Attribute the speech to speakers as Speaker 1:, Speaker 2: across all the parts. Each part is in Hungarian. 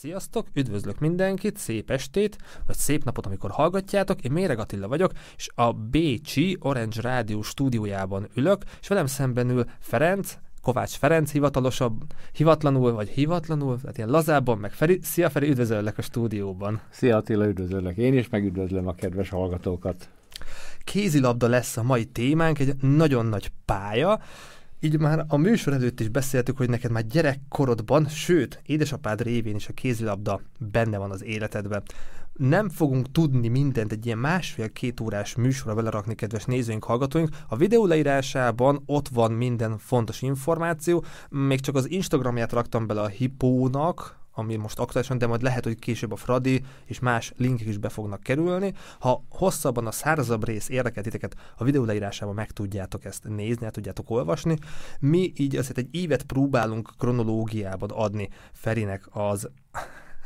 Speaker 1: Sziasztok, üdvözlök mindenkit, szép estét, vagy szép napot, amikor hallgatjátok. Én Méreg Attila vagyok, és a Bécsi Orange Rádió stúdiójában ülök, és velem szemben ül Ferenc, Kovács Ferenc hivatalosabb, hivatlanul vagy hivatlanul, tehát ilyen lazábban, meg Feri. Szia Feri, üdvözöllek a stúdióban.
Speaker 2: Szia Attila, üdvözöllek én is, meg üdvözlöm a kedves hallgatókat.
Speaker 1: Kézilabda lesz a mai témánk, egy nagyon nagy pálya, így már a műsor előtt is beszéltük, hogy neked már gyerekkorodban, sőt, édesapád révén is a kézilabda benne van az életedben. Nem fogunk tudni mindent egy ilyen másfél-két órás műsorra belerakni, kedves nézőink, hallgatóink. A videó leírásában ott van minden fontos információ, még csak az Instagramját raktam bele a Hipónak, ami most aktuálisan, de majd lehet, hogy később a Fradi és más linkek is be fognak kerülni. Ha hosszabban a szárazabb rész érdekel titeket, a videó leírásában meg tudjátok ezt nézni, el tudjátok olvasni. Mi így azért egy évet próbálunk kronológiában adni Ferinek az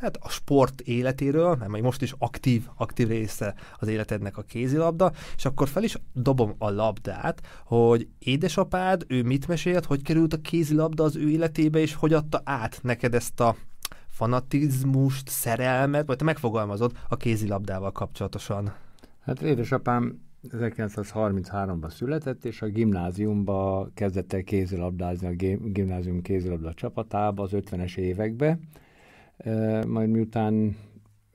Speaker 1: hát a sport életéről, mert most is aktív, aktív része az életednek a kézilabda, és akkor fel is dobom a labdát, hogy édesapád, ő mit mesélt, hogy került a kézilabda az ő életébe, és hogy adta át neked ezt a fanatizmust, szerelmet, vagy te megfogalmazod a kézilabdával kapcsolatosan?
Speaker 2: Hát édesapám 1933-ban született, és a gimnáziumba kezdett el kézilabdázni, a gimnázium kézilabda csapatába az 50-es évekbe. Majd miután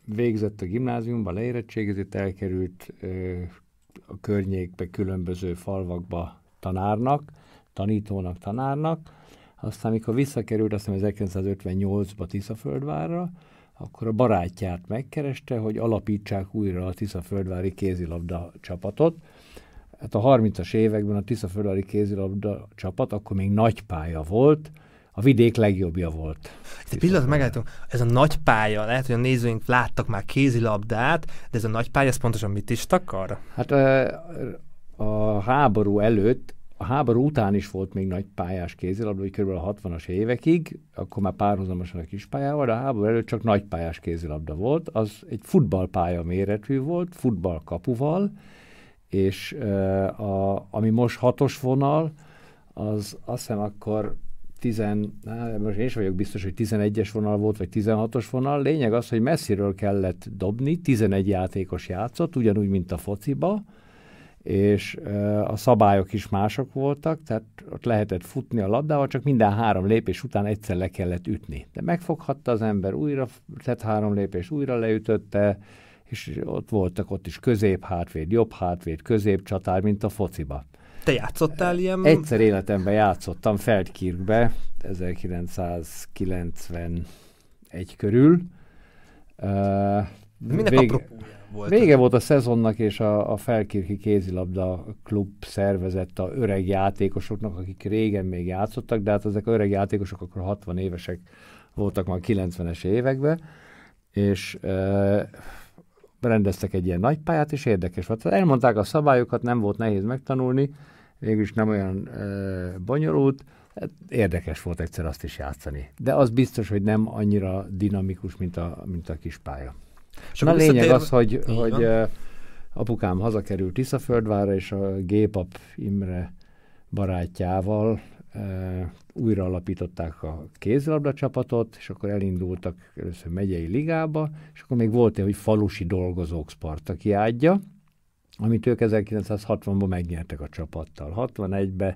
Speaker 2: végzett a gimnáziumba, leérettségizett, elkerült a környékbe különböző falvakba tanárnak, tanítónak, tanárnak, aztán, amikor visszakerült, azt hiszem 1958-ba Tiszaföldvárra, akkor a barátját megkereste, hogy alapítsák újra a Tiszaföldvári kézilabda csapatot. Hát a 30-as években a Tiszaföldvári kézilabda csapat akkor még nagy pálya volt, a vidék legjobbja volt.
Speaker 1: Egy pillanat megállítunk, ez a nagy pálya, lehet, hogy a nézőink láttak már kézilabdát, de ez a nagy pálya, ez pontosan mit is takar?
Speaker 2: Hát a, a háború előtt a háború után is volt még nagy pályás kézilabda, hogy kb. a 60-as évekig, akkor már párhuzamosan a kispályával, de a háború előtt csak nagy pályás kézilabda volt. Az egy futballpálya méretű volt, futballkapuval, és a, ami most hatos vonal, az azt hiszem akkor 10, hát most én is vagyok biztos, hogy 11-es vonal volt, vagy 16-os vonal. Lényeg az, hogy messziről kellett dobni, 11 játékos játszott, ugyanúgy, mint a fociba, és a szabályok is mások voltak, tehát ott lehetett futni a labdával, csak minden három lépés után egyszer le kellett ütni. De megfoghatta az ember, újra tett három lépés, újra leütötte, és ott voltak ott is közép hátvéd, jobb hátvéd, közép csatár, mint a fociba.
Speaker 1: Te játszottál ilyen?
Speaker 2: Egyszer életemben játszottam Feldkirkbe, 1991 körül.
Speaker 1: Uh, Minek vég... apropója?
Speaker 2: Volt. Vége volt a szezonnak, és a, a Felkirki kézilabda klub szervezett a öreg játékosoknak, akik régen még játszottak, de hát ezek a öreg játékosok akkor 60 évesek voltak már 90-es években, és e, rendeztek egy ilyen nagy pályát, és érdekes volt. Elmondták a szabályokat, nem volt nehéz megtanulni, végülis nem olyan e, bonyolult, hát érdekes volt egyszer azt is játszani. De az biztos, hogy nem annyira dinamikus, mint a, mint a kis pálya. És Na lényeg visszatér... az, hogy, hogy uh, apukám hazakerült Tiszaföldvára, és a gépap Imre barátjával uh, újra alapították a kézilabda csapatot, és akkor elindultak először megyei ligába, és akkor még volt egy, hogy falusi dolgozók Spartaki ágya, amit ők 1960-ban megnyertek a csapattal. 61-ben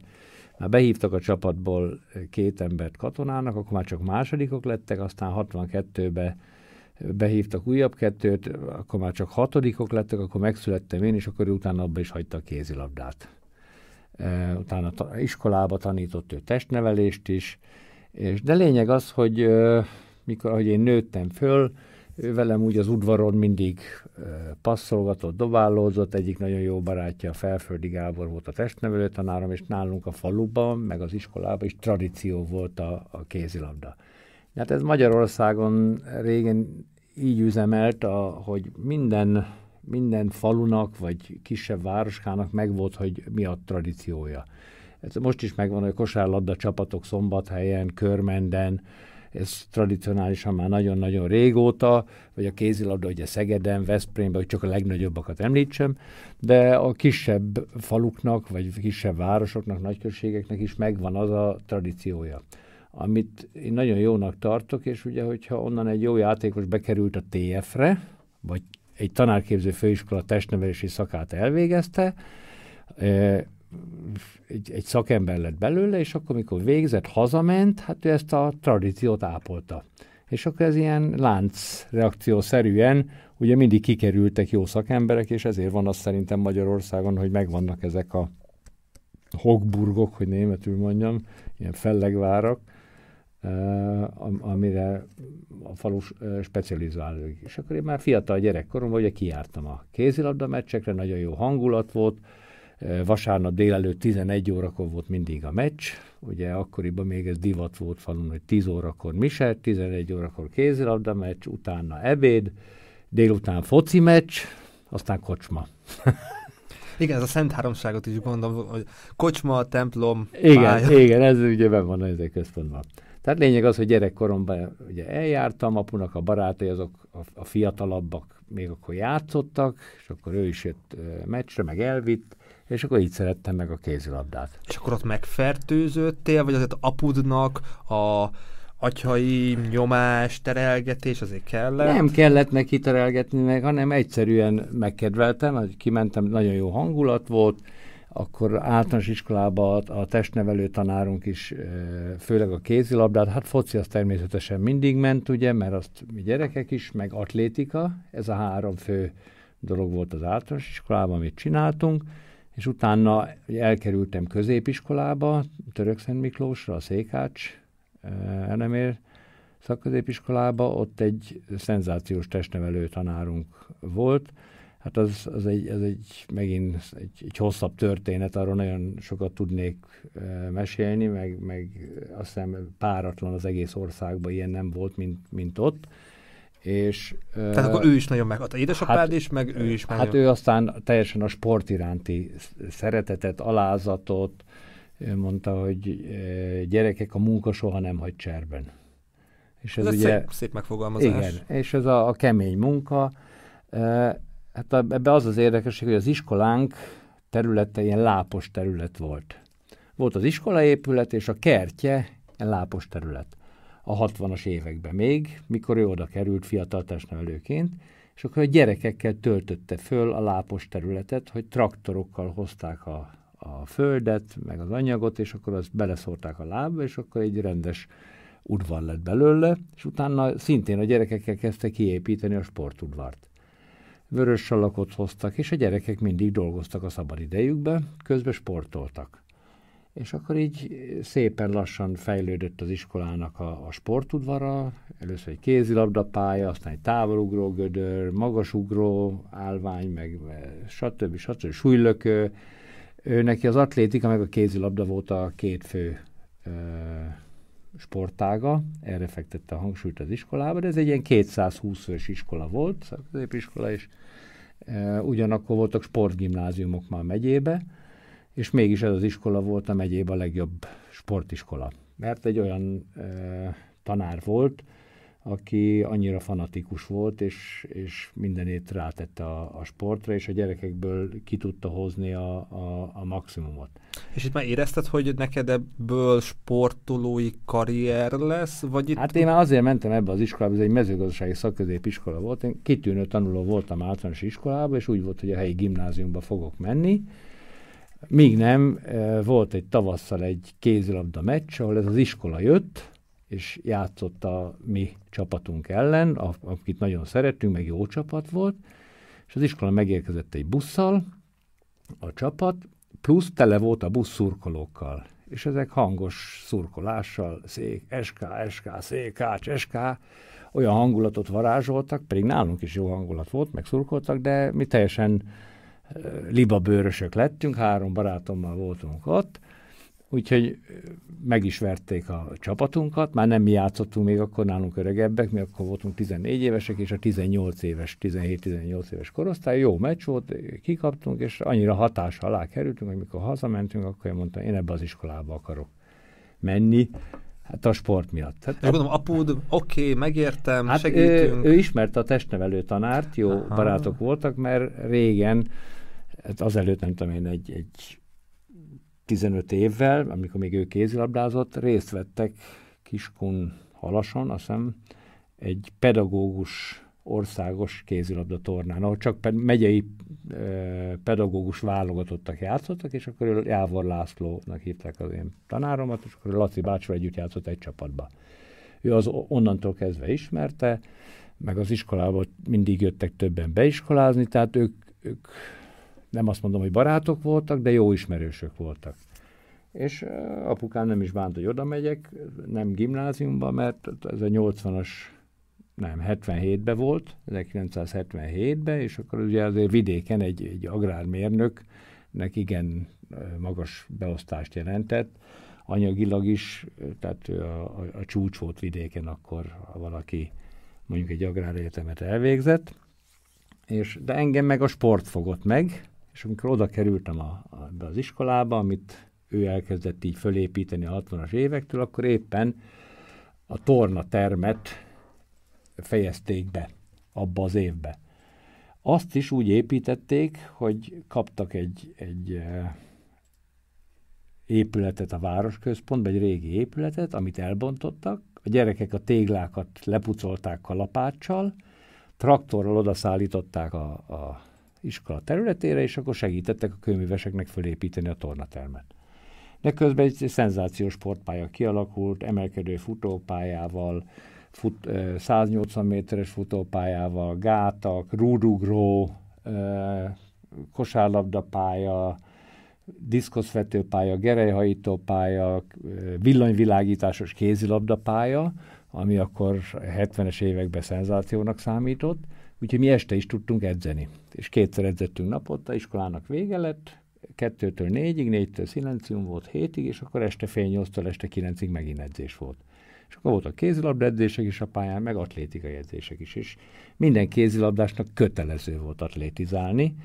Speaker 2: már behívtak a csapatból két embert katonának, akkor már csak másodikok lettek, aztán 62-ben behívtak újabb kettőt, akkor már csak hatodikok lettek, akkor megszülettem én, és akkor utána abba is hagyta a kézilabdát. Utána iskolába tanított ő testnevelést is, és de lényeg az, hogy mikor, hogy én nőttem föl, ő velem úgy az udvaron mindig passzolgatott, dobálózott, egyik nagyon jó barátja, Felföldi Gábor volt a testnevelő tanárom, és nálunk a faluban, meg az iskolában is tradíció volt a, a kézilabda. Hát ez Magyarországon régen így üzemelt, a, hogy minden, minden falunak vagy kisebb városkának megvolt, hogy mi a tradíciója. Ez most is megvan, hogy kosárlabda csapatok szombathelyen, körmenden, ez tradicionálisan már nagyon-nagyon régóta, vagy a kézilabda ugye Szegeden, Veszprémben, hogy csak a legnagyobbakat említsem, de a kisebb faluknak, vagy kisebb városoknak, nagyközségeknek is megvan az a tradíciója. Amit én nagyon jónak tartok, és ugye, hogyha onnan egy jó játékos bekerült a TF-re, vagy egy tanárképző főiskola testnevelési szakát elvégezte, egy, egy szakember lett belőle, és akkor, amikor végzett, hazament, hát ő ezt a tradíciót ápolta. És akkor ez ilyen lánc reakciószerűen, ugye mindig kikerültek jó szakemberek, és ezért van az szerintem Magyarországon, hogy megvannak ezek a Hogburgok, hogy németül mondjam, ilyen fellegvárak, amire a falu specializálódik. És akkor én már fiatal gyerekkoromban ugye kijártam a kézilabda meccsekre, nagyon jó hangulat volt, vasárnap délelőtt 11 órakor volt mindig a meccs, ugye akkoriban még ez divat volt falun, hogy 10 órakor mise, 11 órakor kézilabda meccs, utána ebéd, délután foci meccs, aztán kocsma.
Speaker 1: Igen, ez a Szent Háromságot is gondolom, hogy kocsma, templom,
Speaker 2: Igen, pálya. igen, ez ugye ben van ez a központban. Tehát lényeg az, hogy gyerekkoromban ugye eljártam, apunak a barátai azok a, a fiatalabbak még akkor játszottak, és akkor ő is jött meccsre, meg elvitt, és akkor így szerettem meg a kézilabdát.
Speaker 1: És akkor ott megfertőzöttél, vagy azért apudnak a atyai nyomás, terelgetés azért kellett?
Speaker 2: Nem kellett neki terelgetni meg, hanem egyszerűen megkedveltem, hogy kimentem, nagyon jó hangulat volt, akkor általános iskolában a testnevelő tanárunk is, főleg a kézilabdát, hát foci az természetesen mindig ment, ugye, mert azt mi gyerekek is, meg atlétika, ez a három fő dolog volt az általános iskolában, amit csináltunk, és utána elkerültem középiskolába, Törökszent Miklósra, a Székács Enemér szakközépiskolába, ott egy szenzációs testnevelő tanárunk volt, Hát az, az, egy, az egy megint egy, egy hosszabb történet, arról nagyon sokat tudnék mesélni, meg, meg azt hiszem páratlan az egész országban ilyen nem volt, mint, mint ott. És,
Speaker 1: Tehát akkor ő is nagyon meghat. Édesapád hát, is, meg ő is
Speaker 2: meg. Hát ő aztán teljesen a sport iránti szeretetet, alázatot, ő mondta, hogy gyerekek, a munka soha nem hagy cserben.
Speaker 1: És ez, ez ugye, szép, szép megfogalmazás.
Speaker 2: Igen, és ez a, a kemény munka. Hát ebbe az az érdekesség, hogy az iskolánk területe ilyen lápos terület volt. Volt az iskolaépület, és a kertje lápos terület. A 60-as években még, mikor ő oda került fiatal testnevelőként, és akkor a gyerekekkel töltötte föl a lápos területet, hogy traktorokkal hozták a, a földet, meg az anyagot, és akkor azt beleszórták a lábba, és akkor egy rendes udvar lett belőle, és utána szintén a gyerekekkel kezdte kiépíteni a sportudvart vörös salakot hoztak, és a gyerekek mindig dolgoztak a szabadidejükbe, közben sportoltak. És akkor így szépen lassan fejlődött az iskolának a, a sportudvara, először egy kézilabdapálya, aztán egy távolugró gödör, magasugró állvány, meg stb. stb. súlylökő. Ő neki az atlétika, meg a kézilabda volt a két fő ö, sportága, erre fektette a hangsúlyt az iskolában, de ez egy ilyen 220 fős iskola volt, középiskola, és ugyanakkor voltak sportgimnáziumok már megyébe, és mégis ez az iskola volt a megyébe a legjobb sportiskola. Mert egy olyan tanár volt, aki annyira fanatikus volt, és, és mindenét rátette a, a sportra, és a gyerekekből ki tudta hozni a, a, a maximumot.
Speaker 1: És itt már érezted, hogy neked ebből sportolói karrier lesz? Vagy itt...
Speaker 2: Hát én már azért mentem ebbe az iskolába, ez egy mezőgazdasági szakközépiskola volt, én kitűnő tanuló voltam általános iskolában, és úgy volt, hogy a helyi gimnáziumba fogok menni, Míg nem, eh, volt egy tavasszal egy kézilabda meccs, ahol ez az iskola jött, és játszott a mi csapatunk ellen, akit nagyon szerettünk, meg jó csapat volt, és az iskola megérkezett egy busszal, a csapat, plusz tele volt a busz szurkolókkal. És ezek hangos szurkolással, szék, SK, SK, székács, SK, olyan hangulatot varázsoltak, pedig nálunk is jó hangulat volt, meg szurkoltak, de mi teljesen libabőrösök lettünk, három barátommal voltunk ott, Úgyhogy meg is verték a csapatunkat, már nem mi játszottunk még akkor nálunk öregebbek, mi akkor voltunk 14 évesek, és a 18 éves, 17-18 éves korosztály, jó meccs volt, kikaptunk, és annyira hatás alá kerültünk, hogy mikor hazamentünk, akkor én mondtam, én ebbe az iskolába akarok menni, Hát a sport miatt. Hát,
Speaker 1: és gondolom, apud, oké, okay, megértem, hát segítünk.
Speaker 2: Ő, ő ismerte a testnevelő tanárt, jó Aha. barátok voltak, mert régen, hát azelőtt nem tudom én, egy, egy 15 évvel, amikor még ő kézilabdázott, részt vettek Kiskun Halason, azt hiszem, egy pedagógus országos kézilabda tornán, ahol csak megyei e, pedagógus válogatottak játszottak, és akkor Jávor Lászlónak hívták az én tanáromat, és akkor Laci bácsival együtt játszott egy csapatba. Ő az onnantól kezdve ismerte, meg az iskolába mindig jöttek többen beiskolázni, tehát ők, ők nem azt mondom, hogy barátok voltak, de jó ismerősök voltak. És apukám nem is bánt, hogy oda megyek, nem gimnáziumba, mert ez a 80-as, nem, 77-ben volt, 1977-ben, és akkor ugye azért vidéken egy, egy agrármérnöknek igen magas beosztást jelentett, anyagilag is, tehát a, a, a csúcs volt vidéken akkor, ha valaki mondjuk egy agráregyetemet elvégzett, és, de engem meg a sport fogott meg, és amikor oda kerültem a, a, be az iskolába, amit ő elkezdett így fölépíteni a 60-as évektől, akkor éppen a torna termet fejezték be abba az évbe. Azt is úgy építették, hogy kaptak egy, egy épületet a városközpontban, egy régi épületet, amit elbontottak, a gyerekek a téglákat lepucolták kalapáccsal, traktorral odaszállították a, a iskola területére, és akkor segítettek a kőműveseknek fölépíteni a tornatermet. De közben egy szenzációs sportpálya kialakult, emelkedő futópályával, fut, 180 méteres futópályával, gátak, rúdugró, kosárlabdapálya, diszkoszvetőpálya, gerelyhajítópálya, villanyvilágításos kézilabdapálya, ami akkor 70-es években szenzációnak számított, úgyhogy mi este is tudtunk edzeni. És kétszer edzettünk napotta, iskolának vége lett, kettőtől négyig, négytől szilencium volt hétig, és akkor este fél nyolctól este kilencig megint edzés volt. És akkor voltak kézilabda edzések is a pályán, meg atlétikai edzések is, és minden kézilabdásnak kötelező volt atlétizálni,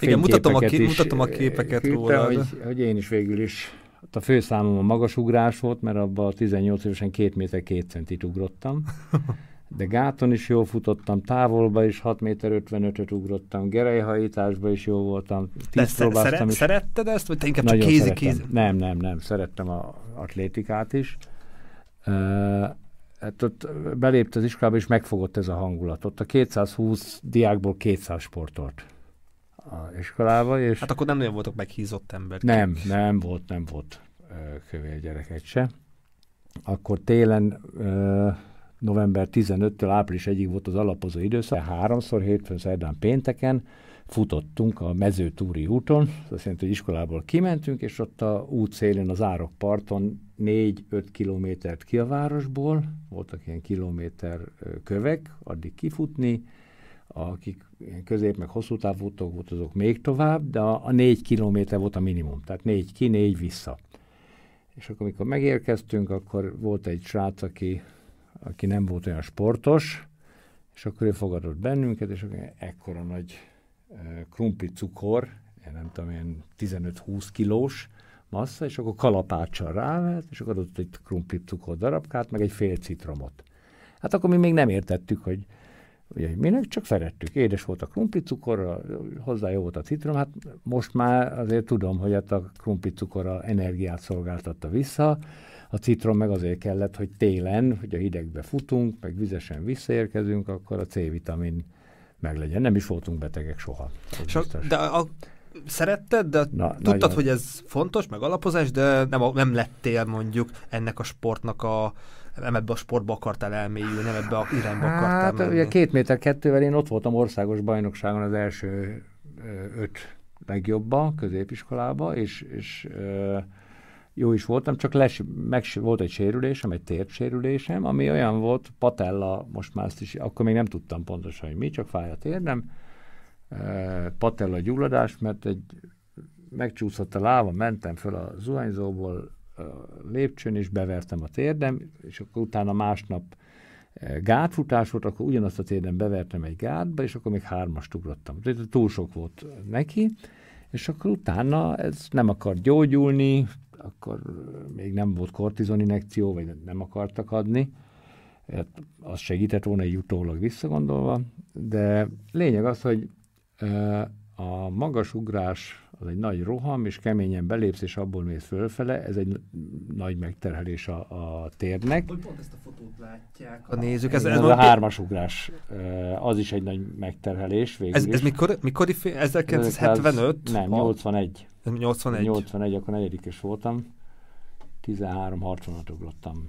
Speaker 1: igen, mutatom a, ké- mutatom a képeket küldte, róla.
Speaker 2: Hogy, hogy én is végül is a főszámom a magasugrás volt, mert abban a 18 évesen 2 méter 2 centit ugrottam. De gáton is jól futottam, távolba is 6 méter 55-öt ugrottam, gerejhajításba is jó voltam.
Speaker 1: De szeret, is. szeretted ezt, vagy te inkább csak kézi kézi?
Speaker 2: Nem, nem, nem, szerettem a atlétikát is. Uh, hát ott belépte az iskolába, és megfogott ez a hangulat. Ott a 220 diákból 200 sportolt a iskolába. És
Speaker 1: hát akkor nem nagyon voltak meghízott ember.
Speaker 2: Nem, nem volt, nem volt kövér gyereket se. Akkor télen november 15-től április 1-ig volt az alapozó időszak. Háromszor, hétfőn, szerdán, pénteken futottunk a mezőtúri úton, az azt jelenti, hogy iskolából kimentünk, és ott a út szélén az árokparton 4-5 kilométert ki a városból, voltak ilyen kilométer kövek, addig kifutni, akik közép, meg hosszú távú volt, azok még tovább, de a, a négy kilométer volt a minimum, tehát négy ki, négy vissza. És akkor, amikor megérkeztünk, akkor volt egy srác, aki, aki nem volt olyan sportos, és akkor ő fogadott bennünket, és akkor ekkora nagy krumpli cukor, nem tudom, ilyen 15-20 kilós massza, és akkor kalapáccsal rávett, és akkor adott egy krumpli cukor darabkát, meg egy fél citromot. Hát akkor mi még nem értettük, hogy Ugye, minek csak szerettük. Édes volt a krumplicukorra, hozzá jó volt a citrom. Hát most már azért tudom, hogy hát a krumplicukorra energiát szolgáltatta vissza. A citrom meg azért kellett, hogy télen, hogy a hidegbe futunk, meg vizesen visszaérkezünk, akkor a C-vitamin meglegyen. Nem is voltunk betegek soha.
Speaker 1: A, de a, szeretted, de Na, tudtad, nagyon... hogy ez fontos, meg alapozás, de nem, nem lettél mondjuk ennek a sportnak a nem ebbe a sportba akartál elmélyülni, nem ebbe a irányba akartál
Speaker 2: hát, menni. ugye két méter kettővel én ott voltam országos bajnokságon az első öt legjobba, középiskolába, és, és jó is voltam, csak les, meg volt egy sérülésem, egy térsérülésem, ami olyan volt, patella, most már ezt is, akkor még nem tudtam pontosan, hogy mi, csak fáj a térdem, patella gyulladás, mert egy megcsúszott a láva, mentem föl a zuhanyzóból, lépcsőn, és bevertem a térdem, és akkor utána másnap gátfutás volt, akkor ugyanazt a térdem bevertem egy gátba, és akkor még hármast ugrottam. Tehát túl sok volt neki, és akkor utána ez nem akar gyógyulni, akkor még nem volt kortizoninekció, vagy nem akartak adni. Hát az segített volna egy utólag visszagondolva, de lényeg az, hogy a magasugrás az egy nagy roham, és keményen belépsz, és abból mész fölfele, ez egy nagy megterhelés a, a térnek.
Speaker 1: Hogy pont ezt a fotót látják a nézők.
Speaker 2: Ez, ez, ez a hármasugrás, az is egy nagy megterhelés végül
Speaker 1: ez, ez mikor, mikor 1975?
Speaker 2: Nem, 81.
Speaker 1: 81.
Speaker 2: 81, akkor negyedikes voltam. 13-66 ugrottam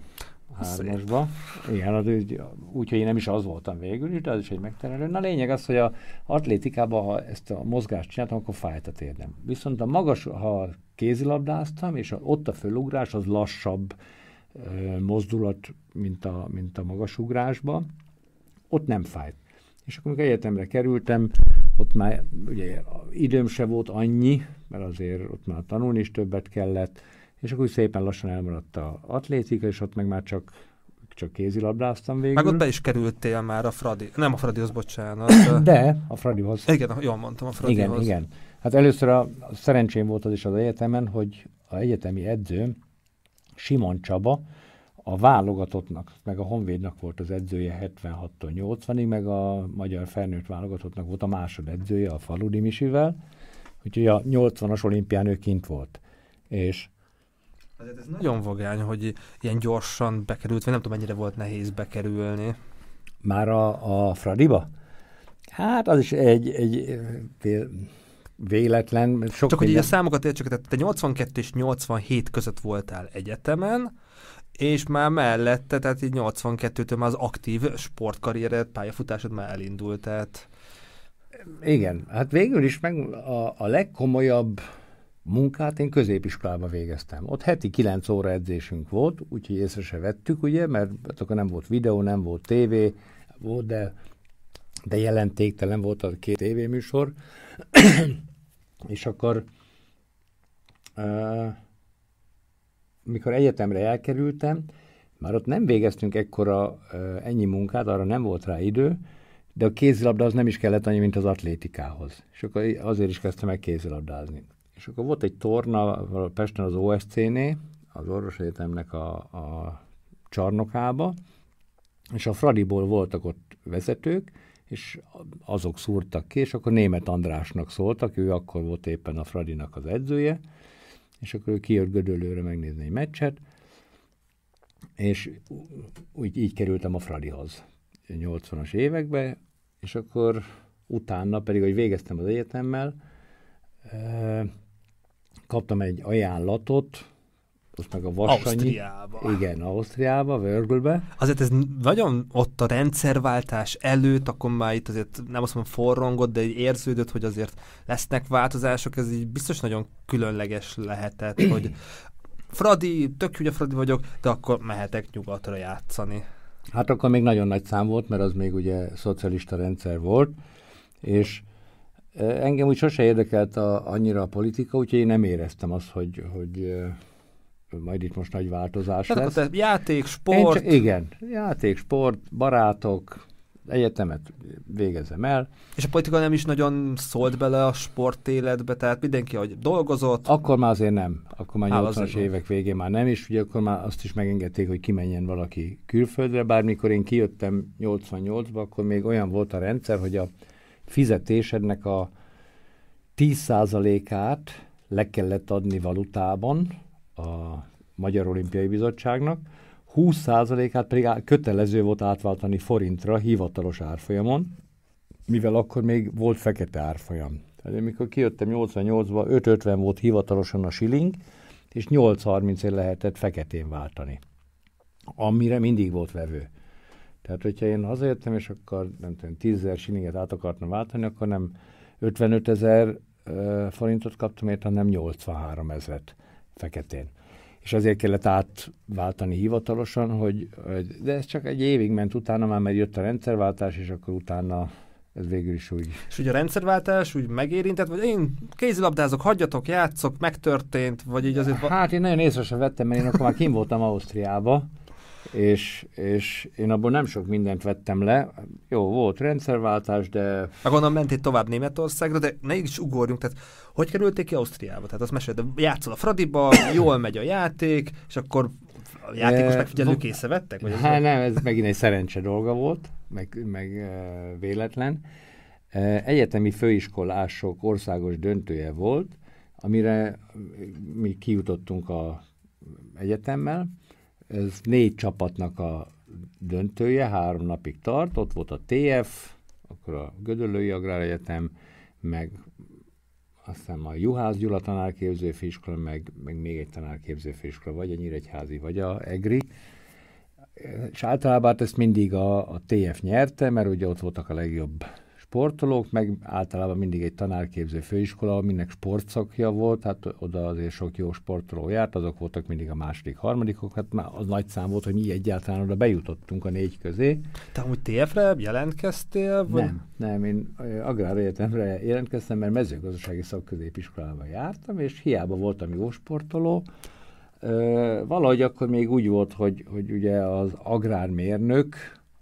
Speaker 2: hármasba. Igen, az úgy, úgyhogy én nem is az voltam végül is, de az is egy megterelő. Na lényeg az, hogy a atlétikában, ha ezt a mozgást csináltam, akkor fájt a térdem. Viszont a magas, ha kézilabdáztam, és ott a fölugrás az lassabb ö, mozdulat, mint a, mint a magasugrásban, ott nem fájt. És akkor, amikor egyetemre kerültem, ott már ugye időm se volt annyi, mert azért ott már tanulni is többet kellett, és akkor szépen lassan elmaradt a atlétika, és ott meg már csak csak kézilabdáztam végül.
Speaker 1: Meg ott be is kerültél már a Fradi, nem a Fradihoz, bocsánat.
Speaker 2: De, a Fradihoz.
Speaker 1: Igen, jól mondtam, a Fradihoz.
Speaker 2: Igen, igen. Hát először a, a szerencsém volt az is az egyetemen, hogy a egyetemi edző, Simon Csaba, a válogatottnak, meg a Honvédnak volt az edzője 76-tól 80-ig, meg a magyar felnőtt válogatottnak volt a másod edzője, a Faludi Misivel, úgyhogy a 80-as olimpián ő kint volt. És
Speaker 1: Azért ez nagyon vagány, hogy ilyen gyorsan bekerült, vagy nem tudom, mennyire volt nehéz bekerülni.
Speaker 2: Már a, a Fradiba? Hát az is egy, egy véletlen.
Speaker 1: Sok Csak hogy így a számokat értsek, tehát te 82 és 87 között voltál egyetemen, és már mellette, tehát így 82-től már az aktív sportkarriered, pályafutásod már elindult, tehát...
Speaker 2: Igen, hát végül is meg a, a legkomolyabb munkát én középiskolában végeztem. Ott heti 9 óra edzésünk volt, úgyhogy észre se vettük, ugye, mert akkor nem volt videó, nem volt tévé, volt, de, de jelentéktelen volt a két tévéműsor. és akkor uh, mikor egyetemre elkerültem, már ott nem végeztünk ekkora uh, ennyi munkát, arra nem volt rá idő, de a kézilabda az nem is kellett annyi, mint az atlétikához. És akkor azért is kezdtem meg kézilabdázni. És akkor volt egy torna Pesten az OSC-nél, az Orvos Egyetemnek a, a csarnokába, és a Fradiból voltak ott vezetők, és azok szúrtak ki, és akkor német Andrásnak szóltak, ő akkor volt éppen a Fradinak az edzője, és akkor ő kijött Gödöllőre megnézni egy meccset, és úgy így kerültem a Fradihoz 80-as évekbe, és akkor utána pedig, hogy végeztem az egyetemmel, kaptam egy ajánlatot, most meg a Vassanyi.
Speaker 1: Ausztriába.
Speaker 2: Igen, Ausztriába, Vörgölbe.
Speaker 1: Azért ez nagyon ott a rendszerváltás előtt, akkor már itt azért nem azt mondom forrongott, de érződött, hogy azért lesznek változások, ez így biztos nagyon különleges lehetett, hogy Fradi, tök ugye Fradi vagyok, de akkor mehetek nyugatra játszani.
Speaker 2: Hát akkor még nagyon nagy szám volt, mert az még ugye szocialista rendszer volt, és Engem úgy sose érdekelt a, annyira a politika, úgyhogy én nem éreztem azt, hogy, hogy majd itt most nagy változás Tehát lesz.
Speaker 1: Akkor játék, sport.
Speaker 2: Csak, igen, játék, sport, barátok, egyetemet végezem el.
Speaker 1: És a politika nem is nagyon szólt bele a sport életbe, tehát mindenki, hogy dolgozott.
Speaker 2: Akkor már azért nem. Akkor már 80-as évek végén már nem is, ugye akkor már azt is megengedték, hogy kimenjen valaki külföldre, bár mikor én kijöttem 88-ba, akkor még olyan volt a rendszer, hogy a fizetésednek a 10%-át le kellett adni valutában a Magyar Olimpiai Bizottságnak, 20%-át pedig kötelező volt átváltani forintra hivatalos árfolyamon, mivel akkor még volt fekete árfolyam. Tehát amikor kijöttem 88-ba, 5,50 volt hivatalosan a shilling, és 8,30-ért lehetett feketén váltani. Amire mindig volt vevő. Tehát, hogyha én hazajöttem, és akkor nem tudom, 10 ezer shillinget át akartam váltani, akkor nem 55 ezer forintot kaptam érte, hanem 83 ezeret feketén. És azért kellett átváltani hivatalosan, hogy, de ez csak egy évig ment utána, már mert jött a rendszerváltás, és akkor utána ez végül is úgy.
Speaker 1: És ugye a rendszerváltás úgy megérintett, vagy én kézilabdázok, hagyjatok, játszok, megtörtént, vagy így azért...
Speaker 2: Hát én nagyon észre sem vettem, mert én akkor már kim voltam Ausztriába, és, és én abból nem sok mindent vettem le. Jó, volt rendszerváltás, de...
Speaker 1: Meg onnan mentél tovább Németországra, de ne is ugorjunk, tehát hogy kerülték ki Ausztriába? Tehát azt mesél, de játszol a Fradiba, jól megy a játék, és akkor a játékos e, megfigyelők észrevettek?
Speaker 2: Vagy hát nem, ez megint egy szerencse dolga volt, meg, meg véletlen. Egyetemi főiskolások országos döntője volt, amire mi kijutottunk a egyetemmel. Ez négy csapatnak a döntője, három napig tart, ott volt a TF, akkor a Gödöllői Egyetem, meg aztán a Juhász Gyula tanárképző főiskola, meg, meg még egy tanárképző főiskola, vagy a Nyíregyházi, vagy a EGRI. És általában hát ezt mindig a, a TF nyerte, mert ugye ott voltak a legjobb sportolók, meg általában mindig egy tanárképző főiskola, aminek sportszakja volt, hát oda azért sok jó sportoló járt, azok voltak mindig a második, harmadikok, hát már az nagy szám volt, hogy mi egyáltalán oda bejutottunk a négy közé.
Speaker 1: Te úgy TF-re jelentkeztél?
Speaker 2: Vagy? Nem, nem, én Agrár Egyetemre jelentkeztem, mert mezőgazdasági szakközépiskolában jártam, és hiába voltam jó sportoló, valahogy akkor még úgy volt, hogy, hogy ugye az agrármérnök,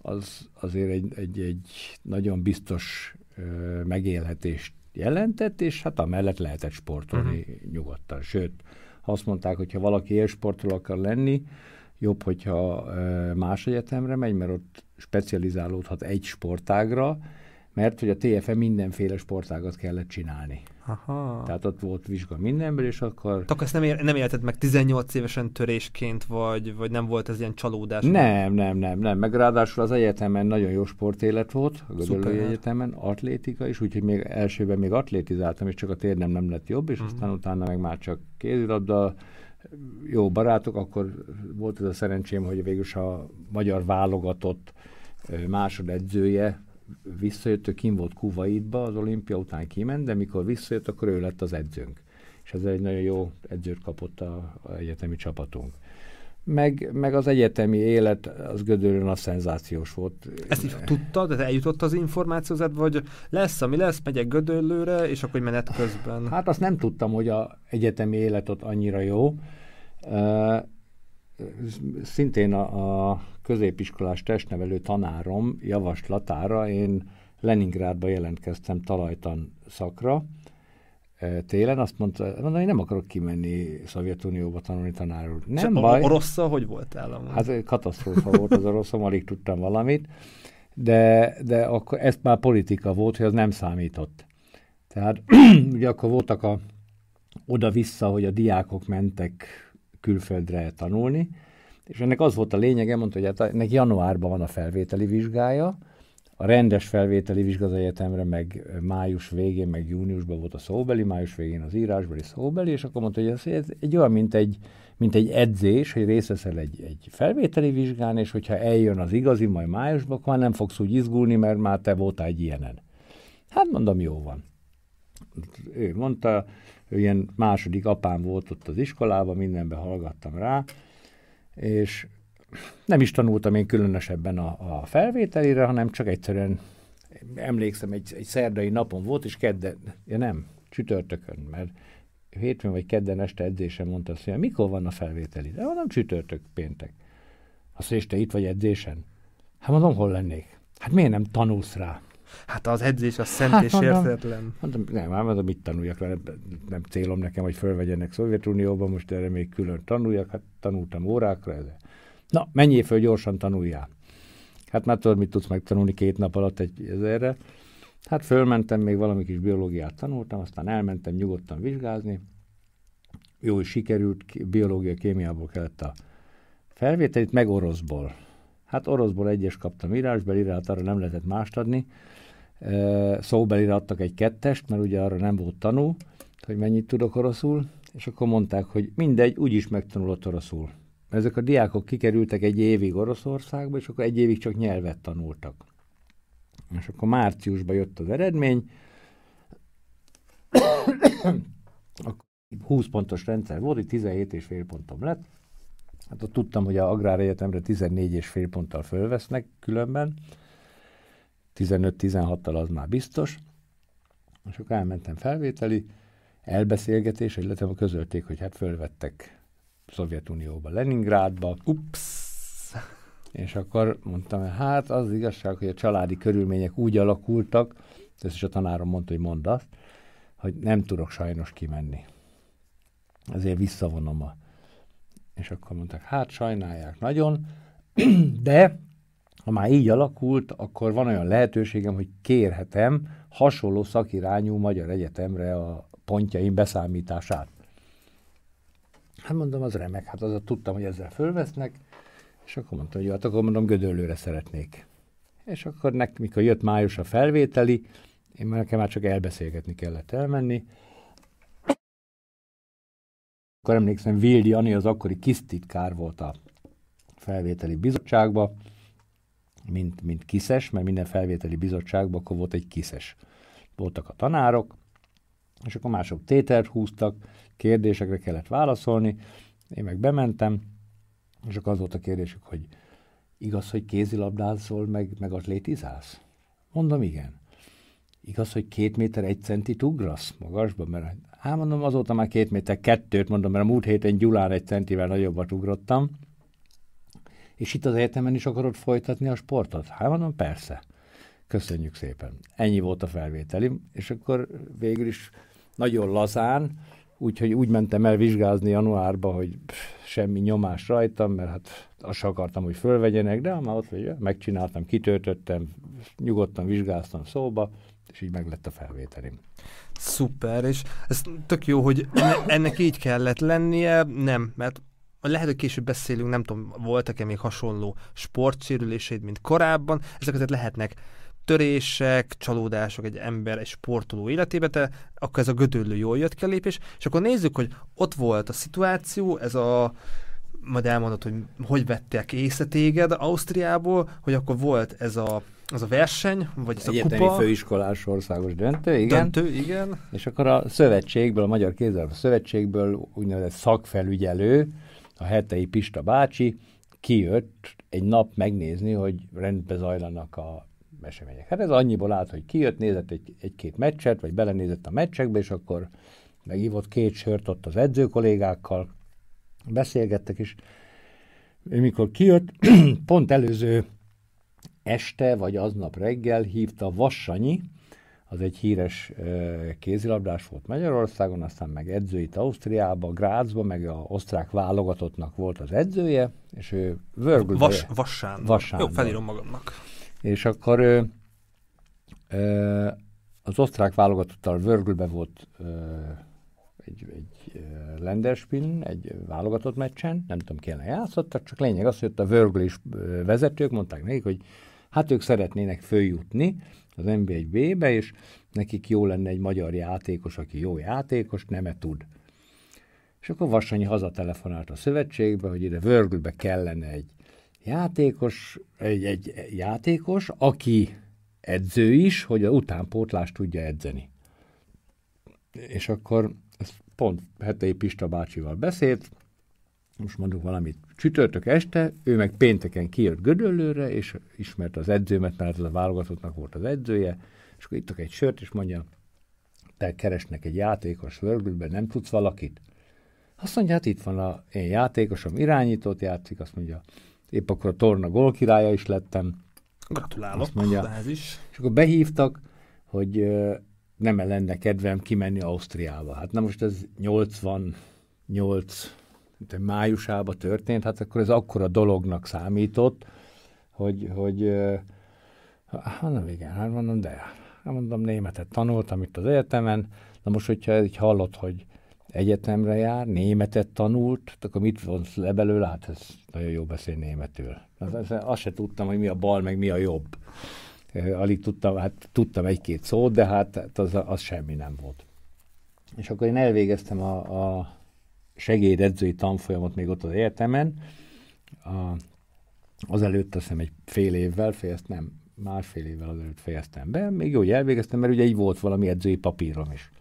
Speaker 2: az azért egy, egy, egy nagyon biztos ö, megélhetést jelentett, és hát amellett lehetett sportolni uh-huh. nyugodtan. Sőt, azt mondták, hogy ha valaki élsportoló akar lenni, jobb, hogyha ö, más egyetemre megy, mert ott specializálódhat egy sportágra, mert hogy a TFM mindenféle sportágat kellett csinálni. Aha. Tehát ott volt vizsga mindenből, és akkor...
Speaker 1: Tehát ezt nem, ér, nem élted meg 18 évesen törésként, vagy, vagy nem volt ez ilyen csalódás?
Speaker 2: Nem, nem, nem, nem. Meg ráadásul az egyetemen nagyon jó sportélet volt, a Gödöllői Egyetemen, atlétika is, úgyhogy még elsőben még atlétizáltam, és csak a térdem nem lett jobb, és uh-huh. aztán utána meg már csak kézilabda, jó barátok, akkor volt ez a szerencsém, hogy végül a magyar válogatott másodedzője, visszajött, ő kim volt Kuwaitba, az olimpia után kiment, de mikor visszajött, akkor ő lett az edzőnk. És ez egy nagyon jó edzőt kapott a, a egyetemi csapatunk. Meg, meg az egyetemi élet, az Gödöllőn a szenzációs volt.
Speaker 1: Ezt is tudtad? Ez eljutott az információzat, vagy lesz, ami lesz, megyek Gödöllőre, és akkor menet közben?
Speaker 2: Hát azt nem tudtam, hogy a egyetemi élet ott annyira jó. Uh, szintén a, a középiskolás testnevelő tanárom javaslatára én Leningrádba jelentkeztem talajtan szakra e, télen, azt mondta, mondta, hogy nem akarok kimenni Szovjetunióba tanulni tanárul. Nem
Speaker 1: És
Speaker 2: baj.
Speaker 1: Oroszsza hogy volt állam?
Speaker 2: Hát katasztrófa volt az oroszom, alig tudtam valamit, de, de akkor ez már politika volt, hogy az nem számított. Tehát ugye akkor voltak a oda-vissza, hogy a diákok mentek külföldre tanulni, és ennek az volt a lényege, mondta, hogy hát ennek januárban van a felvételi vizsgája, a rendes felvételi vizsga az egyetemre meg május végén, meg júniusban volt a szóbeli, május végén az írásbeli szóbeli, és akkor mondta, hogy ez, ez egy olyan, mint egy, mint egy edzés, hogy részt veszel egy, egy felvételi vizsgán, és hogyha eljön az igazi, majd májusban, akkor nem fogsz úgy izgulni, mert már te voltál egy ilyenen. Hát mondom, jó van. Ő mondta, ő ilyen második apám volt ott az iskolában, mindenben hallgattam rá, és nem is tanultam én különösebben a, a felvételire, hanem csak egyszerűen emlékszem, egy, egy szerdai napon volt, és kedden, ja nem, csütörtökön, mert hétfőn vagy kedden este edzésen mondta azt, hogy mikor van a felvételi? De mondom, csütörtök, péntek. Azt mondja, és te itt vagy edzésen? Hát mondom, hol lennék? Hát miért nem tanulsz rá?
Speaker 1: Hát az edzés az szent hát, és értetlen.
Speaker 2: Mondom, nem, már mondom, mit tanuljak nem, nem célom nekem, hogy fölvegyenek Szovjetunióba, most erre még külön tanuljak, hát tanultam órákra. De... Na, menjél föl, gyorsan tanuljál. Hát már tudod, mit tudsz megtanulni két nap alatt egy ezerre. Hát fölmentem, még valami kis biológiát tanultam, aztán elmentem nyugodtan vizsgázni. Jó, is sikerült, biológia, kémiából kellett a felvételit, meg oroszból. Hát oroszból egyes kaptam írásbeli, hát arra nem lehetett mást adni szóbelire adtak egy kettest, mert ugye arra nem volt tanú, hogy mennyit tudok oroszul, és akkor mondták, hogy mindegy, úgyis megtanulott oroszul. Ezek a diákok kikerültek egy évig Oroszországba, és akkor egy évig csak nyelvet tanultak. És akkor márciusban jött az eredmény, akkor 20 pontos rendszer volt, itt 17 és fél pontom lett. Hát ott tudtam, hogy a Agráregyetemre 14 és fél ponttal fölvesznek különben, 15-16-tal az már biztos. És akkor elmentem felvételi, elbeszélgetés, illetve közölték, hogy hát fölvettek Szovjetunióba, Leningrádba.
Speaker 1: Ups!
Speaker 2: És akkor mondtam, hát az igazság, hogy a családi körülmények úgy alakultak, ezt is a tanárom mondta, hogy mondd azt, hogy nem tudok sajnos kimenni. Ezért visszavonom a... És akkor mondták, hát sajnálják nagyon, de ha már így alakult, akkor van olyan lehetőségem, hogy kérhetem hasonló szakirányú magyar egyetemre a pontjaim beszámítását. Hát mondom, az remek, hát az tudtam, hogy ezzel fölvesznek, és akkor mondtam, hogy hát akkor mondom, Gödöllőre szeretnék. És akkor nek, mikor jött május a felvételi, én már nekem már csak elbeszélgetni kellett elmenni. Akkor emlékszem, Vildi Ani az akkori kisztitkár volt a felvételi bizottságban, mint, mint kiszes, mert minden felvételi bizottságban akkor volt egy kiszes. Voltak a tanárok, és akkor mások tételt húztak, kérdésekre kellett válaszolni, én meg bementem, és akkor az volt a kérdésük, hogy igaz, hogy kézilabdázol, meg, meg atlétizálsz? Mondom, igen. Igaz, hogy két méter egy centit ugrasz magasba? Mert hát mondom, azóta már két méter kettőt mondom, mert a múlt héten Gyulán egy centivel nagyobbat ugrottam. És itt az egyetemen is akarod folytatni a sportot? Hát mondom, persze. Köszönjük szépen. Ennyi volt a felvételi, és akkor végül is nagyon lazán, úgyhogy úgy mentem el vizsgázni januárba, hogy semmi nyomás rajtam, mert hát azt akartam, hogy fölvegyenek, de már ott vagy, megcsináltam, kitöltöttem, nyugodtan vizsgáztam szóba, és így meg lett a felvételim.
Speaker 1: Szuper, és ez tök jó, hogy ennek így kellett lennie, nem, mert lehet, hogy később beszélünk, nem tudom, voltak-e még hasonló sportsérüléseid, mint korábban, ezek azért lehetnek törések, csalódások egy ember, egy sportoló életébe, te, akkor ez a gödöllő jól jött ki a lépés, és akkor nézzük, hogy ott volt a szituáció, ez a majd elmondod, hogy hogy vettek észre téged Ausztriából, hogy akkor volt ez a, az a verseny, vagy ez
Speaker 2: Egyetemi
Speaker 1: a kupa.
Speaker 2: főiskolás országos döntő, igen.
Speaker 1: Döntő, igen.
Speaker 2: És akkor a szövetségből, a Magyar Kézzelabda Szövetségből úgynevezett szakfelügyelő, a Hetei Pista bácsi kijött egy nap megnézni, hogy rendbe zajlanak a események. Hát ez annyiból állt, hogy kijött, nézett egy, egy-két meccset, vagy belenézett a meccsekbe, és akkor megívott két sört ott az edzőkollégákkal, beszélgettek, és mikor kijött, pont előző este, vagy aznap reggel hívta Vassanyi, az egy híres kézilabdás volt Magyarországon, aztán meg edző itt Ausztriába, Grácsba, meg a osztrák válogatottnak volt az edzője, és ő
Speaker 1: Vörgülbe... Vas, Vassán.
Speaker 2: Vassán.
Speaker 1: Jó, felírom magamnak.
Speaker 2: És akkor ő, ö, az osztrák válogatottal Vörgülbe volt ö, egy, egy Lenderspin, egy válogatott meccsen, nem tudom, kéne játszottak, csak lényeg az, hogy ott a Vörglis vezetők mondták nekik, hogy hát ők szeretnének följutni az NB1B-be, és nekik jó lenne egy magyar játékos, aki jó játékos, nem tud. És akkor Vasanyi hazatelefonált a szövetségbe, hogy ide Vörgülbe kellene egy játékos, egy, egy játékos, aki edző is, hogy a utánpótlást tudja edzeni. És akkor ez pont Hetei Pista bácsival beszélt, most mondunk valamit csütörtök este, ő meg pénteken kijött Gödöllőre, és ismert az edzőmet, mert az a válogatottnak volt az edzője, és akkor ittak egy sört, és mondja, te keresnek egy játékos Vörgülben, nem tudsz valakit? Azt mondja, hát itt van a én játékosom, irányítót játszik, azt mondja, épp akkor a torna gólkirálya is lettem.
Speaker 1: Gratulálok, azt mondja, ez is.
Speaker 2: És akkor behívtak, hogy nem lenne kedvem kimenni Ausztriába. Hát na most ez 88 májusában történt, hát akkor ez akkora dolognak számított, hogy, hogy hát mondom, igen, hát mondom, de hát mondom, németet tanultam itt az egyetemen, na most, hogyha így hallott, hogy egyetemre jár, németet tanult, akkor mit vonsz le belőle? Hát ez nagyon jó beszél németül. Az, azt se tudtam, hogy mi a bal, meg mi a jobb. Alig tudtam, hát tudtam egy-két szót, de hát, hát az, az semmi nem volt. És akkor én elvégeztem a, a segédedzői tanfolyamot még ott az egyetemen. A, azelőtt azt hiszem egy fél évvel fejeztem, nem, másfél évvel azelőtt fejeztem be, még jó, hogy elvégeztem, mert ugye így volt valami edzői papírom is.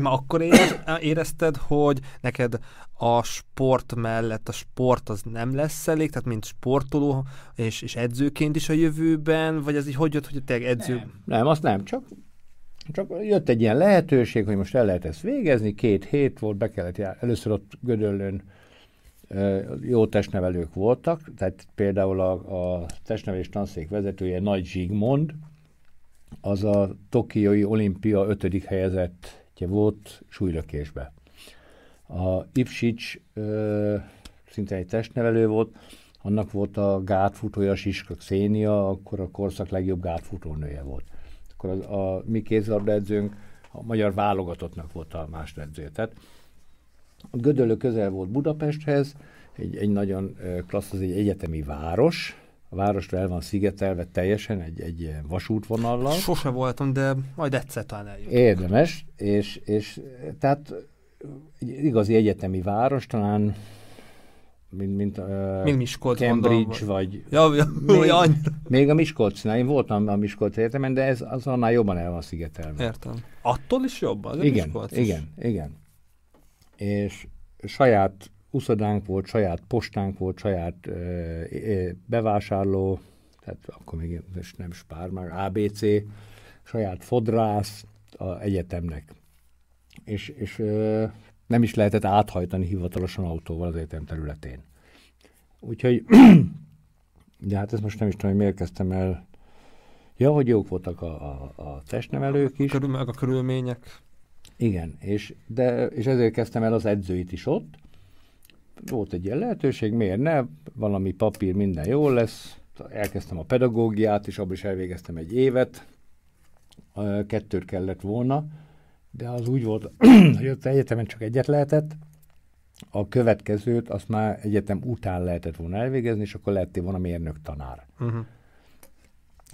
Speaker 1: Ma akkor érez, érezted, hogy neked a sport mellett a sport az nem lesz elég, tehát mint sportoló és, és edzőként is a jövőben, vagy ez így hogy jött, hogy te edző?
Speaker 2: Nem, nem, azt nem, csak csak jött egy ilyen lehetőség, hogy most el lehet ezt végezni, két hét volt, be kellett jár. Először ott Gödöllön jó testnevelők voltak, tehát például a, a testnevelés tanszék vezetője Nagy Zsigmond, az a Tokiói olimpia ötödik helyezettje volt súlylökésbe. A Ipsics ö, szinte egy testnevelő volt, annak volt a gátfutója, Siska Xénia, akkor a korszak legjobb gátfutónője volt akkor a, a mi kézilabdaedzőnk, a magyar válogatottnak volt a másodzője. Tehát a Gödöllő közel volt Budapesthez, egy, egy nagyon klassz, az egy egyetemi város, a városra el van szigetelve teljesen egy, egy vasútvonallal.
Speaker 1: Sose voltam, de majd egyszer talán eljut.
Speaker 2: Érdemes, és, és tehát egy igazi egyetemi város, talán mint, mint, uh,
Speaker 1: mint Miskolc
Speaker 2: Cambridge,
Speaker 1: mondom,
Speaker 2: vagy...
Speaker 1: Ja, ja,
Speaker 2: még,
Speaker 1: ja,
Speaker 2: még a Miskolcnál, én voltam a Miskolc egyetemen, de ez az annál jobban el van szigetelve.
Speaker 1: Értem. Attól is jobb az
Speaker 2: Igen,
Speaker 1: Miskolc
Speaker 2: igen, is. igen. És saját uszodánk volt, saját postánk volt, saját uh, bevásárló, tehát akkor még nem Spár, már ABC, saját fodrász a egyetemnek. És, és uh, nem is lehetett áthajtani hivatalosan autóval az egyetem területén. Úgyhogy, de hát ezt most nem is tudom, hogy miért kezdtem el. Ja, hogy jók voltak a, a, a testnevelők is.
Speaker 1: Körül, meg a körülmények.
Speaker 2: Igen, és, de, és ezért kezdtem el az edzőit is ott. Volt egy ilyen lehetőség, miért ne? Valami papír, minden jól lesz. Elkezdtem a pedagógiát, és abban is elvégeztem egy évet. Kettőt kellett volna de az úgy volt, hogy ott egyetemen csak egyet lehetett, a következőt azt már egyetem után lehetett volna elvégezni, és akkor lehettél volna mérnök tanár. Uh-huh.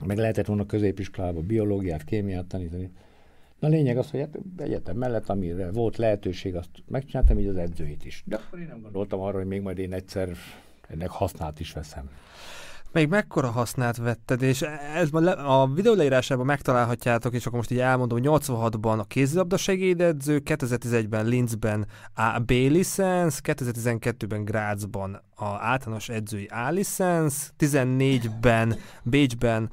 Speaker 2: Meg lehetett volna középiskolába biológiát, kémiát tanítani. Na a lényeg az, hogy hát egyetem mellett, amire volt lehetőség, azt megcsináltam, így az edzőit is. De akkor én nem gondoltam arra, hogy még majd én egyszer ennek hasznát is veszem.
Speaker 1: Még mekkora hasznát vetted, és ez a videó leírásában megtalálhatjátok, és akkor most így elmondom, 86-ban a kézilabda segédedző, 2011-ben Linzben a B licensz, 2012-ben Grazban a általános edzői A licensz, 14-ben Bécsben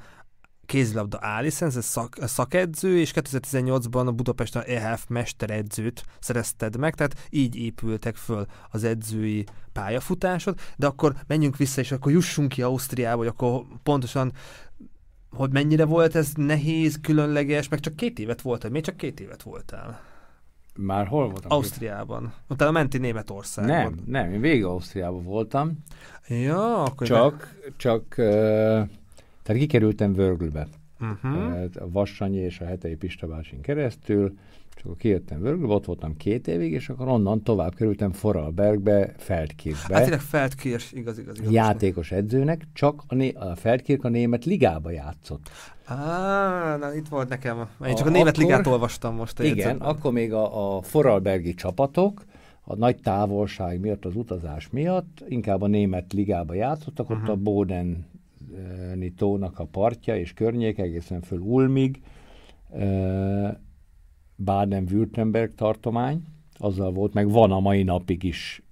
Speaker 1: kézilabda A-licensz, ez szak, szakedző, és 2018-ban a Budapesten EHF mesteredzőt szerezted meg, tehát így épültek föl az edzői pályafutásod, de akkor menjünk vissza, és akkor jussunk ki Ausztriába, vagy akkor pontosan hogy mennyire volt ez nehéz, különleges, meg csak két évet voltál. Miért csak két évet voltál?
Speaker 2: Már hol voltam?
Speaker 1: Ausztriában. Utána menti Németországban.
Speaker 2: Nem, nem, én végig Ausztriában voltam.
Speaker 1: Ja, akkor...
Speaker 2: Csak, ne... csak uh, tehát kikerültem Vörglbe. Uh-huh. A Vassanyi és a Hetei Pista bácsin keresztül, és akkor kijöttem Vörglbe, ott voltam két évig, és akkor onnan tovább kerültem Foralbergbe, Feldkirchbe.
Speaker 1: Hát tényleg Feldkirch, igaz, igaz, igaz.
Speaker 2: Játékos edzőnek, csak a, né- a Feldkirch a német ligába játszott.
Speaker 1: Á, na itt volt nekem. Én csak a, a német akkor, ligát olvastam most.
Speaker 2: Igen, jegyzetben. akkor még a, a Foralbergi csapatok, a nagy távolság miatt, az utazás miatt inkább a német ligába játszottak, uh-huh. ott a Boden tónak a partja és környék, egészen föl Ulmig, Baden-Württemberg tartomány, azzal volt, meg van a mai napig is.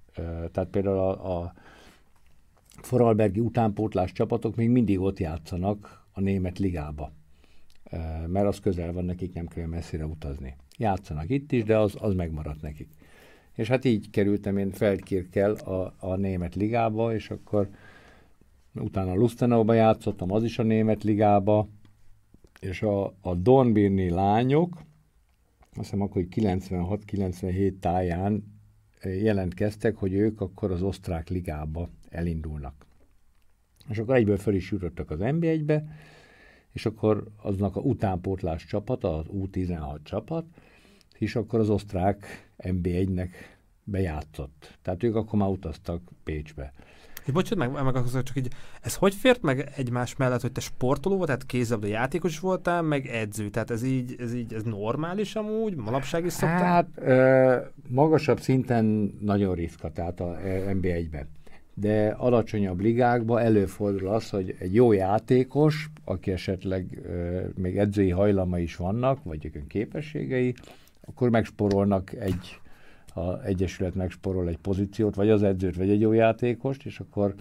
Speaker 2: Tehát például a, a Foralbergi utánpótlás csapatok még mindig ott játszanak a német ligába, mert az közel van nekik, nem kell messzire utazni. Játszanak itt is, de az, az megmaradt nekik. És hát így kerültem én Feldkirkkel a, a német ligába, és akkor utána Lustenauba játszottam, az is a német ligába, és a, a Dornbirni lányok, azt hiszem akkor 96-97 táján eh, jelentkeztek, hogy ők akkor az osztrák ligába elindulnak. És akkor egyből föl is jutottak az NB1-be, és akkor aznak a utánpótlás csapat, az U16 csapat, és akkor az osztrák NB1-nek bejátszott. Tehát ők akkor már utaztak Pécsbe.
Speaker 1: És bocsánat, meg, meg akkor csak így, ez hogy fért meg egymás mellett, hogy te sportoló volt, tehát kézzelabda játékos voltál, meg edző, tehát ez így, ez így, ez normális amúgy, manapság is szoktál?
Speaker 2: Hát ö, magasabb szinten nagyon ritka, tehát a NB1-ben. De alacsonyabb ligákban előfordul az, hogy egy jó játékos, aki esetleg ö, még edzői hajlama is vannak, vagy képességei, akkor megsporolnak egy a Egyesület megsporol egy pozíciót, vagy az edzőt, vagy egy jó játékost, és akkor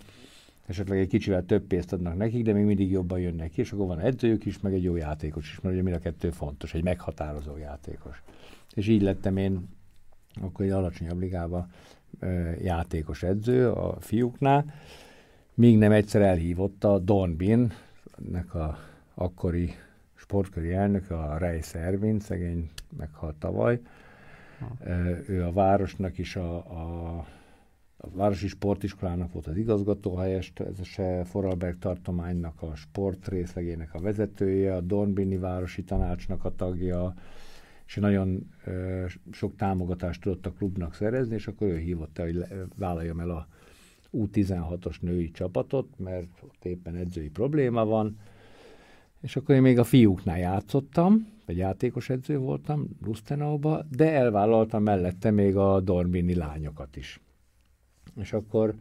Speaker 2: esetleg egy kicsivel több pénzt adnak nekik, de még mindig jobban jönnek ki, és akkor van edzőjük is, meg egy jó játékos is, mert ugye mind a kettő fontos, egy meghatározó játékos. És így lettem én akkor egy alacsonyabb ligába játékos edző a fiúknál, míg nem egyszer elhívott a Don Bin, ennek a akkori sportköri elnök, a Reis Ervin, szegény meghalt tavaly, ő a városnak is a, a, a Városi Sportiskolának volt az igazgatóhelyest, ez a Foralberg tartománynak a sport részlegének a vezetője, a Dornbini Városi Tanácsnak a tagja, és nagyon ö, sok támogatást tudott a klubnak szerezni, és akkor ő hívott el, hogy le, vállaljam el a U16-os női csapatot, mert ott éppen edzői probléma van, és akkor én még a fiúknál játszottam, vagy játékos edző voltam Lustenauba, de elvállaltam mellette még a Dormini lányokat is. És akkor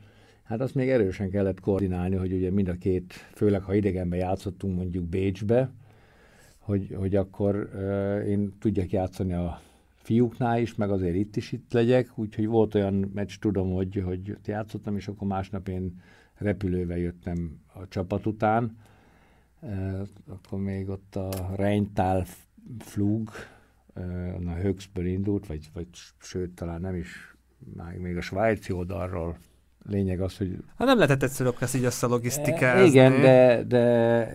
Speaker 2: hát azt még erősen kellett koordinálni, hogy ugye mind a két, főleg ha idegenbe játszottunk mondjuk Bécsbe, hogy, hogy akkor uh, én tudjak játszani a fiúknál is, meg azért itt is itt legyek, úgyhogy volt olyan meccs, tudom, hogy, hogy játszottam, és akkor másnap én repülővel jöttem a csapat után, uh, akkor még ott a Rheintal Flug, a Höxből indult, vagy, vagy sőt, talán nem is, még a svájci oldalról lényeg az, hogy...
Speaker 1: Hát nem lehetett egyszerűbb ezt így össze logisztikázni.
Speaker 2: Igen, de, de...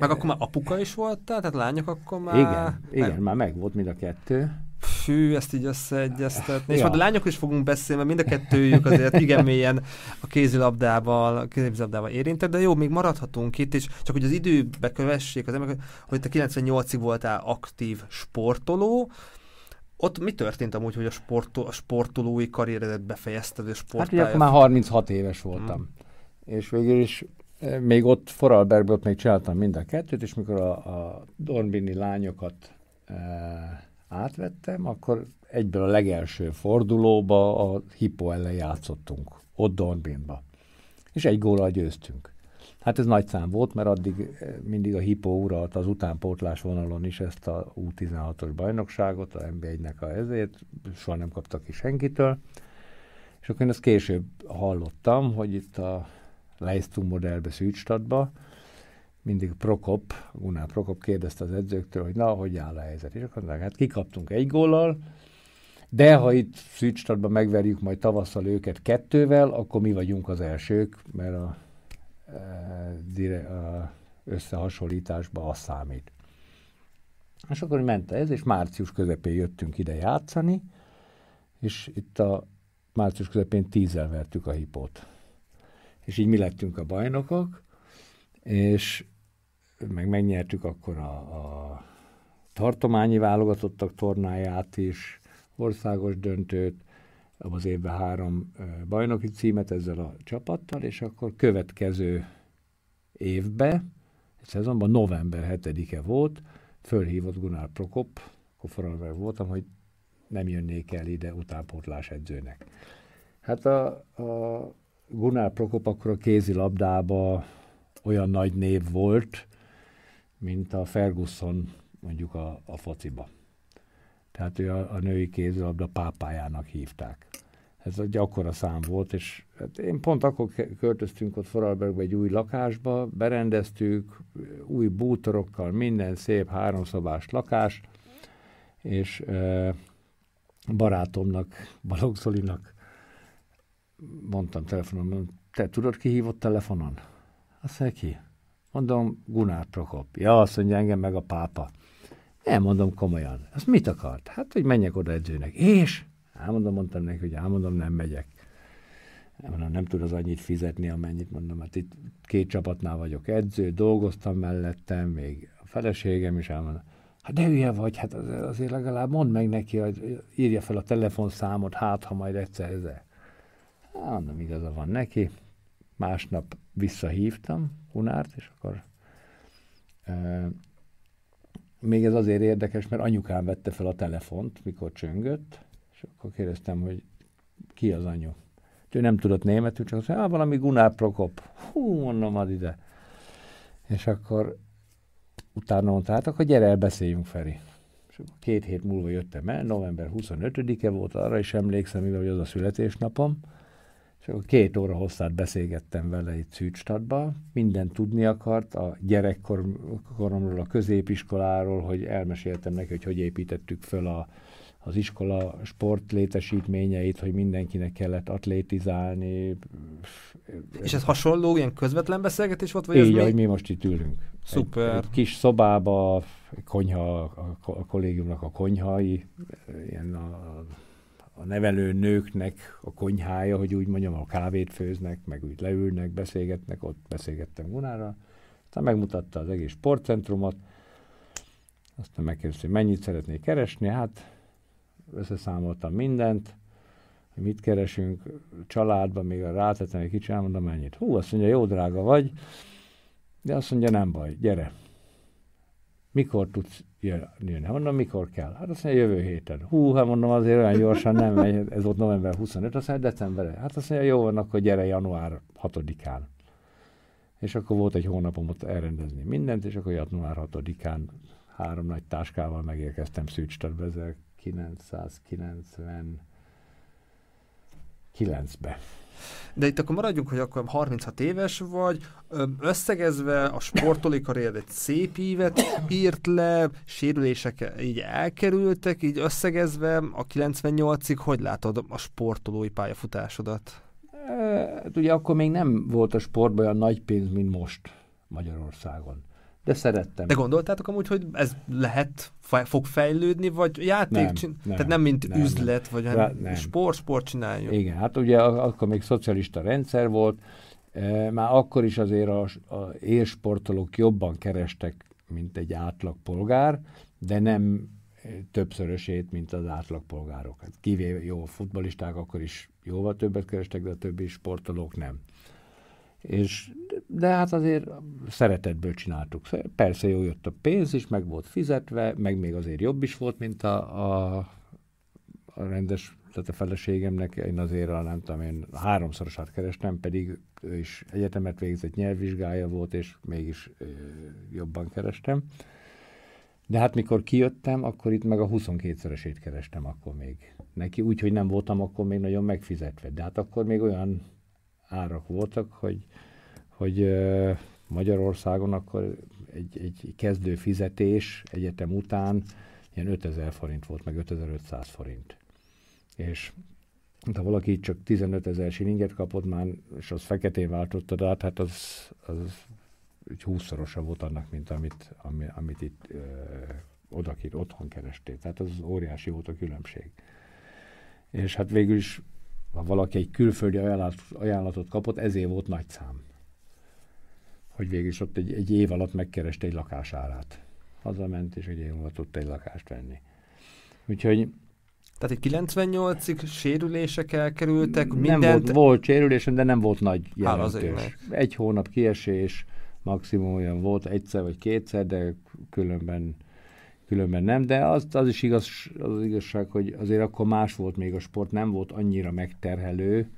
Speaker 1: Meg akkor már apuka is volt, tehát lányok akkor már...
Speaker 2: Igen, igen már meg volt mind a kettő.
Speaker 1: Fű, ezt így összeegyeztetni. Ja. És majd a lányok is fogunk beszélni, mert mind a kettőjük azért igen mélyen a kézilabdával, a kézilabdával érintett, de jó, még maradhatunk itt, és csak hogy az időbe kövessék az emberek, hogy te 98-ig voltál aktív sportoló, ott mi történt amúgy, hogy a, sportol, a sportolói karrieredet befejezted, és
Speaker 2: Hát ugye akkor már 36 éves voltam. Hmm. És végül is eh, még ott Foralbergben ott még csináltam mind a kettőt, és mikor a, a Dornbini lányokat e, átvettem, akkor egyből a legelső fordulóba a Hippo ellen játszottunk, ott Dornbinba. És egy góllal győztünk. Hát ez nagy szám volt, mert addig eh, mindig a Hippo uralt az utánpótlás vonalon is ezt a U16-os bajnokságot, a NB1-nek a ezért, soha nem kaptak ki senkitől. És akkor én ezt később hallottam, hogy itt a Leistung modellbe Szűcstadba, mindig Prokop, Gunnar Prokop kérdezte az edzőktől, hogy na, hogy áll a helyzet. És akkor mondták, hát kikaptunk egy góllal, de ha itt Szűcstadban megverjük majd tavasszal őket kettővel, akkor mi vagyunk az elsők, mert a összehasonlításba az számít. És akkor ment ez, és március közepén jöttünk ide játszani, és itt a március közepén tízzel vertük a hipót. És így mi lettünk a bajnokok, és meg megnyertük akkor a, a tartományi válogatottak tornáját is, országos döntőt, az évben három bajnoki címet ezzel a csapattal, és akkor következő évbe, egy szezonban november 7-e volt, fölhívott Gunnar Prokop, akkor voltam, hogy nem jönnék el ide utánpótlás edzőnek. Hát a, a Gunnar Prokop akkor a kézilabdába olyan nagy név volt, mint a Ferguson mondjuk a, a fociba. Tehát ő a, a női kézilabda pápájának hívták. Ez egy akkora szám volt, és hát én pont akkor költöztünk ott Foralbergbe egy új lakásba, berendeztük, új bútorokkal, minden szép háromszobás lakás, és e, barátomnak, Balogh Zolinak mondtam telefonon, te tudod, ki hívott telefonon? Azt mondja, ki? Mondom, Gunár Prokop. Ja, azt mondja, engem meg a pápa. Elmondom komolyan. Azt mit akart? Hát, hogy menjek oda edzőnek. És? Elmondom, mondtam neki, hogy elmondom, nem megyek. Mondom, nem tud az annyit fizetni, amennyit mondom, hát itt két csapatnál vagyok edző, dolgoztam mellettem, még a feleségem is elmondom, hát de hülye vagy, hát azért legalább mondd meg neki, hogy írja fel a telefonszámot, hát ha majd egyszer ez. Hát, mondom, igaza van neki. Másnap visszahívtam Hunárt, és akkor még ez azért érdekes, mert anyukám vette fel a telefont, mikor csöngött, és akkor kérdeztem, hogy ki az anyu. Ő nem tudott németül, csak azt mondja, valami Gunnar Prokop. Hú, mondom, ad ide. És akkor utána mondta, hát akkor gyere el, beszéljünk, Feri. És két hét múlva jöttem el, november 25-e volt, arra is emlékszem, mivel az a születésnapom. És akkor két óra hosszát beszélgettem vele itt Szűcstadba. Minden tudni akart a gyerekkoromról, a középiskoláról, hogy elmeséltem neki, hogy hogy építettük föl a, az iskola sport létesítményeit, hogy mindenkinek kellett atlétizálni.
Speaker 1: És ez hasonló, ilyen közvetlen beszélgetés volt? Vagy
Speaker 2: Így,
Speaker 1: ez
Speaker 2: ahogy mi most itt ülünk.
Speaker 1: Szuper.
Speaker 2: Egy, egy kis szobába, konyha, a, a kollégiumnak a konyhai, ilyen a, a nevelő nőknek a konyhája, hogy úgy mondjam, a kávét főznek, meg úgy leülnek, beszélgetnek, ott beszélgettem Gunára. Aztán megmutatta az egész sportcentrumot, aztán megkérdezte, hogy mennyit szeretnék keresni, hát összeszámoltam mindent, hogy mit keresünk családban, még a rátettem egy kicsit, elmondom mennyit. Hú, azt mondja, jó drága vagy, de azt mondja, nem baj, gyere. Mikor tudsz jönni? Hát mondom, mikor kell? Hát azt mondja, jövő héten. Hú, hát mondom, azért olyan gyorsan nem megy, ez volt november 25, azt mondja, december. Hát azt mondja, jó van, akkor gyere január 6-án. És akkor volt egy hónapom ott elrendezni mindent, és akkor január 6-án három nagy táskával megérkeztem Szűcstadbe 1999-be.
Speaker 1: De itt akkor maradjunk, hogy akkor 36 éves vagy, összegezve a sportolói karriered egy szép ívet írt le, sérülések így elkerültek, így összegezve a 98-ig hogy látod a sportolói pályafutásodat?
Speaker 2: Hát ugye akkor még nem volt a sportban olyan nagy pénz, mint most Magyarországon. De szerettem.
Speaker 1: De gondoltátok amúgy, hogy ez lehet, fog fejlődni, vagy játék? Nem, csin- nem, Tehát nem mint nem, üzlet, vagy Rá, nem. sport, sport csináljuk.
Speaker 2: Igen, hát ugye akkor még szocialista rendszer volt, már akkor is azért a, a élsportolók jobban kerestek, mint egy átlagpolgár, de nem többszörösét, mint az átlagpolgárok. Hát kivéve jó futbolisták, akkor is jóval többet kerestek, de a többi sportolók nem. És, de hát azért szeretetből csináltuk. Persze jó jött a pénz is, meg volt fizetve, meg még azért jobb is volt, mint a, a, a rendes, tehát a feleségemnek. Én azért a nem tudom, én háromszorosát kerestem, pedig ő is egyetemet végzett, nyelvvizsgája volt, és mégis ö, jobban kerestem. De hát mikor kijöttem, akkor itt meg a 22-szeresét kerestem akkor még neki, úgyhogy nem voltam akkor még nagyon megfizetve. De hát akkor még olyan árak voltak, hogy, hogy Magyarországon akkor egy, egy kezdő fizetés egyetem után ilyen 5000 forint volt, meg 5500 forint. És ha valaki csak 15 ezer silinget kapott már, és az feketén váltottad át, hát az, az húszszorosa volt annak, mint amit, ami, amit itt ö, odakint, otthon kerestél. Tehát az óriási volt a különbség. És hát végül is ha valaki egy külföldi ajánlat, ajánlatot kapott, ezért volt nagy szám. Hogy végül is ott egy, egy év alatt megkereste egy lakásárát. Hazament, és egy év alatt tudta egy lakást venni. Úgyhogy
Speaker 1: tehát egy 98-ig sérülések elkerültek,
Speaker 2: nem mindent... Volt, volt sérülésem, de nem volt nagy jelentős. Egy hónap kiesés, maximum olyan volt egyszer vagy kétszer, de különben különben nem, de az, az is igaz, az igazság, hogy azért akkor más volt még a sport, nem volt annyira megterhelő,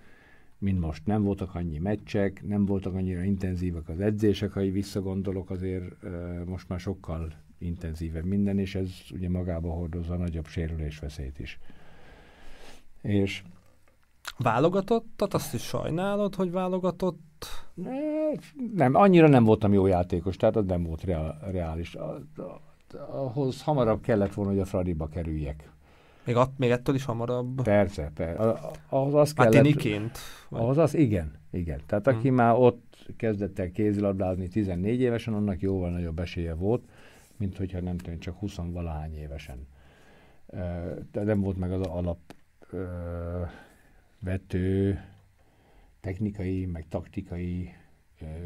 Speaker 2: mint most. Nem voltak annyi meccsek, nem voltak annyira intenzívek az edzések, ha így visszagondolok, azért most már sokkal intenzívebb minden, és ez ugye magába hordozza a nagyobb sérülésveszélyt is. És
Speaker 1: Válogatottat, azt is sajnálod, hogy válogatott?
Speaker 2: Nem, annyira nem voltam jó játékos, tehát az nem volt reális. A, a, ahhoz hamarabb kellett volna, hogy a Fradiba kerüljek.
Speaker 1: Még, att, még ettől is hamarabb?
Speaker 2: Persze, persze. Ahhoz az kellett...
Speaker 1: Tiniként?
Speaker 2: Ahhoz az, igen, igen. Tehát aki hmm. már ott kezdett el kézilabdázni 14 évesen, annak jóval nagyobb esélye volt, mint hogyha nem tudom, csak 20 valahány évesen. De nem volt meg az alap vető technikai, meg taktikai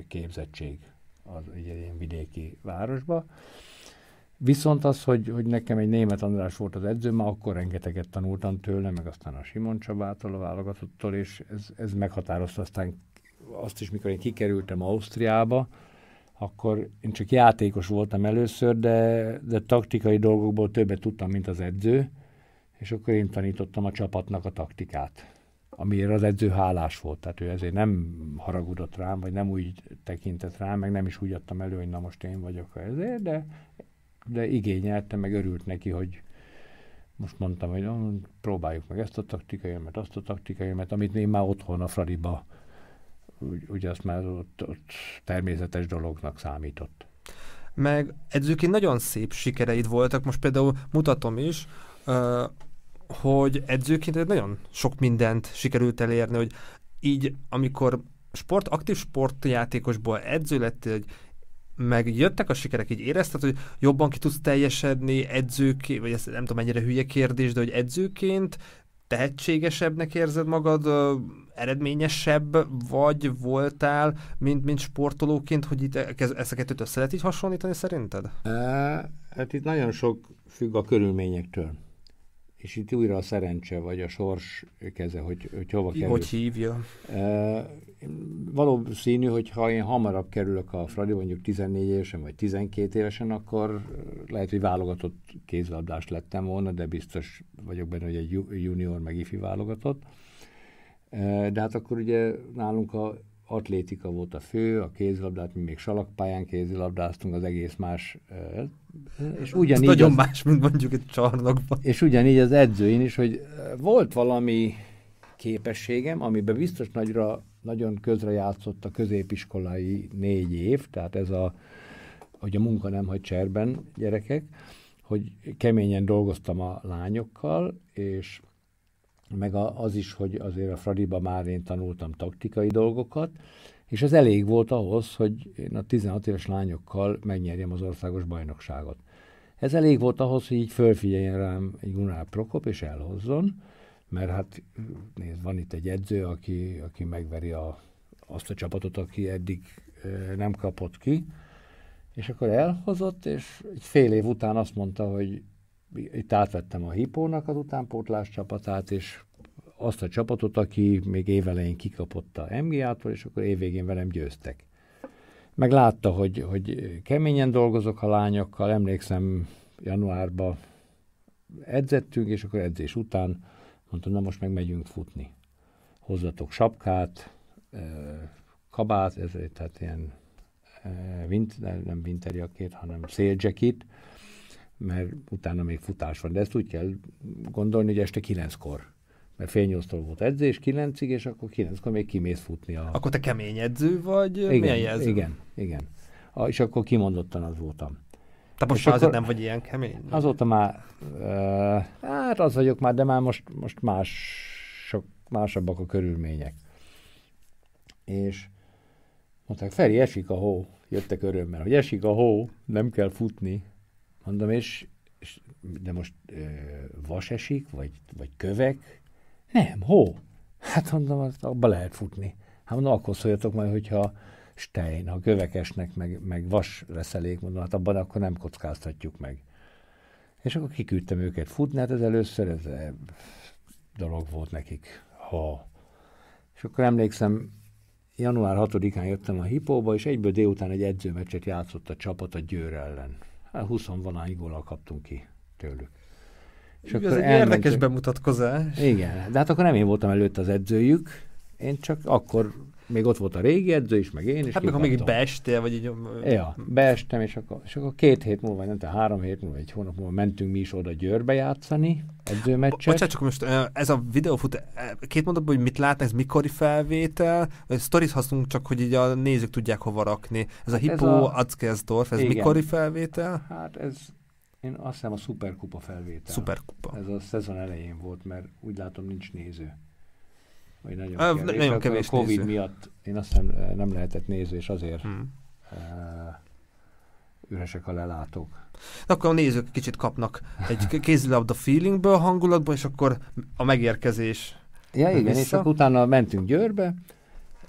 Speaker 2: képzettség az egy ilyen vidéki városba. Viszont az, hogy, hogy nekem egy német András volt az edzőm, már akkor rengeteget tanultam tőle, meg aztán a Simon Csabától, a válogatottól, és ez, ez meghatározta aztán azt is, mikor én kikerültem Ausztriába, akkor én csak játékos voltam először, de, de taktikai dolgokból többet tudtam, mint az edző, és akkor én tanítottam a csapatnak a taktikát, amiért az edző hálás volt, tehát ő ezért nem haragudott rám, vagy nem úgy tekintett rám, meg nem is úgy adtam elő, hogy na most én vagyok ezért, de de igényelte, meg örült neki, hogy most mondtam, hogy no, próbáljuk meg ezt a taktikaimat, azt a taktikaimat, amit én már otthon a Fradiba, úgy azt már ott, ott természetes dolognak számított.
Speaker 1: Meg edzőként nagyon szép sikereid voltak, most például mutatom is, hogy edzőként nagyon sok mindent sikerült elérni, hogy így, amikor sport, aktív sportjátékosból edző lettél, hogy meg jöttek a sikerek, így érezted, hogy jobban ki tudsz teljesedni edzőként, vagy ez nem tudom mennyire hülye kérdés, de hogy edzőként tehetségesebbnek érzed magad, eredményesebb vagy voltál, mint, mint sportolóként, hogy itt ezt a kettőt össze lehet így hasonlítani szerinted?
Speaker 2: E, hát itt nagyon sok függ a körülményektől. És itt újra a szerencse, vagy a sors keze, hogy, hogy hova kerül.
Speaker 1: Hogy hívja?
Speaker 2: E, valószínű, hogy ha én hamarabb kerülök a Fradi, mondjuk 14 évesen, vagy 12 évesen, akkor lehet, hogy válogatott kézlabdás lettem volna, de biztos vagyok benne, hogy egy junior, meg ifi válogatott. E, de hát akkor ugye nálunk a atlétika volt a fő, a kézlabdát, mi még salakpályán kézilabdáztunk, az egész más.
Speaker 1: És ugyanígy Ez nagyon az, más, mint mondjuk egy csarnokban.
Speaker 2: És ugyanígy az edzőin is, hogy volt valami képességem, amiben biztos nagyra, nagyon közre játszott a középiskolai négy év, tehát ez a, hogy a munka nem hagy cserben gyerekek, hogy keményen dolgoztam a lányokkal, és meg az is, hogy azért a Fradiba már én tanultam taktikai dolgokat, és ez elég volt ahhoz, hogy én a 16 éves lányokkal megnyerjem az országos bajnokságot. Ez elég volt ahhoz, hogy így fölfigyeljen rám egy Gunnar Prokop, és elhozzon, mert hát nézd, van itt egy edző, aki, aki megveri a, azt a csapatot, aki eddig nem kapott ki, és akkor elhozott, és egy fél év után azt mondta, hogy itt átvettem a Hipónak az utánpótlás csapatát, és azt a csapatot, aki még évelején kikapott a MGA-tól, és akkor évvégén velem győztek. Meg látta, hogy, hogy keményen dolgozok a lányokkal, emlékszem januárban edzettünk, és akkor edzés után mondtam, na most meg megyünk futni. Hozzatok sapkát, kabát, ez tehát ilyen vint, nem winterjakét, hanem széljacket, mert utána még futás van. De ezt úgy kell gondolni, hogy este kilenckor mert fél nyolctól volt edzés, kilencig, és akkor kilenckor még kimész futni. A...
Speaker 1: Akkor te kemény edző vagy? Igen, milyen jelző?
Speaker 2: Igen, igen. A, és akkor kimondottan az voltam.
Speaker 1: Te most már azért nem vagy ilyen kemény?
Speaker 2: Azóta már, uh, hát az vagyok már, de már most, most más, sok, másabbak a körülmények. És mondták, Feri, esik a hó. Jöttek örömmel, hogy esik a hó, nem kell futni. Mondom, és, és de most uh, vas esik, vagy, vagy kövek, nem, hó. Hát mondom, abba lehet futni. Hát mondom, akkor szóljatok majd, hogyha stein, ha kövekesnek, meg, meg vas reszelék, mondom, hát abban akkor nem kockáztatjuk meg. És akkor kiküldtem őket futni, hát ez először ez eh, dolog volt nekik. Ha. És akkor emlékszem, január 6-án jöttem a hipóba, és egyből délután egy edzőmeccset játszott a csapat a Győr ellen. Hát 20 valány kaptunk ki tőlük.
Speaker 1: És Ez akkor egy elmentünk. érdekes bemutatkozás.
Speaker 2: Igen, de hát akkor nem én voltam előtt az edzőjük, én csak akkor még ott volt a régi edző is, meg én is.
Speaker 1: Hát ha még itt beestél, vagy így...
Speaker 2: Ja, beestem, és akkor, és akkor két hét múlva, nem tudom, három hét múlva, egy hónap múlva mentünk mi is oda Győrbe játszani, edzőmeccset.
Speaker 1: Bocsánat, csak most ez a videófut, két mondatban, hogy mit látnak, ez mikori felvétel, sztorit használunk csak, hogy így a nézők tudják hova rakni. Ez a hát Hippo ez a... Atzkersdorf, ez igen. mikori felvétel?
Speaker 2: Hát ez én azt hiszem a szuperkupa felvétel.
Speaker 1: Szuperkupa.
Speaker 2: Ez a szezon elején volt, mert úgy látom nincs néző. Vagy nagyon
Speaker 1: a, kevés. Nagyon kevés
Speaker 2: a Covid néző. miatt én azt hiszem nem lehetett néző, és azért hmm. uh, üresek a lelátók.
Speaker 1: De akkor a nézők kicsit kapnak egy kézilabda feelingből, hangulatból, és akkor a megérkezés.
Speaker 2: Ja, igen, vissza. és akkor utána mentünk Győrbe,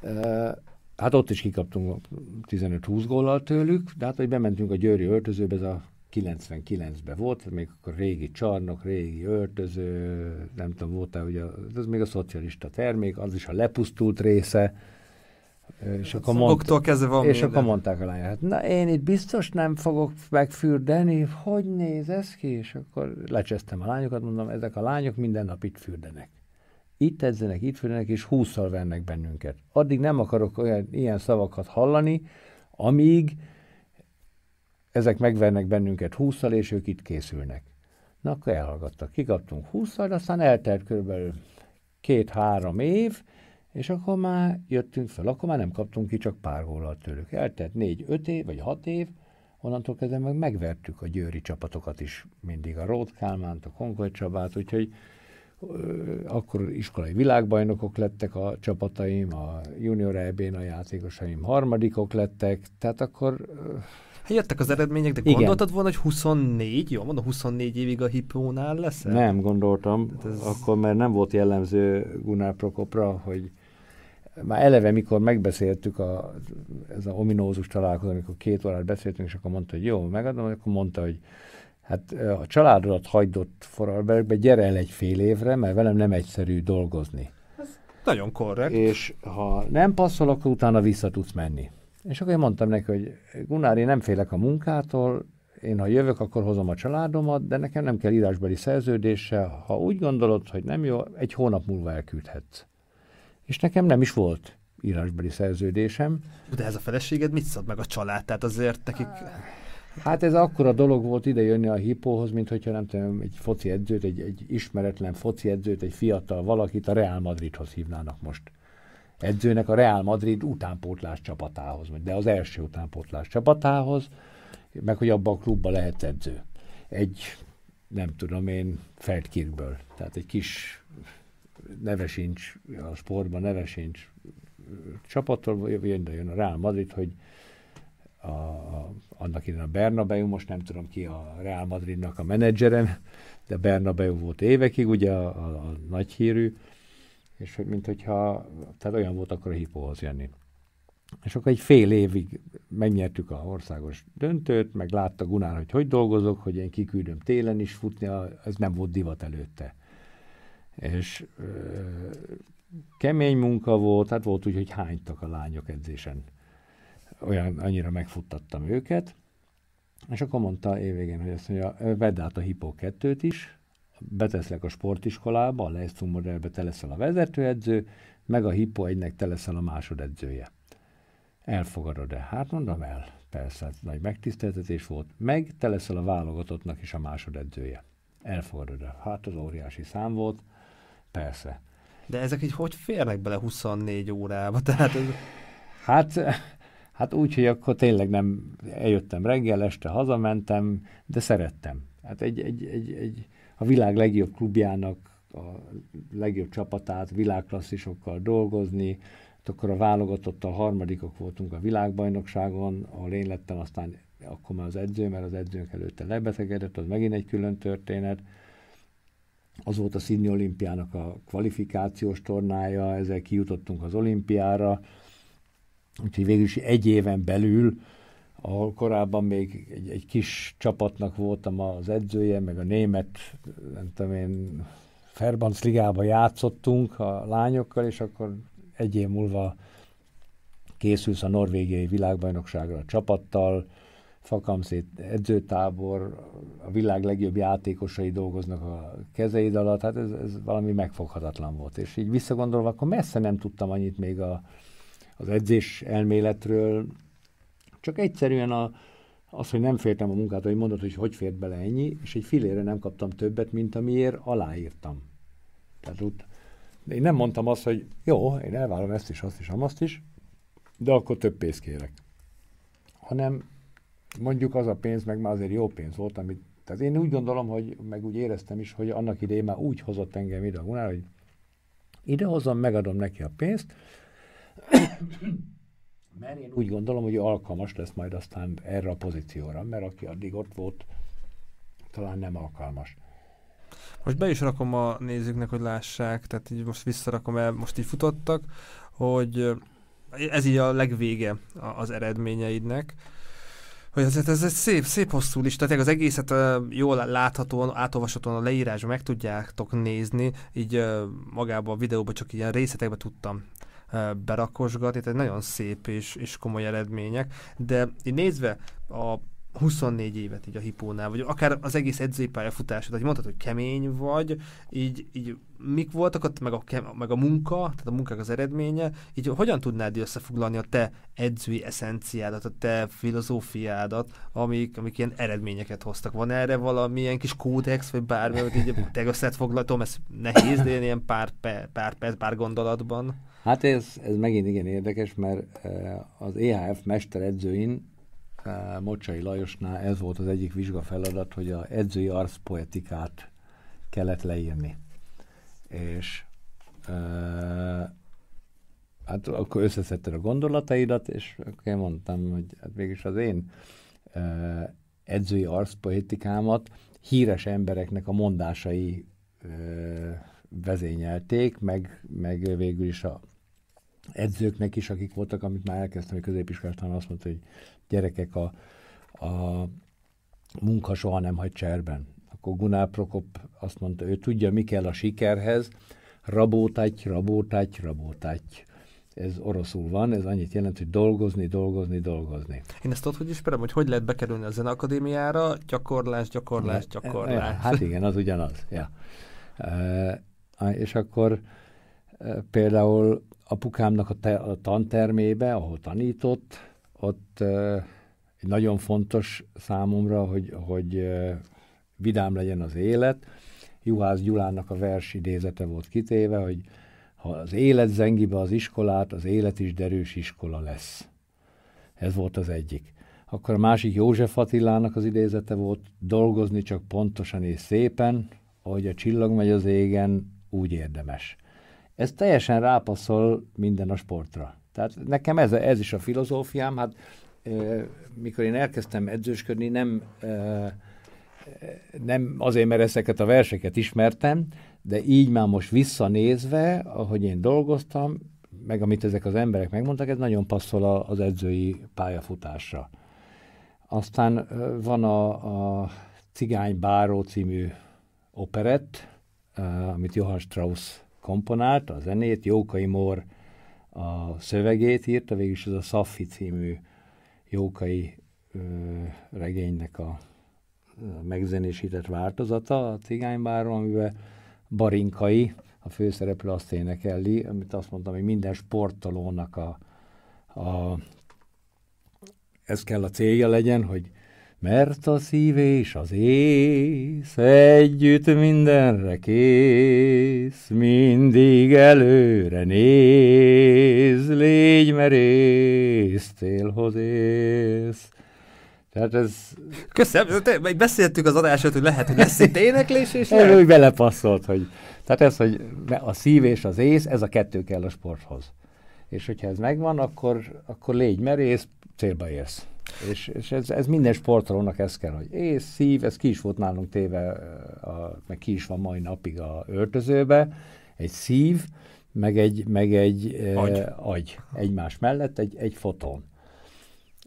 Speaker 2: uh, hát ott is kikaptunk 15-20 góllal tőlük, de hát, hogy bementünk a Győri öltözőbe, ez a 99-ben volt, még akkor régi csarnok, régi öltöző, nem tudom, volt -e, ugye, ez még a szocialista termék, az is a lepusztult része,
Speaker 1: és akkor, mond, kezdve van
Speaker 2: és akkor mondták a lányok, hát na én itt biztos nem fogok megfürdeni, hogy néz ez ki? És akkor lecsesztem a lányokat, mondom, ezek a lányok minden nap itt fürdenek. Itt edzenek, itt fürdenek, és húszszal vennek bennünket. Addig nem akarok olyan ilyen szavakat hallani, amíg ezek megvernek bennünket húszszal, és ők itt készülnek. Na, akkor elhallgattak. Kikaptunk húszszal, de aztán eltelt körülbelül két-három év, és akkor már jöttünk fel, akkor már nem kaptunk ki csak pár gólat tőlük. Eltelt négy-öt év, vagy hat év, onnantól kezdve meg megvertük a győri csapatokat is, mindig a Rót Kálmánt, a Konkoly Csabát, úgyhogy akkor iskolai világbajnokok lettek a csapataim, a junior eb a játékosaim harmadikok lettek, tehát akkor ö,
Speaker 1: jöttek az eredmények, de Igen. gondoltad volna, hogy 24, jó mondom, 24 évig a hipónál lesz?
Speaker 2: Nem gondoltam, hát ez... akkor mert nem volt jellemző Gunnar Prokopra, hogy már eleve, mikor megbeszéltük a, ez a ominózus találkozó, amikor két órát beszéltünk, és akkor mondta, hogy jó, megadom, akkor mondta, hogy Hát a családodat hagyd ott Foralbergbe, gyere el egy fél évre, mert velem nem egyszerű dolgozni.
Speaker 1: Nagyon korrekt.
Speaker 2: És ha nem passzol, akkor utána vissza tudsz menni. És akkor én mondtam neki, hogy Gunár, én nem félek a munkától, én ha jövök, akkor hozom a családomat, de nekem nem kell írásbeli szerződése. Ha úgy gondolod, hogy nem jó, egy hónap múlva elküldhetsz. És nekem nem is volt írásbeli szerződésem.
Speaker 1: De ez a feleséged mit szad meg a család? Tehát azért nekik...
Speaker 2: Hát ez akkora dolog volt ide jönni a hipóhoz, mint hogyha nem tudom, egy foci edzőt, egy, egy ismeretlen foci edzőt, egy fiatal valakit a Real Madridhoz hívnának most edzőnek a Real Madrid utánpótlás csapatához, de az első utánpótlás csapatához, meg hogy abban a klubban lehet edző. Egy, nem tudom én, Feldkirkből. Tehát egy kis neve sincs, a sportban neve sincs csapattól jön, jön a Real Madrid, hogy a, a, annak idején a Bernabeu, most nem tudom ki a Real Madridnak a menedzserem, de Bernabeu volt évekig, ugye a, a, a nagy hírű, és mint hogyha, tehát olyan volt akkor a hipóhoz jönni. És akkor egy fél évig megnyertük a országos döntőt, meg látta Gunár, hogy hogy dolgozok, hogy én kiküldöm télen is futni, ez nem volt divat előtte. És ö, kemény munka volt, tehát volt úgy, hogy hánytak a lányok edzésen. Olyan, annyira megfuttattam őket, és akkor mondta évvégén, hogy azt mondja, vedd át a Hippo 2-t is, beteszlek a sportiskolába, a Leistung modellbe te leszel a vezetőedző, meg a Hippo egynek te leszel a másodedzője. Elfogadod-e? Hát mondom el. Persze, ez nagy megtiszteltetés volt. Meg te leszel a válogatottnak is a másodedzője. Elfogadod-e? Hát az óriási szám volt. Persze.
Speaker 1: De ezek így hogy férnek bele 24 órába? Tehát ez...
Speaker 2: Hát, hát úgy, hogy akkor tényleg nem eljöttem reggel, este hazamentem, de szerettem. Hát egy, egy, egy, egy, a világ legjobb klubjának a legjobb csapatát, világklasszisokkal dolgozni, hát akkor a válogatott a harmadikok voltunk a világbajnokságon, ahol én lettem aztán akkor már az edző, mert az edzőnk előtte lebetegedett, az megint egy külön történet. Az volt a Sydney olimpiának a kvalifikációs tornája, ezzel kijutottunk az olimpiára, úgyhogy végül is egy éven belül ahol korábban még egy, egy kis csapatnak voltam az edzője, meg a német, nem tudom én, Fairbanks ligába játszottunk a lányokkal, és akkor egy év múlva készülsz a norvégiai világbajnokságra a csapattal, Fakamszét edzőtábor, a világ legjobb játékosai dolgoznak a kezeid alatt, hát ez, ez valami megfoghatatlan volt. És így visszagondolva, akkor messze nem tudtam annyit még a, az edzés elméletről, csak egyszerűen a, az, hogy nem fértem a munkát, hogy mondod, hogy hogy fért bele ennyi, és egy filére nem kaptam többet, mint amiért aláírtam. Tehát de én nem mondtam azt, hogy jó, én elvárom ezt is, azt is, azt is, de akkor több pénzt kérek. Hanem mondjuk az a pénz, meg már azért jó pénz volt, amit, tehát én úgy gondolom, hogy meg úgy éreztem is, hogy annak idején már úgy hozott engem ide a Gunár, hogy idehozom, megadom neki a pénzt, mert én úgy gondolom, hogy alkalmas lesz majd aztán erre a pozícióra, mert aki addig ott volt, talán nem alkalmas.
Speaker 1: Most be is rakom a nézőknek, hogy lássák, tehát így most visszarakom el, most így futottak, hogy ez így a legvége az eredményeidnek, hogy ez, ez egy szép, szép hosszú lista, tehát az egészet jól láthatóan, átolvashatóan a leírásban meg tudjátok nézni, így magában a videóban csak ilyen részletekben tudtam berakosgatni, tehát nagyon szép és, és komoly eredmények, de így nézve a 24 évet így a hipónál, vagy akár az egész edzői pályafutásod, hogy mondtad, hogy kemény vagy, így, így mik voltak ott, meg a, meg a munka, tehát a munkák az eredménye, így hogyan tudnád összefoglalni a te edzői eszenciádat, a te filozófiádat, amik, amik ilyen eredményeket hoztak? Van erre valamilyen kis kódex, vagy bármi, hogy így te összefoglaltom, ez nehéz, de ilyen pár, pár, pár, pár gondolatban.
Speaker 2: Hát ez, ez megint igen érdekes, mert az EHF mesteredzőin Mocsai Lajosnál ez volt az egyik vizsgafeladat, hogy a edzői arszpoetikát kellett leírni. És e, hát akkor összeszedted a gondolataidat, és akkor én mondtam, hogy hát mégis az én e, edzői arszpoetikámat híres embereknek a mondásai e, vezényelték, meg, meg végül is a edzőknek is, akik voltak, amit már elkezdtem, hogy középiskolástan azt mondta, hogy gyerekek a, a munka soha nem hagy cserben. Akkor Gunár Prokop azt mondta, ő tudja, mi kell a sikerhez, rabótágy, rabótágy, rabótágy. Ez oroszul van, ez annyit jelent, hogy dolgozni, dolgozni, dolgozni.
Speaker 1: Én ezt ott hogy ismerem, hogy hogy lehet bekerülni a zeneakadémiára, gyakorlás, gyakorlás, gyakorlás. Ja,
Speaker 2: hát igen, az ugyanaz. Ja. E, és akkor e, például apukámnak a, te, a tantermébe, ahol tanított, ott e, nagyon fontos számomra, hogy, hogy e, vidám legyen az élet. Juhász Gyulának a vers idézete volt kitéve, hogy ha az élet zengi be az iskolát, az élet is derős iskola lesz. Ez volt az egyik. Akkor a másik József Attilának az idézete volt, dolgozni csak pontosan és szépen, ahogy a csillag megy az égen, úgy érdemes. Ez teljesen rápasszol minden a sportra. Tehát nekem ez, ez is a filozófiám. Hát mikor én elkezdtem edzősködni, nem, nem azért, mert ezeket a verseket ismertem, de így már most visszanézve, ahogy én dolgoztam, meg amit ezek az emberek megmondtak, ez nagyon passzol az edzői pályafutásra. Aztán van a, a Cigány Báró című operett, amit Johann Strauss komponált, a zenét, Jókai Mór a szövegét írta, végülis ez a Szaffi című Jókai ö, regénynek a megzenésített változata a Cigánybárról, amiben Barinkai, a főszereplő azt énekeli, amit azt mondtam, hogy minden sportolónak a, a ez kell a célja legyen, hogy mert a szív és az ész együtt mindenre kész, mindig előre néz, légy merész, célhoz ész. Tehát ez...
Speaker 1: Köszönöm, te, beszéltük az adásot, hogy lehet, hogy lesz itt éneklés, és
Speaker 2: Ez úgy belepasszolt, hogy... Tehát ez, hogy a szív és az ész, ez a kettő kell a sporthoz. És hogyha ez megvan, akkor, akkor légy merész, célba érsz. És, és ez, ez minden sportolónak ez kell, hogy ész, szív, ez ki is volt nálunk téve, a, meg ki is van mai napig a öltözőbe, egy szív, meg egy, meg egy agy. Eh, agy. Egymás mellett, egy, egy fotón.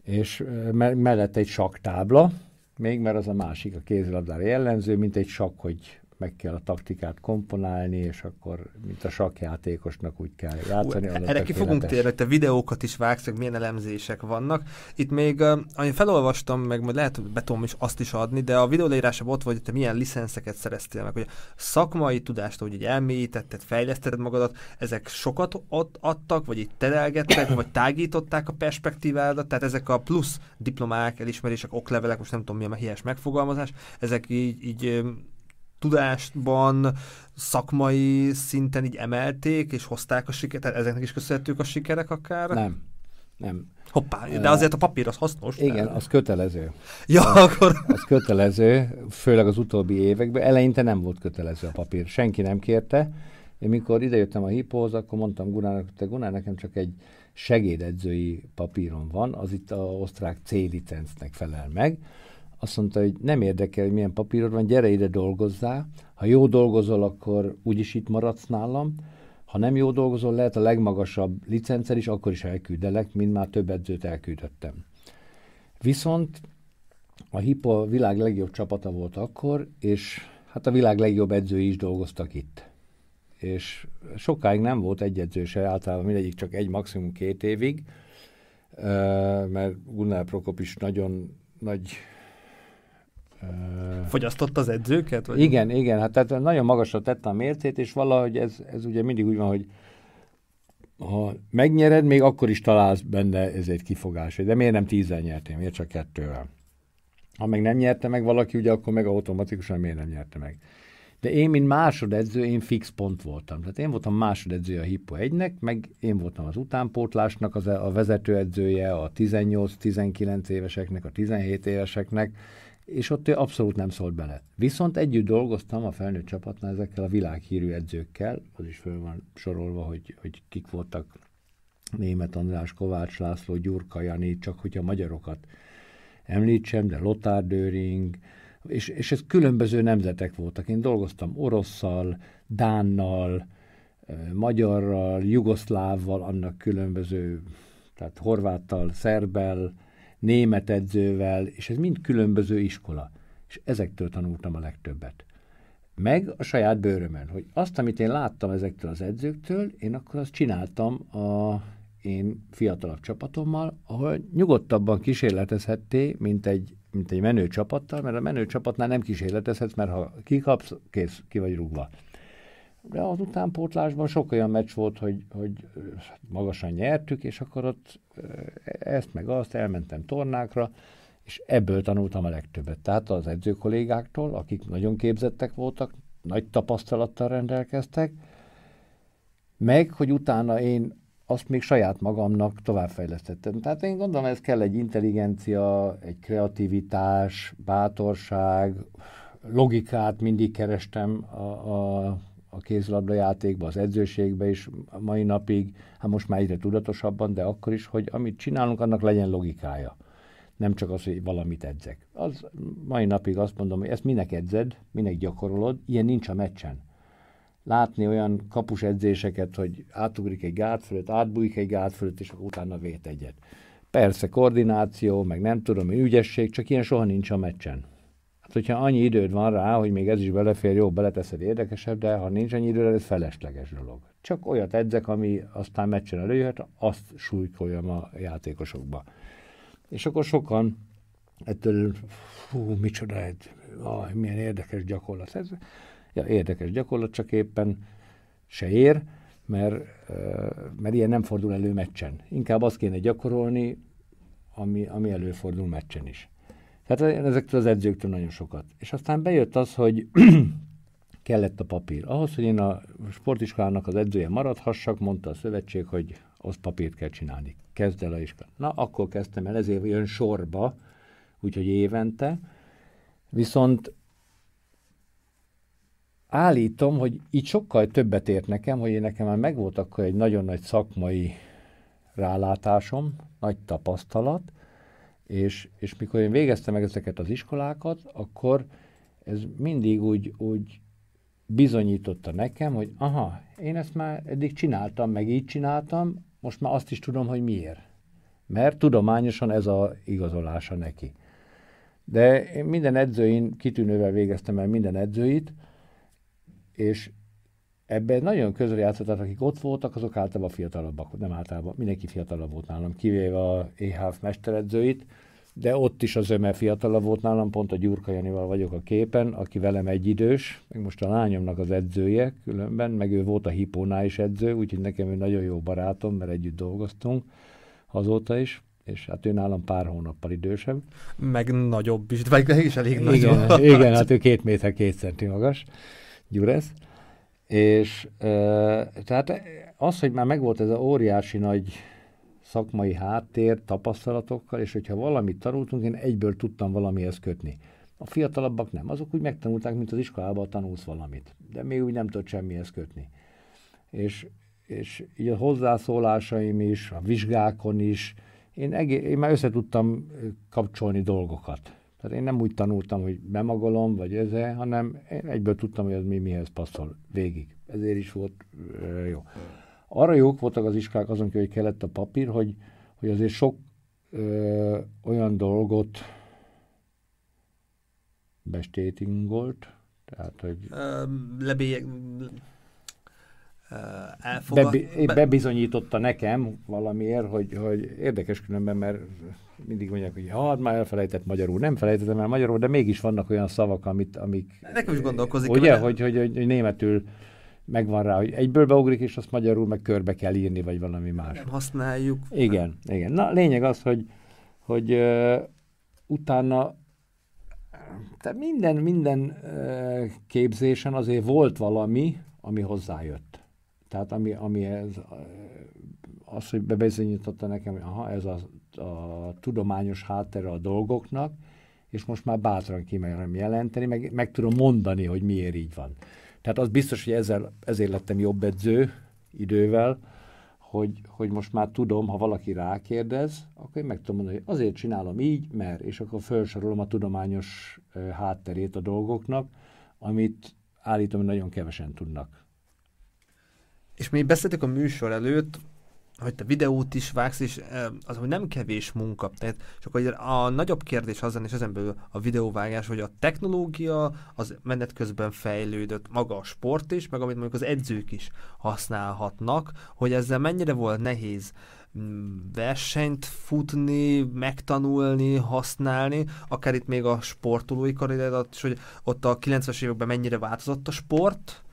Speaker 2: És me- mellett egy saktábla, még mert az a másik a kézilabdára jellemző, mint egy sak, hogy meg kell a taktikát komponálni, és akkor, mint a sakjátékosnak úgy kell játszani.
Speaker 1: Az erre ki fogunk térni, hogy te videókat is vágsz, hogy milyen elemzések vannak. Itt még, uh, felolvastam, meg majd lehet, hogy betom is azt is adni, de a videó leírásában ott vagy, hogy te milyen licenszeket szereztél meg, hogy szakmai tudást, hogy így elmélyítetted, fejleszted magadat, ezek sokat ott adtak, vagy itt terelgettek, vagy tágították a perspektívádat, tehát ezek a plusz diplomák, elismerések, oklevelek, most nem tudom mi a hiányos megfogalmazás, ezek így, így tudásban, szakmai szinten így emelték, és hozták a sikert, tehát ezeknek is köszönhetők a sikerek akár?
Speaker 2: Nem. Nem.
Speaker 1: Hoppá, de azért a papír az hasznos.
Speaker 2: Igen, az kötelező.
Speaker 1: Ja, az, akkor...
Speaker 2: Az kötelező, főleg az utóbbi években. Eleinte nem volt kötelező a papír. Senki nem kérte. Én mikor idejöttem a hipóhoz, akkor mondtam Gunárnak, te Gunár, nekem csak egy segédedzői papíron van, az itt a osztrák C-licencnek felel meg azt mondta, hogy nem érdekel, hogy milyen papírod van, gyere ide dolgozzá. Ha jó dolgozol, akkor úgyis itt maradsz nálam. Ha nem jó dolgozol, lehet a legmagasabb licencer is, akkor is elküldelek, mint már több edzőt elküldöttem. Viszont a HIPO világ legjobb csapata volt akkor, és hát a világ legjobb edzői is dolgoztak itt. És sokáig nem volt egy edző se, általában mindegyik csak egy, maximum két évig, mert Gunnar Prokop is nagyon nagy
Speaker 1: Fogyasztott az edzőket?
Speaker 2: Vagy? Igen, igen, hát tehát nagyon magasra tette a mércét, és valahogy ez, ez ugye mindig úgy van, hogy ha megnyered, még akkor is találsz benne ez egy kifogás, de miért nem tízzel nyertél, miért csak kettővel? Ha meg nem nyerte meg valaki, ugye akkor meg automatikusan miért nem nyerte meg. De én, mint másodedző, én fix pont voltam. Tehát én voltam másodedzője a Hippo 1-nek, meg én voltam az utánpótlásnak az, a vezetőedzője a 18-19 éveseknek, a 17 éveseknek, és ott ő abszolút nem szólt bele. Viszont együtt dolgoztam a felnőtt csapatnál ezekkel a világhírű edzőkkel, az is föl van sorolva, hogy, hogy kik voltak Német András, Kovács László, Gyurka Jani, csak hogy a magyarokat említsem, de Lothar Döring, és, és ez különböző nemzetek voltak. Én dolgoztam orosszal, dánnal, magyarral, jugoszlávval, annak különböző, tehát horváttal, szerbel, német edzővel, és ez mind különböző iskola. És ezektől tanultam a legtöbbet. Meg a saját bőrömön, hogy azt, amit én láttam ezektől az edzőktől, én akkor azt csináltam a én fiatalabb csapatommal, ahol nyugodtabban kísérletezhetté, mint egy, mint egy menő csapattal, mert a menő csapatnál nem kísérletezhetsz, mert ha kikapsz, kész, ki vagy rúgva. De az utánpótlásban sok olyan meccs volt, hogy, hogy magasan nyertük, és akkor ott ezt meg azt elmentem tornákra, és ebből tanultam a legtöbbet. Tehát az edzőkollégáktól, akik nagyon képzettek voltak, nagy tapasztalattal rendelkeztek, meg, hogy utána én azt még saját magamnak továbbfejlesztettem. Tehát én gondolom, ez kell egy intelligencia, egy kreativitás, bátorság, logikát mindig kerestem a, a, a kézilabda játékba, az edzőségbe is mai napig, hát most már egyre tudatosabban, de akkor is, hogy amit csinálunk, annak legyen logikája. Nem csak az, hogy valamit edzek. Az mai napig azt mondom, hogy ezt minek edzed, minek gyakorolod, ilyen nincs a meccsen látni olyan kapus edzéseket, hogy átugrik egy gát fölött, átbújik egy gát fölött, és akkor utána vét egyet. Persze koordináció, meg nem tudom, ügyesség, csak ilyen soha nincs a meccsen. Hát, hogyha annyi időd van rá, hogy még ez is belefér, jó, beleteszed érdekesebb, de ha nincs annyi időd, ez felesleges dolog. Csak olyat edzek, ami aztán meccsen előjöhet, azt súlykoljam a játékosokba. És akkor sokan ettől, fú, micsoda, egy, ah, milyen érdekes gyakorlat. Ez, ja, érdekes gyakorlat, csak éppen se ér, mert, mert ilyen nem fordul elő meccsen. Inkább azt kéne gyakorolni, ami, ami előfordul meccsen is. Tehát ezektől az edzőktől nagyon sokat. És aztán bejött az, hogy kellett a papír. Ahhoz, hogy én a sportiskolának az edzője maradhassak, mondta a szövetség, hogy az papírt kell csinálni. Kezd el a iskola. Na, akkor kezdtem el, ezért jön sorba, úgyhogy évente. Viszont állítom, hogy így sokkal többet ért nekem, hogy én nekem már megvolt akkor egy nagyon nagy szakmai rálátásom, nagy tapasztalat, és, és mikor én végeztem meg ezeket az iskolákat, akkor ez mindig úgy, úgy bizonyította nekem, hogy aha, én ezt már eddig csináltam, meg így csináltam, most már azt is tudom, hogy miért. Mert tudományosan ez a igazolása neki. De én minden edzőin kitűnővel végeztem el minden edzőit, és ebben nagyon közel játszott, tehát akik ott voltak, azok általában fiatalabbak, nem általában, mindenki fiatalabb volt nálam, kivéve a EHF mesteredzőit, de ott is az öme fiatalabb volt nálam, pont a Gyurka Janival vagyok a képen, aki velem egyidős, meg most a lányomnak az edzője különben, meg ő volt a Hipónál is edző, úgyhogy nekem ő nagyon jó barátom, mert együtt dolgoztunk azóta is, és hát ő nálam pár hónappal idősebb.
Speaker 1: Meg nagyobb is, vagy is elég
Speaker 2: igen, nagy. Igen, hát ő két méter, két centi magas. Gyuresz, és e, tehát az, hogy már megvolt ez a óriási nagy szakmai háttér, tapasztalatokkal, és hogyha valamit tanultunk, én egyből tudtam valamihez kötni. A fiatalabbak nem, azok úgy megtanulták, mint az iskolában tanulsz valamit, de még úgy nem tudott semmihez kötni. És, és így a hozzászólásaim is, a vizsgákon is, én, egész, én már össze tudtam kapcsolni dolgokat. Tehát én nem úgy tanultam, hogy bemagolom, vagy ezzel, hanem én egyből tudtam, hogy ez mi mihez passzol végig. Ezért is volt jó. Arra jók voltak az iskolák azon, hogy kellett a papír, hogy, hogy azért sok e, olyan dolgot bestétingolt, tehát, hogy...
Speaker 1: Lebélyek,
Speaker 2: elfogad... Be, bebizonyította nekem valamiért, hogy, hogy érdekes különben, mert mindig mondják, hogy hát már elfelejtett magyarul. Nem felejtettem el magyarul, de mégis vannak olyan szavak, amit, amik...
Speaker 1: Nekem is gondolkozik.
Speaker 2: Ugye, hogy, hogy, hogy, hogy németül megvan rá, hogy egyből beugrik, és azt magyarul meg körbe kell írni, vagy valami más.
Speaker 1: Nem használjuk.
Speaker 2: Igen, igen. Na, lényeg az, hogy, hogy uh, utána tehát minden, minden uh, képzésen azért volt valami, ami hozzájött. Tehát ami, ami ez, az, hogy bebizonyította nekem, hogy aha, ez a, a tudományos háttere a dolgoknak, és most már bátran kimerem jelenteni, meg, meg tudom mondani, hogy miért így van. Tehát az biztos, hogy ezzel, ezért lettem jobb edző idővel, hogy, hogy most már tudom, ha valaki rákérdez, akkor én meg tudom mondani, hogy azért csinálom így, mert, és akkor felsorolom a tudományos hátterét a dolgoknak, amit állítom, hogy nagyon kevesen tudnak.
Speaker 1: És mi beszéltük a műsor előtt, hogy te videót is vágsz, és az, hogy nem kevés munka. Tehát, csak hogy a nagyobb kérdés az és ezen belül a videóvágás, hogy a technológia az menet közben fejlődött, maga a sport is, meg amit mondjuk az edzők is használhatnak, hogy ezzel mennyire volt nehéz mm, versenyt futni, megtanulni, használni, akár itt még a sportolói karrieredat, és hogy ott a 90-es években mennyire változott a sport,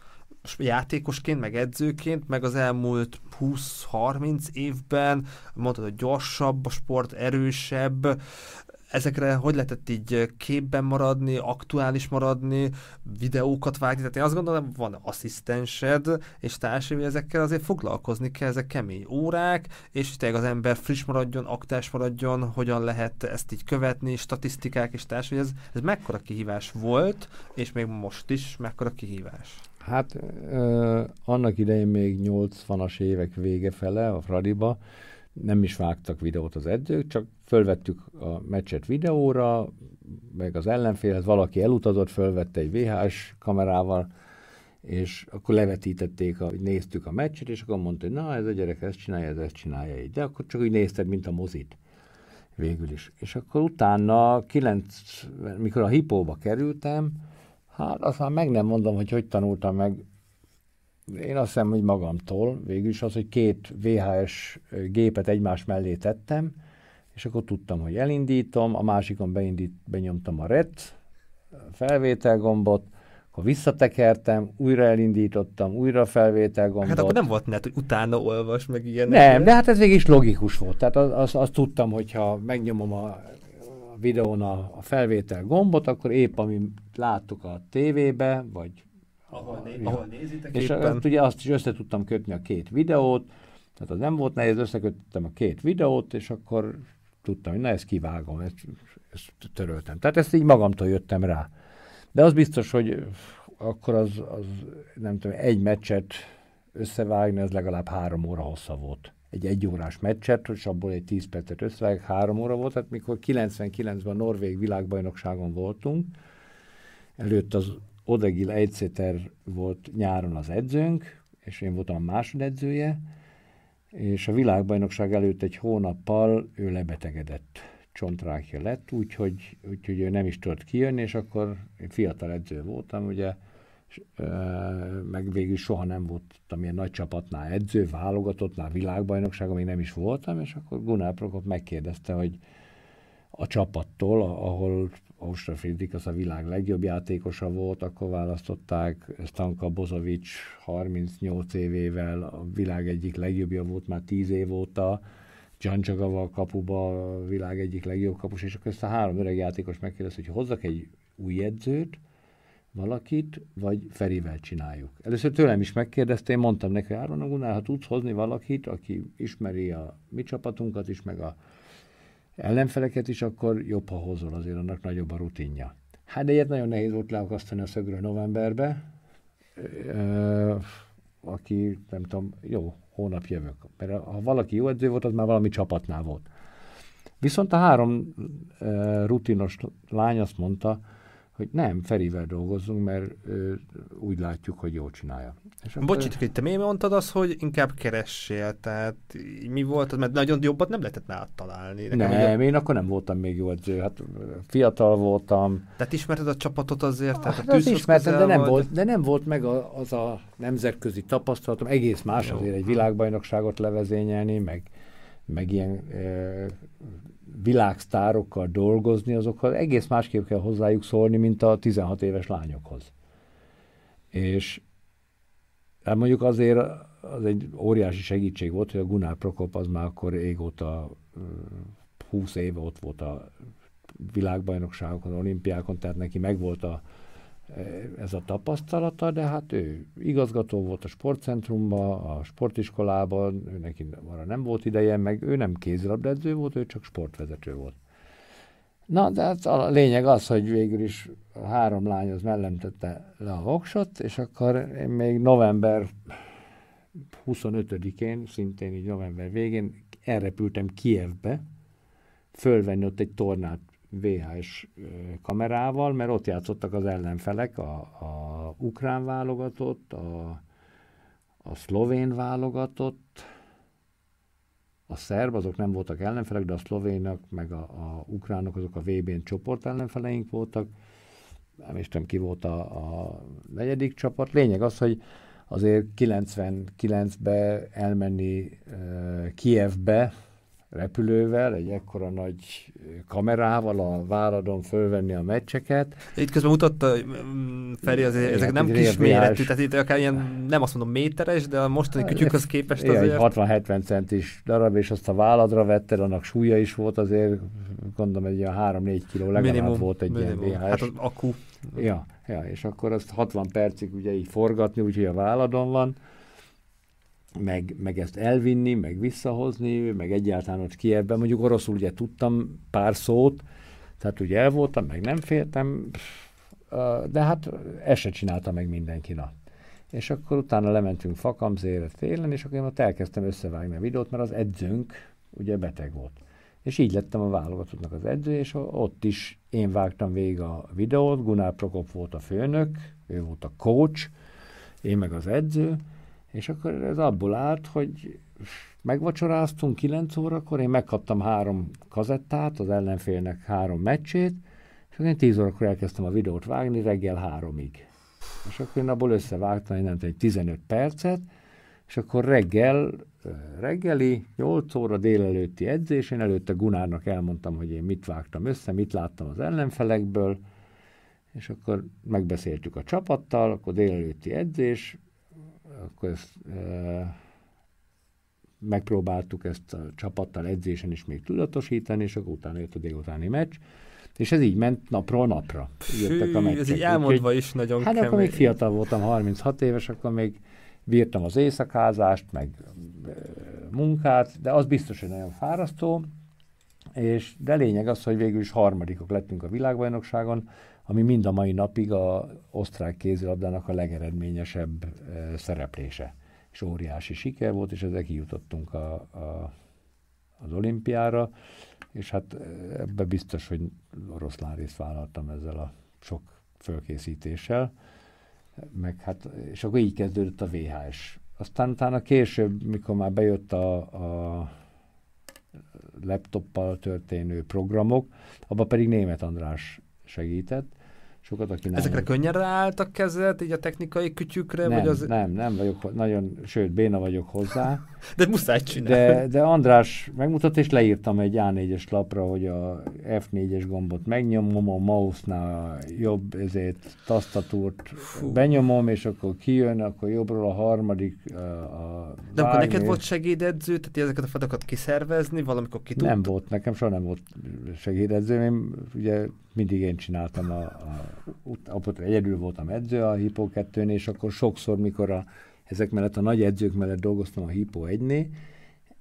Speaker 1: játékosként, meg edzőként, meg az elmúlt 20-30 évben, mondtad, hogy gyorsabb a sport, erősebb, ezekre hogy lehetett így képben maradni, aktuális maradni, videókat vágni, tehát én azt gondolom, van asszisztensed, és társai, ezekkel azért foglalkozni kell, ezek kemény órák, és tényleg az ember friss maradjon, aktás maradjon, hogyan lehet ezt így követni, statisztikák és társai, ez, ez mekkora kihívás volt, és még most is mekkora kihívás.
Speaker 2: Hát ö, annak idején még 80-as évek vége fele a Fradiba nem is vágtak videót az edzők, csak fölvettük a meccset videóra, meg az ellenfélhez valaki elutazott, fölvette egy VHS kamerával, és akkor levetítették, hogy néztük a meccset, és akkor mondta, hogy na, ez a gyerek ezt csinálja, ez ezt csinálja így. De akkor csak úgy nézted, mint a mozit végül is. És akkor utána, kilenc, mikor a hipóba kerültem, Hát azt már meg nem mondom, hogy hogy tanultam meg. Én azt hiszem, hogy magamtól. Végül is az, hogy két VHS gépet egymás mellé tettem, és akkor tudtam, hogy elindítom, a másikon beindít, benyomtam a red felvételgombot, akkor visszatekertem, újra elindítottam, újra felvételgombot.
Speaker 1: Hát akkor nem volt net, hogy utána olvas, meg ilyen.
Speaker 2: Nem, de hát ez végig is logikus volt. Tehát azt az, az tudtam, hogyha megnyomom a videón a, a felvétel gombot, akkor épp ami láttuk a tévébe, vagy
Speaker 1: ahol, né- ahol nézitek
Speaker 2: És
Speaker 1: éppen.
Speaker 2: azt, ugye azt is össze tudtam kötni a két videót, tehát az nem volt nehéz, összekötöttem a két videót, és akkor tudtam, hogy na ezt kivágom, ezt, ezt töröltem. Tehát ezt így magamtól jöttem rá. De az biztos, hogy akkor az, az nem tudom, egy meccset összevágni, az legalább három óra hossza volt egy egyórás meccset, és abból egy 10 percet összevág, három óra volt, tehát mikor 99-ben a Norvég világbajnokságon voltunk, előtt az Odegil Eidszéter volt nyáron az edzőnk, és én voltam a másodedzője, és a világbajnokság előtt egy hónappal ő lebetegedett, csontrákja lett, úgyhogy, úgyhogy ő nem is tudott kijönni, és akkor én fiatal edző voltam, ugye, meg végül soha nem voltam ilyen nagy csapatnál edző, válogatottnál, világbajnokságon még nem is voltam, és akkor Gunnar Prokop megkérdezte, hogy a csapattól, ahol Austra Friedrich az a világ legjobb játékosa volt, akkor választották Stanka Bozovic 38 évével, a világ egyik legjobbja volt már 10 év óta, Csagaval kapuba a világ egyik legjobb kapus, és akkor ezt a három öreg játékos megkérdezte, hogy hozzak egy új edzőt, valakit, vagy Ferivel csináljuk. Először tőlem is megkérdezte, én mondtam neki, Áron Gunnar, ha tudsz hozni valakit, aki ismeri a mi csapatunkat is, meg a ellenfeleket is, akkor jobb, ha hozol, azért annak nagyobb a rutinja. Hát de ilyet nagyon nehéz volt leakasztani a szögről novemberbe, ö, aki, nem tudom, jó, hónap jövök. Mert ha valaki jó edző volt, az már valami csapatnál volt. Viszont a három ö, rutinos lány azt mondta, hogy nem, Ferivel dolgozzunk, mert ö, úgy látjuk, hogy jól csinálja.
Speaker 1: És Bocs, hogy te miért mondtad azt, hogy inkább keressél, tehát mi volt az, mert nagyon jobbat nem lehetett nálad találni.
Speaker 2: Nekem nem, ugye... én akkor nem voltam még jó edző, hát fiatal voltam.
Speaker 1: Tehát ismerted a csapatot azért? Tehát
Speaker 2: hát azt ismertem, de nem, vagy... volt, de nem volt meg a, az a nemzetközi tapasztalatom, egész más jó. azért egy világbajnokságot levezényelni, meg, meg ilyen e, világsztárokkal dolgozni, azokkal egész másképp kell hozzájuk szólni, mint a 16 éves lányokhoz. És hát mondjuk azért az egy óriási segítség volt, hogy a Gunnar Prokop az már akkor régóta 20 éve ott volt a világbajnokságokon, olimpiákon, tehát neki megvolt a, ez a tapasztalata, de hát ő igazgató volt a sportcentrumban, a sportiskolában, ő neki arra nem volt ideje, meg ő nem kézilabdedző volt, ő csak sportvezető volt. Na, de hát a lényeg az, hogy végül is a három lány az mellem tette le a voksot, és akkor én még november 25-én, szintén így november végén elrepültem Kievbe, fölvenni ott egy tornát VHS kamerával, mert ott játszottak az ellenfelek, a, a ukrán válogatott, a, a szlovén válogatott, a szerb, azok nem voltak ellenfelek, de a szlovénak, meg a, a ukránok, azok a VB-n csoport ellenfeleink voltak. Nem is tudom, ki volt a, a negyedik csapat. Lényeg az, hogy azért 99-be elmenni uh, Kievbe, repülővel, egy ekkora nagy kamerával a váradon fölvenni a meccseket.
Speaker 1: Itt közben mutatta mm, Feri, azért, ezek nem kis méretű, tehát itt akár ilyen, nem azt mondom méteres, de a mostani kütyükhöz képest
Speaker 2: azért... 60-70 centis darab, és azt a váladra vetted, annak súlya is volt azért, gondolom, egy ilyen 3-4 kiló legalább minimum, volt egy minimum. ilyen VHS.
Speaker 1: Hát az akku.
Speaker 2: Ja, ja, és akkor azt 60 percig ugye így forgatni, úgyhogy a váladon van meg, meg ezt elvinni, meg visszahozni, meg egyáltalán ott Kievben, mondjuk oroszul ugye tudtam pár szót, tehát ugye el voltam, meg nem féltem, de hát ezt se csinálta meg mindenki nap. És akkor utána lementünk Fakamzére télen, és akkor én ott elkezdtem összevágni a videót, mert az edzőnk ugye beteg volt. És így lettem a válogatottnak az edző, és ott is én vágtam végig a videót, Gunnar Prokop volt a főnök, ő volt a coach, én meg az edző, és akkor ez abból állt, hogy megvacsoráztunk 9 órakor, én megkaptam három kazettát, az ellenfélnek három meccsét, és akkor én 10 órakor elkezdtem a videót vágni reggel háromig. És akkor én abból összevágtam, én nem tudom, egy 15 percet, és akkor reggel, reggeli, 8 óra délelőtti edzés, én előtte Gunárnak elmondtam, hogy én mit vágtam össze, mit láttam az ellenfelekből, és akkor megbeszéltük a csapattal, akkor délelőtti edzés, akkor ezt e, megpróbáltuk ezt a csapattal edzésen is még tudatosítani, és akkor utána jött a délutáni meccs, és ez így ment napról napra.
Speaker 1: Jöttek a meccsek. ez így elmondva Úgy, is nagyon
Speaker 2: Hát kemény. akkor még fiatal voltam, 36 éves, akkor még bírtam az éjszakázást, meg munkát, de az biztos, hogy nagyon fárasztó, és de lényeg az, hogy végül is harmadikok lettünk a világbajnokságon, ami mind a mai napig a osztrák kézilabdának a legeredményesebb szereplése. És óriási siker volt, és ezzel kijutottunk a, a, az olimpiára, és hát ebbe biztos, hogy oroszlán részt vállaltam ezzel a sok fölkészítéssel, meg hát, és akkor így kezdődött a VHS. Aztán utána később, mikor már bejött a, a laptoppal történő programok, abban pedig német András segített. Sokat, aki
Speaker 1: nem Ezekre könnyen ráálltak kezed, így a technikai kütyükre?
Speaker 2: Nem,
Speaker 1: vagy az...
Speaker 2: nem, nem vagyok, nagyon, sőt, béna vagyok hozzá.
Speaker 1: de muszáj csinálni.
Speaker 2: De, de András megmutatta, és leírtam egy A4-es lapra, hogy a F4-es gombot megnyomom, a mouse-nál jobb ezért tasztatúrt Fú. benyomom, és akkor kijön, akkor jobbról a harmadik a, a
Speaker 1: De akkor neked volt segédedző, tehát ezeket a feladatokat kiszervezni, valamikor ki
Speaker 2: Nem volt, nekem soha nem volt segédedző, én ugye mindig én csináltam a, a, a egyedül voltam edző a Hippo 2 és akkor sokszor, mikor a, ezek mellett a nagy edzők mellett dolgoztam a Hippo 1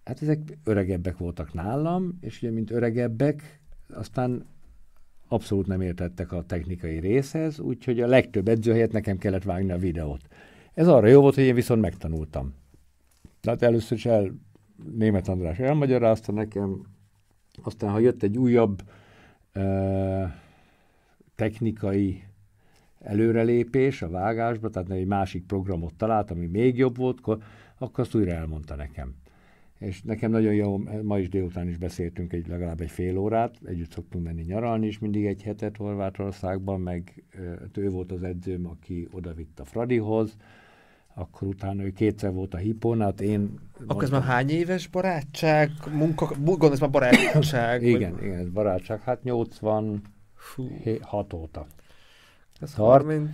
Speaker 2: hát ezek öregebbek voltak nálam, és ugye, mint öregebbek, aztán abszolút nem értettek a technikai részhez, úgyhogy a legtöbb edző helyett nekem kellett vágni a videót. Ez arra jó volt, hogy én viszont megtanultam. Tehát először is el, német András elmagyarázta nekem, aztán ha jött egy újabb technikai előrelépés a vágásba, tehát egy másik programot talált, ami még jobb volt, akkor, akkor azt újra elmondta nekem. És nekem nagyon jó, ma is délután is beszéltünk egy, legalább egy fél órát, együtt szoktunk menni nyaralni is mindig egy hetet Horvátországban, meg ő volt az edzőm, aki oda vitt a Fradihoz, akkor utána ő kétszer volt a hipónál, hát én...
Speaker 1: Akkor ez már hány éves barátság, munka, gondolom ez már barátság?
Speaker 2: igen, vagy... igen, ez barátság, hát 86 óta.
Speaker 1: Ez 35-6.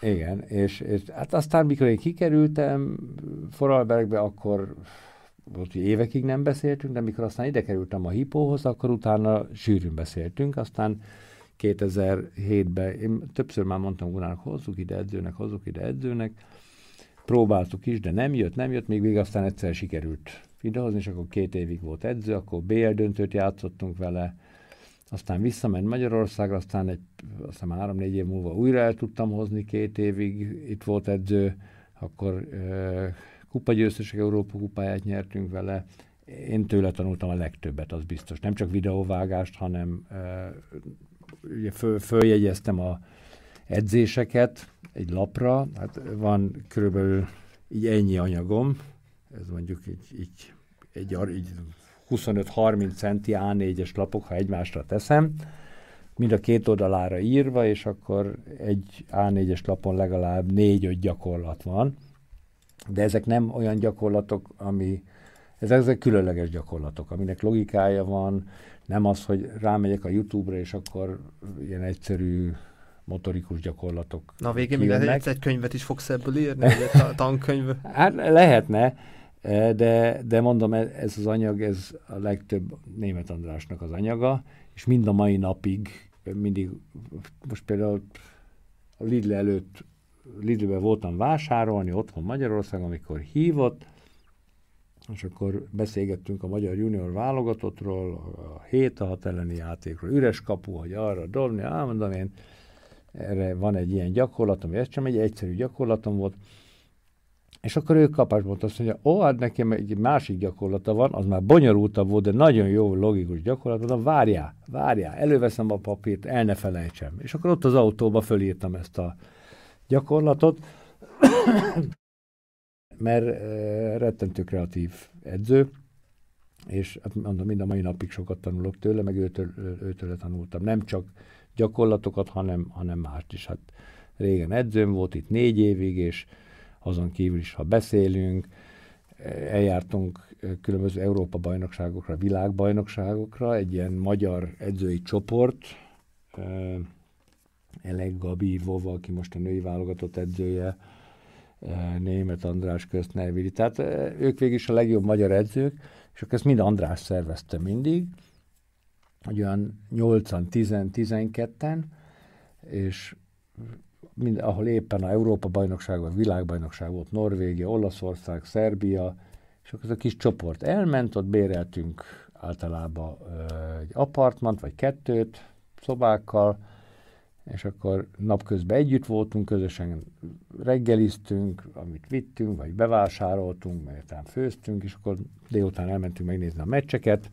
Speaker 2: Igen, és, és hát aztán, mikor én kikerültem Foralbergbe, akkor volt, hogy évekig nem beszéltünk, de mikor aztán ide kerültem a hipóhoz, akkor utána sűrűn beszéltünk, aztán 2007-ben, én többször már mondtam Gunárnak, hozzuk ide edzőnek, hozzuk ide edzőnek, próbáltuk is, de nem jött, nem jött, még végig aztán egyszer sikerült idehozni, és akkor két évig volt edző, akkor BL döntőt játszottunk vele, aztán visszament Magyarországra, aztán egy, aztán három-négy év múlva újra el tudtam hozni, két évig itt volt edző, akkor e, kupagyőztesek Európa kupáját nyertünk vele, én tőle tanultam a legtöbbet, az biztos. Nem csak videóvágást, hanem ugye föl, följegyeztem a edzéseket egy lapra, hát van körülbelül így ennyi anyagom, ez mondjuk így, így egy, egy 25-30 centi A4-es lapok, ha egymásra teszem, mind a két oldalára írva, és akkor egy A4-es lapon legalább négy-öt gyakorlat van. De ezek nem olyan gyakorlatok, ami, ezek, ezek különleges gyakorlatok, aminek logikája van, nem az, hogy rámegyek a YouTube-ra, és akkor ilyen egyszerű motorikus gyakorlatok.
Speaker 1: Na végén még lehet, egy könyvet is fogsz ebből írni, egy tankönyv?
Speaker 2: Hát lehetne, de, de mondom, e, ez az anyag, ez a legtöbb német Andrásnak az anyaga, és mind a mai napig mindig, most például a Lidl előtt, Lidlbe voltam vásárolni otthon Magyarországon, amikor hívott, és akkor beszélgettünk a magyar junior válogatottról, a 7 a 6 elleni játékról, üres kapu, hogy arra dobni, mondom én, erre van egy ilyen gyakorlatom, ez sem egy egyszerű gyakorlatom volt, és akkor ő kapásból azt mondja, ó, hát nekem egy másik gyakorlata van, az már bonyolultabb volt, de nagyon jó, logikus gyakorlat, mondom, várjál, várjál, előveszem a papírt, el ne felejtsem. És akkor ott az autóba fölírtam ezt a gyakorlatot, mert rettentő kreatív edző, és hát mondom, mind a mai napig sokat tanulok tőle, meg őtől, őtől tanultam. Nem csak gyakorlatokat, hanem, hanem mást is. Hát régen edzőm volt itt négy évig, és azon kívül is, ha beszélünk, eljártunk különböző Európa-bajnokságokra, világbajnokságokra, egy ilyen magyar edzői csoport, Elek Gabi Vova, aki most a női válogatott edzője, Német András közt Nevili. Tehát ők végig is a legjobb magyar edzők, és akkor ezt mind András szervezte mindig, hogy olyan 8-an, 10-12-en, és mind, ahol éppen a Európa-bajnokság, vagy világbajnokság volt, Norvégia, Olaszország, Szerbia, és akkor ez a kis csoport elment, ott béreltünk általában ö, egy apartmant, vagy kettőt, szobákkal, és akkor napközben együtt voltunk, közösen reggeliztünk, amit vittünk, vagy bevásároltunk, mert főztünk, és akkor délután elmentünk megnézni a meccseket.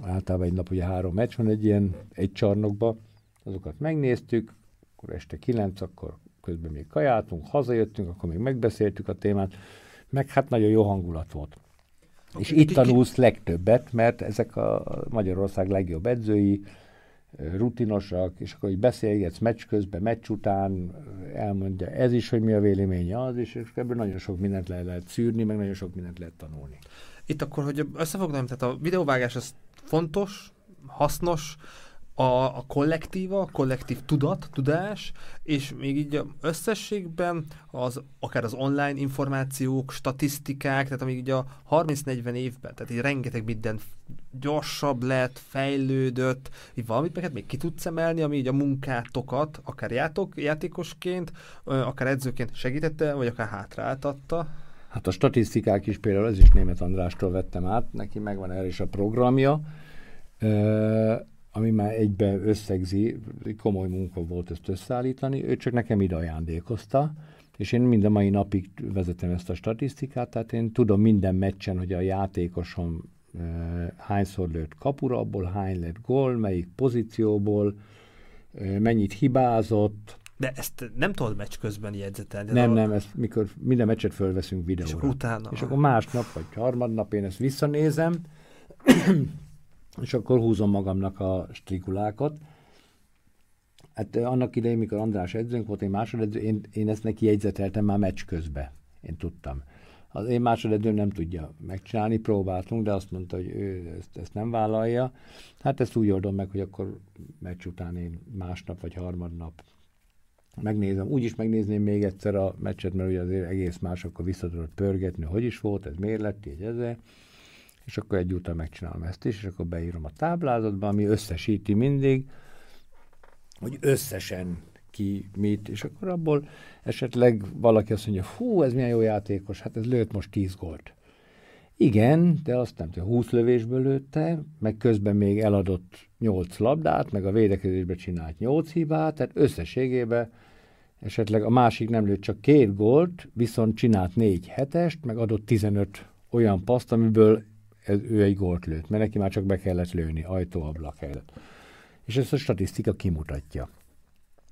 Speaker 2: Általában egy nap ugye három meccs van egy ilyen, egy csarnokba, azokat megnéztük, akkor este kilenc, akkor közben még kajáltunk, hazajöttünk, akkor még megbeszéltük a témát, meg hát nagyon jó hangulat volt. És itt tanulsz legtöbbet, mert ezek a Magyarország legjobb edzői, rutinosak, és akkor hogy beszélgetsz meccs közben, meccs után, elmondja ez is, hogy mi a véleménye az és ebből nagyon sok mindent le lehet szűrni, meg nagyon sok mindent lehet tanulni.
Speaker 1: Itt akkor, hogy összefoglalom, tehát a videóvágás az fontos, hasznos, a, a kollektíva, a kollektív tudat, tudás, és még így összességben az, akár az online információk, statisztikák, tehát amíg így a 30-40 évben, tehát így rengeteg minden gyorsabb lett, fejlődött, így valamit meg hát még ki tudsz emelni, ami így a munkátokat, akár játok, játékosként, akár edzőként segítette, vagy akár hátráltatta?
Speaker 2: Hát a statisztikák is például, ez is német Andrástól vettem át, neki megvan erre is a programja ami már egybe összegzi, komoly munka volt ezt összeállítani, ő csak nekem ide ajándékozta, és én mind a mai napig vezetem ezt a statisztikát, tehát én tudom minden meccsen, hogy a játékosom e, hányszor lőtt kapura, abból hány lett gól, melyik pozícióból, e, mennyit hibázott.
Speaker 1: De ezt nem tudod meccs közben jegyzetelni?
Speaker 2: Nem, nem, ezt mikor minden meccset fölveszünk videóra. És
Speaker 1: akkor utána?
Speaker 2: És akkor másnap vagy harmadnap én ezt visszanézem, és akkor húzom magamnak a strikulákat. Hát annak idején, mikor András edzőnk volt, én másodedző, én, én ezt neki jegyzeteltem már meccs közben. Én tudtam. Az én másodedzőm nem tudja megcsinálni, próbáltunk, de azt mondta, hogy ő ezt, ezt nem vállalja. Hát ezt úgy oldom meg, hogy akkor meccs után én másnap vagy harmadnap megnézem. Úgy is megnézném még egyszer a meccset, mert ugye azért egész más, akkor vissza tudod pörgetni, hogy is volt, ez miért lett, így ezzel és akkor egyúttal megcsinálom ezt is, és akkor beírom a táblázatba, ami összesíti mindig, hogy összesen ki mit, és akkor abból esetleg valaki azt mondja, hú, ez milyen jó játékos, hát ez lőtt most 10 gólt. Igen, de azt nem tudom, 20 lövésből lőtte, meg közben még eladott 8 labdát, meg a védekezésbe csinált 8 hibát, tehát összességében esetleg a másik nem lőtt csak két gólt, viszont csinált 4 hetest, meg adott 15 olyan paszt, amiből ez, ő egy gólt lőtt, mert neki már csak be kellett lőni, ajtóablak helyett. És ezt a statisztika kimutatja.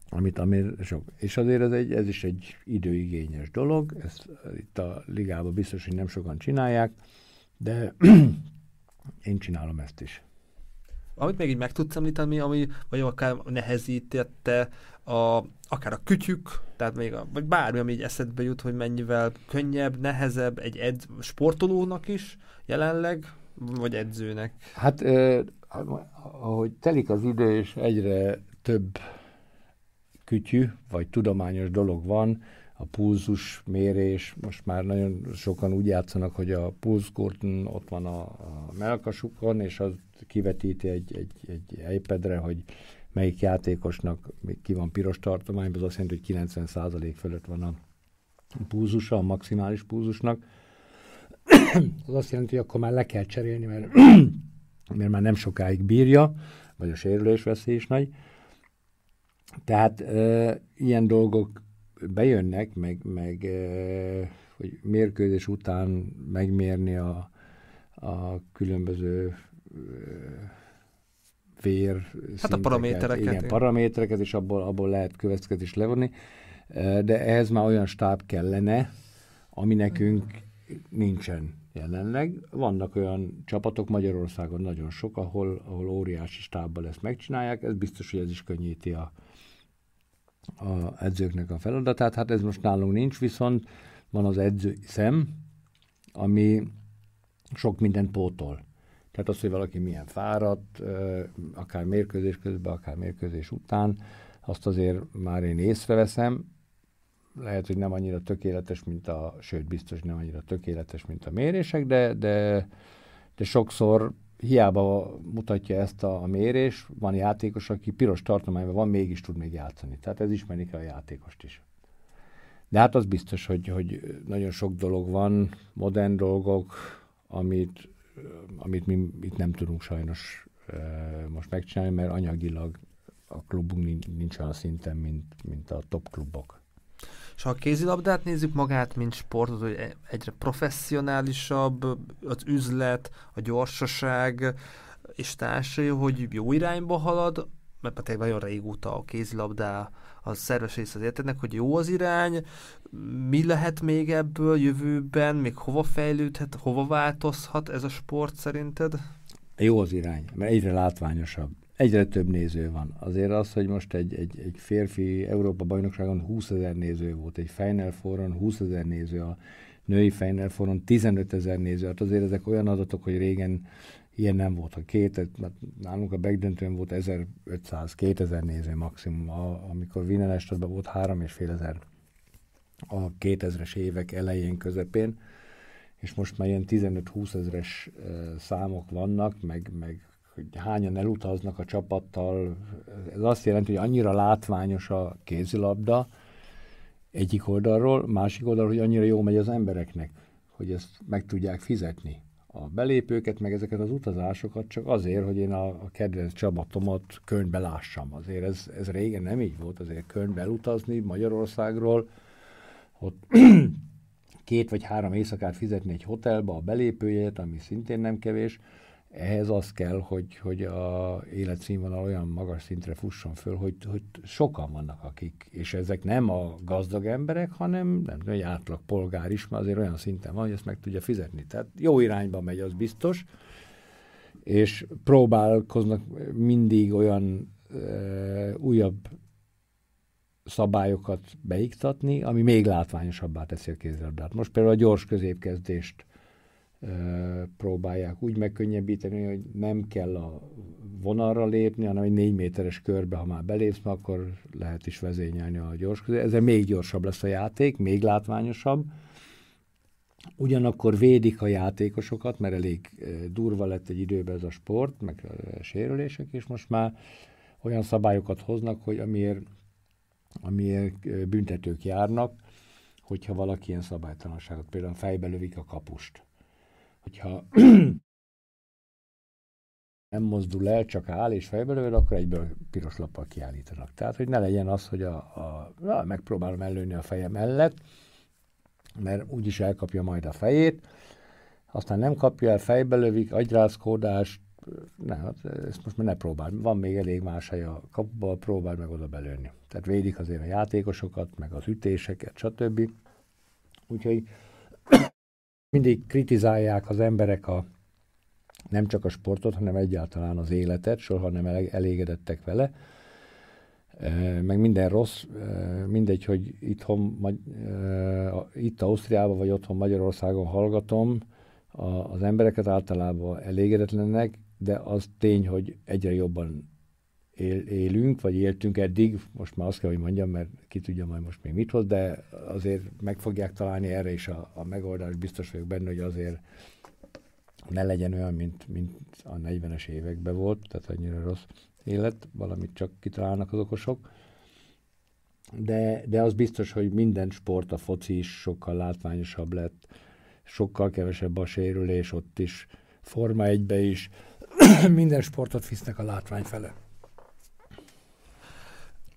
Speaker 2: Amit, amit sok. És azért ez, egy, ez is egy időigényes dolog, ezt itt a ligában biztos, hogy nem sokan csinálják, de én csinálom ezt is.
Speaker 1: Amit még így meg tudsz említeni, ami vagy akár nehezítette a, akár a kütyük, tehát még a, vagy bármi, ami így eszedbe jut, hogy mennyivel könnyebb, nehezebb egy edz, sportolónak is jelenleg, vagy edzőnek?
Speaker 2: Hát eh, ahogy telik az idő, és egyre több kütyű, vagy tudományos dolog van, a pulzus mérés, most már nagyon sokan úgy játszanak, hogy a pulszkorton ott van a, a melkasukon, és az kivetíti egy, egy, egy iPad-re, hogy melyik játékosnak ki van piros tartományban, az azt jelenti, hogy 90% fölött van a pulzusa, a maximális pulzusnak. az azt jelenti, hogy akkor már le kell cserélni, mert, mert már nem sokáig bírja, vagy a sérülés veszély is nagy. Tehát e, ilyen dolgok bejönnek, meg, meg e, hogy mérkőzés után megmérni a, a különböző vér
Speaker 1: Hát a paramétereket.
Speaker 2: Igen, paramétereket, és abból, abból lehet következés levonni. De ehhez már olyan stáb kellene, ami nekünk nincsen jelenleg. Vannak olyan csapatok Magyarországon nagyon sok, ahol, ahol óriási stábbal ezt megcsinálják. Ez biztos, hogy ez is könnyíti a, a edzőknek a feladatát. Hát ez most nálunk nincs, viszont van az edző szem, ami sok mindent pótol. Tehát az, hogy valaki milyen fáradt, akár mérkőzés közben, akár mérkőzés után, azt azért már én észreveszem. Lehet, hogy nem annyira tökéletes, mint a, sőt, biztos nem annyira tökéletes, mint a mérések, de, de, de sokszor hiába mutatja ezt a, a mérés, van játékos, aki piros tartományban van, mégis tud még játszani. Tehát ez ismerik a játékost is. De hát az biztos, hogy, hogy nagyon sok dolog van, modern dolgok, amit amit mi itt nem tudunk sajnos most megcsinálni, mert anyagilag a klubunk nincs olyan szinten, mint, mint a top klubok.
Speaker 1: És ha a kézilabdát nézzük magát, mint sportot, hogy e- egyre professzionálisabb az üzlet, a gyorsaság és társai, hogy jó irányba halad, mert tényleg nagyon régóta a kézilabdá az szerves része az életednek, hogy jó az irány, mi lehet még ebből jövőben, még hova fejlődhet, hova változhat ez a sport szerinted?
Speaker 2: Jó az irány, mert egyre látványosabb. Egyre több néző van. Azért az, hogy most egy, egy, egy férfi Európa bajnokságon 20 ezer néző volt, egy Final Four-on 20 ezer néző, a női Final Four-on 15 ezer néző. Hát azért ezek olyan adatok, hogy régen ilyen nem volt. A két, nálunk a begdöntőn volt 1500-2000 néző maximum, a, amikor Wiener volt 3500 a 2000-es évek elején, közepén, és most már ilyen 15-20 ezeres számok vannak, meg, meg hogy hányan elutaznak a csapattal. Ez azt jelenti, hogy annyira látványos a kézilabda egyik oldalról, másik oldalról, hogy annyira jó megy az embereknek, hogy ezt meg tudják fizetni a belépőket, meg ezeket az utazásokat csak azért, hogy én a, a kedvenc csapatomat könyvbe lássam. Azért ez, ez régen nem így volt, azért könyvbe elutazni Magyarországról, ott két vagy három éjszakát fizetni egy hotelba a belépőjét, ami szintén nem kevés, ehhez az kell, hogy, hogy a életszínvonal olyan magas szintre fusson föl, hogy, hogy sokan vannak akik, és ezek nem a gazdag emberek, hanem nem egy átlag polgár is, mert azért olyan szinten van, hogy ezt meg tudja fizetni. Tehát jó irányba megy, az biztos, és próbálkoznak mindig olyan e, újabb szabályokat beiktatni, ami még látványosabbá teszi a kézilabdát. Most például a gyors középkezdést próbálják úgy megkönnyebbíteni, hogy nem kell a vonalra lépni, hanem egy négy méteres körbe, ha már belépsz, akkor lehet is vezényelni a gyors közé. Ezzel még gyorsabb lesz a játék, még látványosabb. Ugyanakkor védik a játékosokat, mert elég durva lett egy időben ez a sport, meg a sérülések, és most már olyan szabályokat hoznak, hogy amiért, amiért büntetők járnak, hogyha valaki ilyen szabálytalanságot, például fejbe lövik a kapust hogyha nem mozdul el, csak áll és fejbe lövöd, akkor egyből piros lappal kiállítanak. Tehát, hogy ne legyen az, hogy a, a, na, megpróbálom ellőni a feje mellett, mert úgyis elkapja majd a fejét, aztán nem kapja el, fejbe lövik, agyrázkódást, ne, hát ezt most már ne próbál. Van még elég más hely a kapuba, próbál meg oda belőni. Tehát védik azért a játékosokat, meg az ütéseket, stb. Úgyhogy mindig kritizálják az emberek a nem csak a sportot, hanem egyáltalán az életet, soha nem elégedettek vele. Meg minden rossz, mindegy, hogy itthon, itt Ausztriában vagy otthon Magyarországon hallgatom, az embereket általában elégedetlennek, de az tény, hogy egyre jobban él, élünk, vagy éltünk eddig, most már azt kell, hogy mondjam, mert ki tudja majd most még mit hoz, de azért meg fogják találni erre is a, a megoldást, biztos vagyok benne, hogy azért ne legyen olyan, mint, mint a 40-es években volt, tehát annyira rossz élet, valamit csak kitalálnak az okosok. De, de az biztos, hogy minden sport, a foci is sokkal látványosabb lett, sokkal kevesebb a sérülés ott is, Forma egybe is, minden sportot visznek a látvány fele.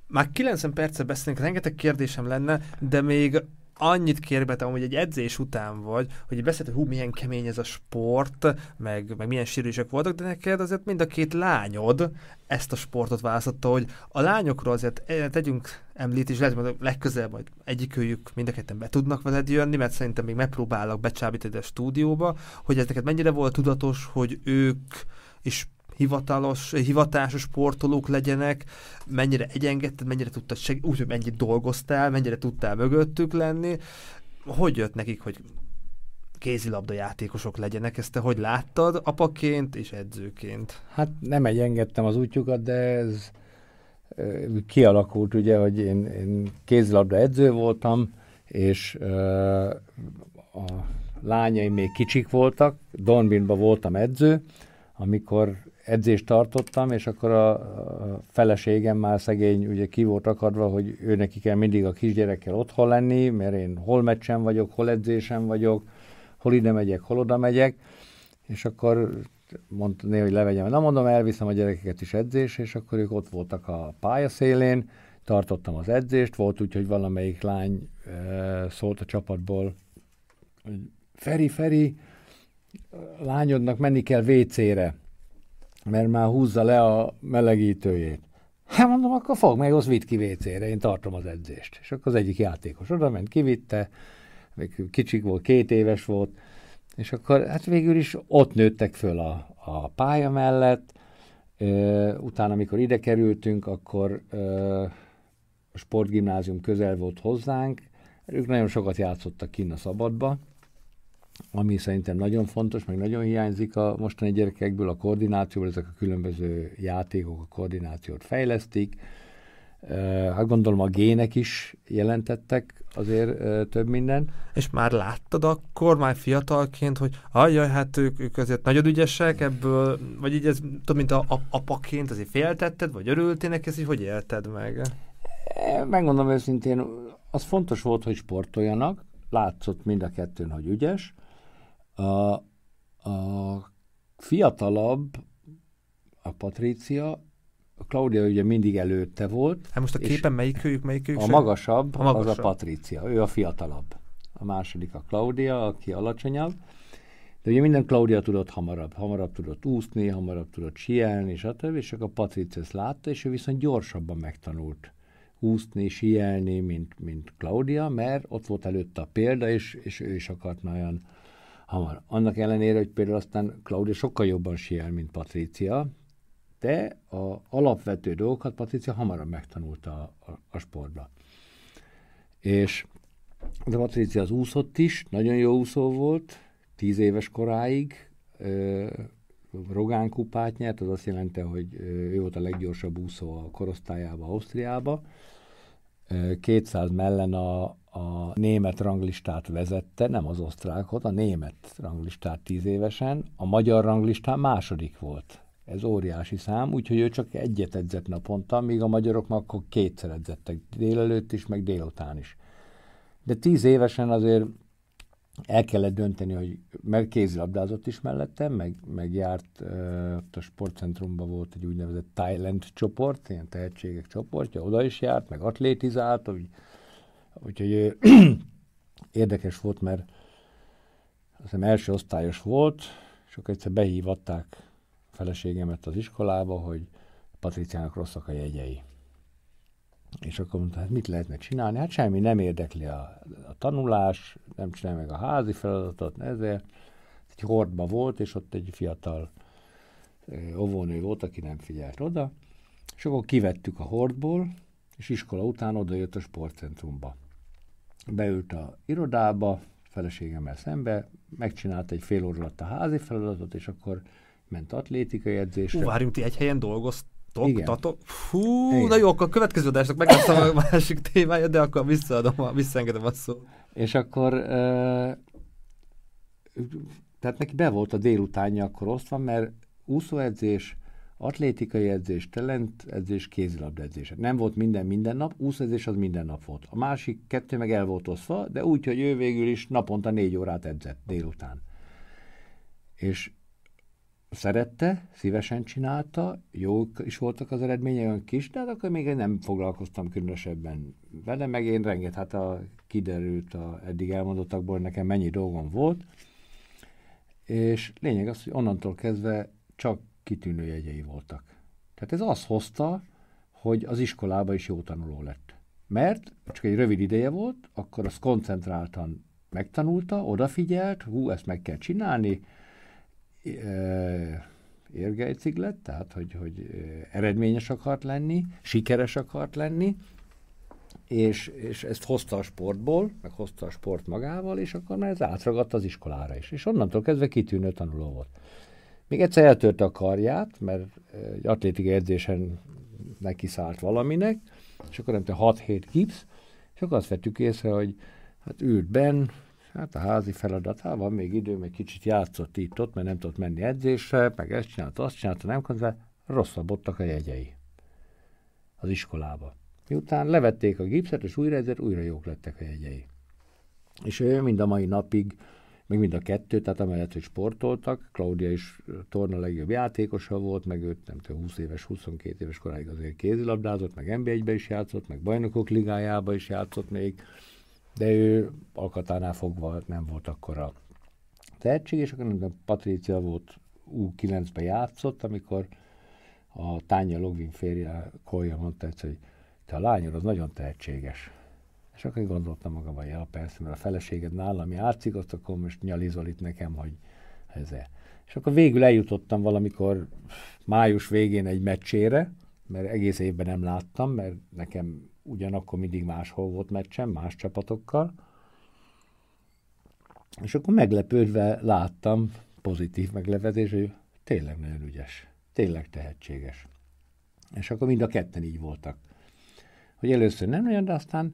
Speaker 1: Már 90 percet beszélünk, rengeteg kérdésem lenne, de még annyit kérbetem, hogy egy edzés után vagy, hogy beszélt, hogy hú, milyen kemény ez a sport, meg, meg milyen sérülések voltak, de neked azért mind a két lányod ezt a sportot választotta, hogy a lányokról azért eh, tegyünk említés, lehet, hogy legközelebb majd egyikőjük mind a ketten be tudnak veled jönni, mert szerintem még megpróbálok becsábítani a stúdióba, hogy ez neked mennyire volt tudatos, hogy ők is hivatalos, hivatásos sportolók legyenek, mennyire egyengedted, mennyire tudtad seg- úgy, hogy mennyit dolgoztál, mennyire tudtál mögöttük lenni. Hogy jött nekik, hogy kézilabda játékosok legyenek, ezt te hogy láttad apaként és edzőként?
Speaker 2: Hát nem egyengedtem az útjukat, de ez kialakult ugye, hogy én, én kézilabda edző voltam, és uh, a lányaim még kicsik voltak, Donbinban voltam edző, amikor edzést tartottam, és akkor a, feleségem már szegény ugye ki volt akadva, hogy ő neki kell mindig a kisgyerekkel otthon lenni, mert én hol meccsen vagyok, hol edzésem vagyok, hol ide megyek, hol oda megyek, és akkor mondta, hogy levegyem. Na mondom, elviszem a gyerekeket is edzés, és akkor ők ott voltak a pályaszélén, tartottam az edzést, volt úgy, hogy valamelyik lány e, szólt a csapatból, hogy Feri, Feri, lányodnak menni kell WC-re mert már húzza le a melegítőjét. Hát mondom, akkor fog meg, az vitt ki WC-re, én tartom az edzést. És akkor az egyik játékos oda ment, kivitte, még kicsik volt, két éves volt, és akkor hát végül is ott nőttek föl a, a pálya mellett, utána, amikor ide kerültünk, akkor a sportgimnázium közel volt hozzánk, ők nagyon sokat játszottak kinn a szabadba, ami szerintem nagyon fontos, meg nagyon hiányzik a mostani gyerekekből, a koordinációból, ezek a különböző játékok a koordinációt fejlesztik. Hát gondolom a gének is jelentettek azért több minden.
Speaker 1: És már láttad akkor, már fiatalként, hogy ajjaj, hát ők, ők azért nagyon ügyesek ebből, vagy így ez, tudom, mint a, a, apaként azért féltetted, vagy örültél neki, ezt így hogy élted meg?
Speaker 2: Megmondom őszintén, az fontos volt, hogy sportoljanak, látszott mind a kettőn, hogy ügyes, a, a fiatalabb, a Patrícia, a Claudia ugye mindig előtte volt.
Speaker 1: Hát most a képen melyik őjük, melyik őjük?
Speaker 2: A magasabb, a magasabb, az a Patrícia, ő a fiatalabb. A második a Claudia, aki alacsonyabb. De ugye minden Claudia tudott hamarabb, hamarabb tudott úszni, hamarabb tudott sielni, stb. És csak a Patrícia ezt látta, és ő viszont gyorsabban megtanult úszni, sielni, mint, mint Claudia, mert ott volt előtte a példa, és, és ő is akart olyan hamar. Annak ellenére, hogy például aztán Claudia sokkal jobban siel, mint Patricia, de a alapvető dolgokat Patricia hamarabb megtanulta a, a, a sportba. És de Patricia az úszott is, nagyon jó úszó volt, tíz éves koráig, ö, Rogán kupát nyert, az azt jelenti, hogy ő volt a leggyorsabb úszó a korosztályába, Ausztriába. 200 mellen a, a német ranglistát vezette, nem az osztrákot, a német ranglistát tíz évesen, a magyar ranglistán második volt. Ez óriási szám, úgyhogy ő csak egyet edzett naponta, míg a magyarok már akkor kétszer edzettek, délelőtt is, meg délután is. De tíz évesen azért el kellett dönteni, hogy mert kézilabdázott is mellettem, meg, meg járt, ott a sportcentrumban volt egy úgynevezett Thailand csoport, ilyen tehetségek csoportja, oda is járt, meg atlétizált, úgy Úgyhogy érdekes volt, mert azt hiszem első osztályos volt, és akkor egyszer behívatták feleségemet az iskolába, hogy Patriciának rosszak a jegyei. És akkor mondta, hát mit lehetne csinálni? Hát semmi, nem érdekli a, a tanulás, nem csinál meg a házi feladatot, ezért egy hordba volt, és ott egy fiatal óvónő volt, aki nem figyelt oda, és akkor kivettük a hordból, és iskola után oda jött a sportcentrumba. Beült a irodába, feleségemmel szembe, megcsinált egy fél óra alatt a házi feladatot, és akkor ment atlétikai edzésre.
Speaker 1: Hú, várjunk, ti egy helyen dolgoztok, Igen. tatok? Fú, Igen. na jó, akkor a következő adásnak meg a másik témája, de akkor visszaadom, a, visszaengedem a szót.
Speaker 2: És akkor tehát neki be volt a délutánja akkor osztva, mert úszóedzés, atlétikai edzés, talent edzés, kézilabda edzés. Nem volt minden minden nap, úszóedzés az minden nap volt. A másik kettő meg el volt osztva, de úgy, hogy ő végül is naponta négy órát edzett délután. És szerette, szívesen csinálta, jók is voltak az eredményei, olyan kis, de hát akkor még nem foglalkoztam különösebben vele, meg én renget, hát a, kiderült a eddig elmondottakból, nekem mennyi dolgom volt, és lényeg az, hogy onnantól kezdve csak kitűnő jegyei voltak. Tehát ez azt hozta, hogy az iskolába is jó tanuló lett. Mert csak egy rövid ideje volt, akkor az koncentráltan megtanulta, odafigyelt, hú, ezt meg kell csinálni, érgejcig lett, tehát hogy, hogy eredményes akart lenni, sikeres akart lenni, és, és ezt hozta a sportból, meg hozta a sport magával, és akkor már ez átragadt az iskolára is. És onnantól kezdve kitűnő tanuló volt. Még egyszer eltörte a karját, mert egy atlétikai edzésen neki szállt valaminek, és akkor nem 6-7 gipsz, és akkor azt vettük észre, hogy hát ült benn, hát a házi feladat, hát van még idő, meg kicsit játszott itt ott, mert nem tudott menni edzésre, meg ezt csinálta, azt csinálta, nem konzert, rosszabbodtak a jegyei az iskolába. Miután levették a gipszet, és újra ezért újra jók lettek a jegyei. És ő mind a mai napig, még mind a kettő, tehát amellett, hogy sportoltak, Claudia is torna legjobb játékosa volt, meg őt nem tudom, 20 éves, 22 éves koráig azért kézilabdázott, meg NB1-be is játszott, meg bajnokok ligájába is játszott még, de ő alkatánál fogva nem volt akkora tehetség, és akkor Patricia volt U9-ben játszott, amikor a Tánya Logvin férje, Kolja mondta egyszer, hogy te a lányod az nagyon tehetséges. És akkor gondoltam magam, hogy ja, persze, mert a feleséged nálam játszik, azt akkor most nyalizol itt nekem, hogy ez -e. És akkor végül eljutottam valamikor május végén egy meccsére, mert egész évben nem láttam, mert nekem ugyanakkor mindig máshol volt meccsem, más csapatokkal. És akkor meglepődve láttam, pozitív meglepetés, hogy tényleg nagyon ügyes, tényleg tehetséges. És akkor mind a ketten így voltak hogy először nem nagyon, de aztán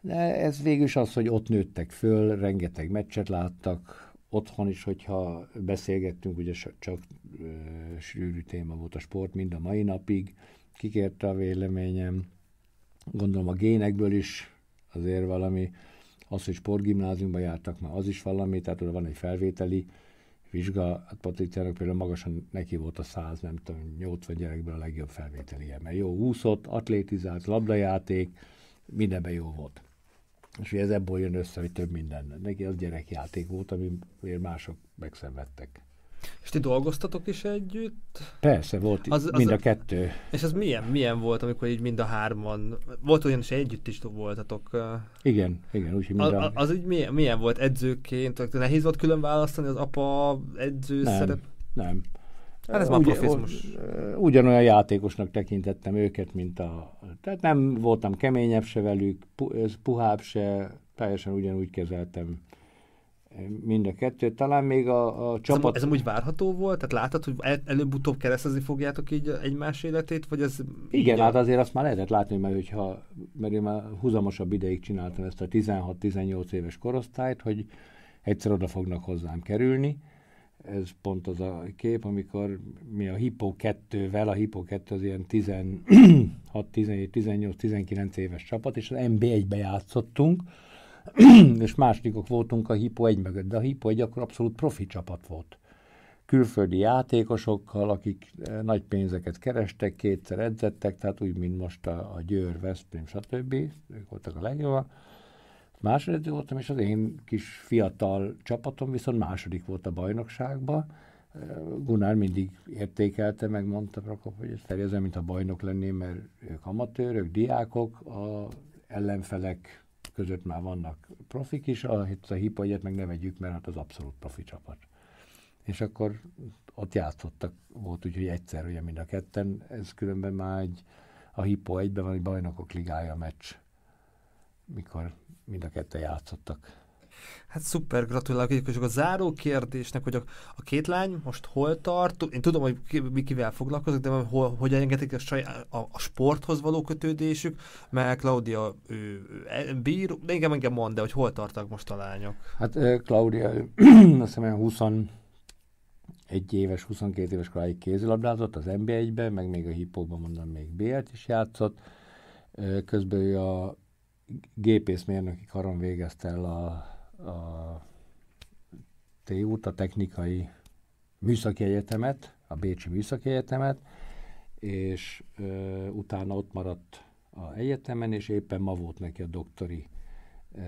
Speaker 2: de ez végül is az, hogy ott nőttek föl, rengeteg meccset láttak, otthon is, hogyha beszélgettünk, ugye csak ö, sűrű téma volt a sport mind a mai napig, kikérte a véleményem, gondolom a génekből is azért valami, az, hogy sportgimnáziumba jártak, már az is valami, tehát oda van egy felvételi vizsga, hát Patriciának például magasan neki volt a 100, nem tudom, 80 gyerekből a legjobb felvételi, mert jó úszott, atlétizált, labdajáték, mindenben jó volt. És ez ebből jön össze, hogy több minden. Neki az gyerekjáték volt, amiért mások megszenvedtek.
Speaker 1: És ti dolgoztatok is együtt?
Speaker 2: Persze, volt az, mind az, a kettő.
Speaker 1: És az milyen, milyen volt, amikor így mind a hárman, volt olyan, hogy együtt is voltatok?
Speaker 2: Igen, igen, úgyhogy
Speaker 1: mind a... Az, úgy milyen, milyen volt edzőként? Nehéz volt külön választani az apa edző
Speaker 2: nem,
Speaker 1: szerep?
Speaker 2: Nem,
Speaker 1: Hát ez már Ugy, profizmus.
Speaker 2: Ugyanolyan játékosnak tekintettem őket, mint a... Tehát nem voltam keményebb se velük, puhább se, teljesen ugyanúgy kezeltem mind a kettő. Talán még a, a csapat...
Speaker 1: Ez, ez úgy várható volt? Tehát látod, hogy el, előbb-utóbb keresztezni fogjátok így egymás életét? Vagy ez
Speaker 2: Igen, hát azért azt már lehetett látni, mert, hogyha, mert én már húzamosabb ideig csináltam ezt a 16-18 éves korosztályt, hogy egyszer oda fognak hozzám kerülni. Ez pont az a kép, amikor mi a Hippo 2-vel, a Hippo 2 az ilyen 16, 17, 18, 19 éves csapat, és az MB1-be játszottunk, és másodikok voltunk a Hippo egy mögött, de a Hippo egy akkor abszolút profi csapat volt. Külföldi játékosokkal, akik eh, nagy pénzeket kerestek, kétszer edzettek, tehát úgy, mint most a, a Győr, Veszprém, stb. Ők voltak a legjobbak. Második voltam, és az én kis fiatal csapatom viszont második volt a bajnokságban. Gunnar mindig értékelte, meg mondta Prokop, hogy Feri mint a bajnok lenné, mert ők amatőrök, diákok, a ellenfelek között már vannak profik is, a, a Hippo egyet meg ne vegyük, mert hát az abszolút profi csapat. És akkor ott játszottak, volt úgy, hogy egyszer ugye mind a ketten, ez különben már egy, a Hippo egyben van egy bajnokok ligája meccs, mikor mind a ketten játszottak.
Speaker 1: Hát szuper, gratulálok. És a záró kérdésnek, hogy a, a két lány most hol tart? Én tudom, hogy ki, mi kivel foglalkozik, de hol, hogyan engedik a, saját, a, a, sporthoz való kötődésük, mert Claudia ő, ő, bír, de igen, engem mond, de hogy hol tartak most a lányok?
Speaker 2: Hát Claudia, azt hiszem 20 egy éves, 22 éves koráig kézilabdázott az NBA-ben, meg még a hippóban mondom, még BL-t is játszott. Közben ő a gépészmérnöki karon végezte el a, a TU-t, a technikai műszaki egyetemet, a Bécsi Műszaki Egyetemet, és ö, utána ott maradt a egyetemen, és éppen ma volt neki a doktori ö,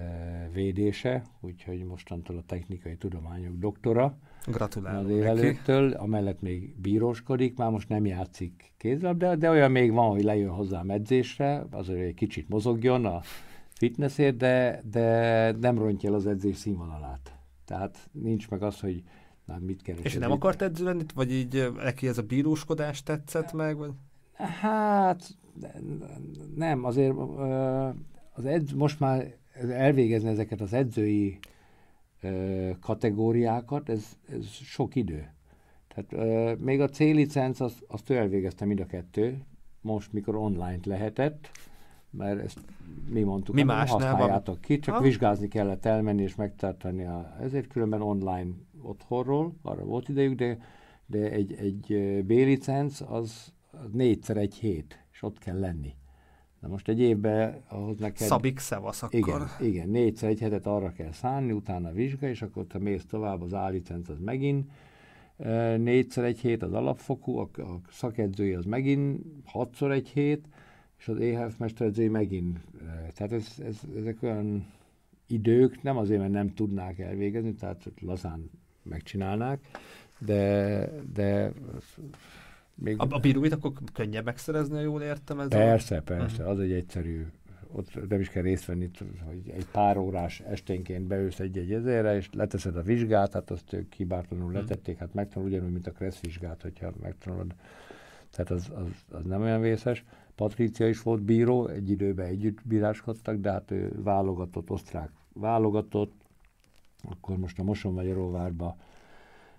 Speaker 2: védése, úgyhogy mostantól a technikai tudományok doktora.
Speaker 1: Gratulálok
Speaker 2: az előttől, amellett még bíróskodik, már most nem játszik kézlabda, de olyan még van, hogy lejön hozzá edzésre, azért egy kicsit mozogjon a fitnessért, de, de nem rontja el az edzés színvonalát. Tehát nincs meg az, hogy na, mit keres.
Speaker 1: És nem akart edző lenni, vagy így neki ez a bíróskodás tetszett meg? Vagy?
Speaker 2: Hát nem, azért az edz, most már elvégezni ezeket az edzői kategóriákat, ez, ez sok idő. Tehát még a C-licenc, azt, azt ő elvégezte mind a kettő, most mikor online lehetett, mert ezt mi mondtuk,
Speaker 1: mi más
Speaker 2: használjátok ki, csak ha? vizsgázni kellett elmenni és megtartani. A, ezért különben online otthonról, arra volt idejük, de, de egy, egy B-licenc az négyszer egy hét, és ott kell lenni. Na most egy évben ahhoz neked...
Speaker 1: Szabik szevasz akkor.
Speaker 2: Igen, igen, négyszer egy hetet arra kell szánni, utána vizsga, és akkor te mész tovább, az A-licenc az megint négyszer egy hét az alapfokú, a, a szakedzői az megint hatszor egy hét, és az EHF mesteredzői megint. Tehát ez, ez, ezek olyan idők, nem azért, mert nem tudnák elvégezni, tehát lazán megcsinálnák, de, de
Speaker 1: még... A, a bíróit akkor könnyebb megszerezni, jól értem? Ez
Speaker 2: persze, a... persze, uh-huh. az egy egyszerű, ott nem is kell részt venni, hogy egy pár órás esténként beülsz egy-egy ezerre, és leteszed a vizsgát, hát azt ők kibártlanul uh-huh. letették, hát megtanul ugyanúgy, mint a Kressz vizsgát, hogyha megtanulod. Tehát az, az, az nem olyan vészes. Patricia is volt bíró, egy időben együtt bíráskodtak, de hát ő válogatott, osztrák válogatott, akkor most a Moson-Magyaróvárba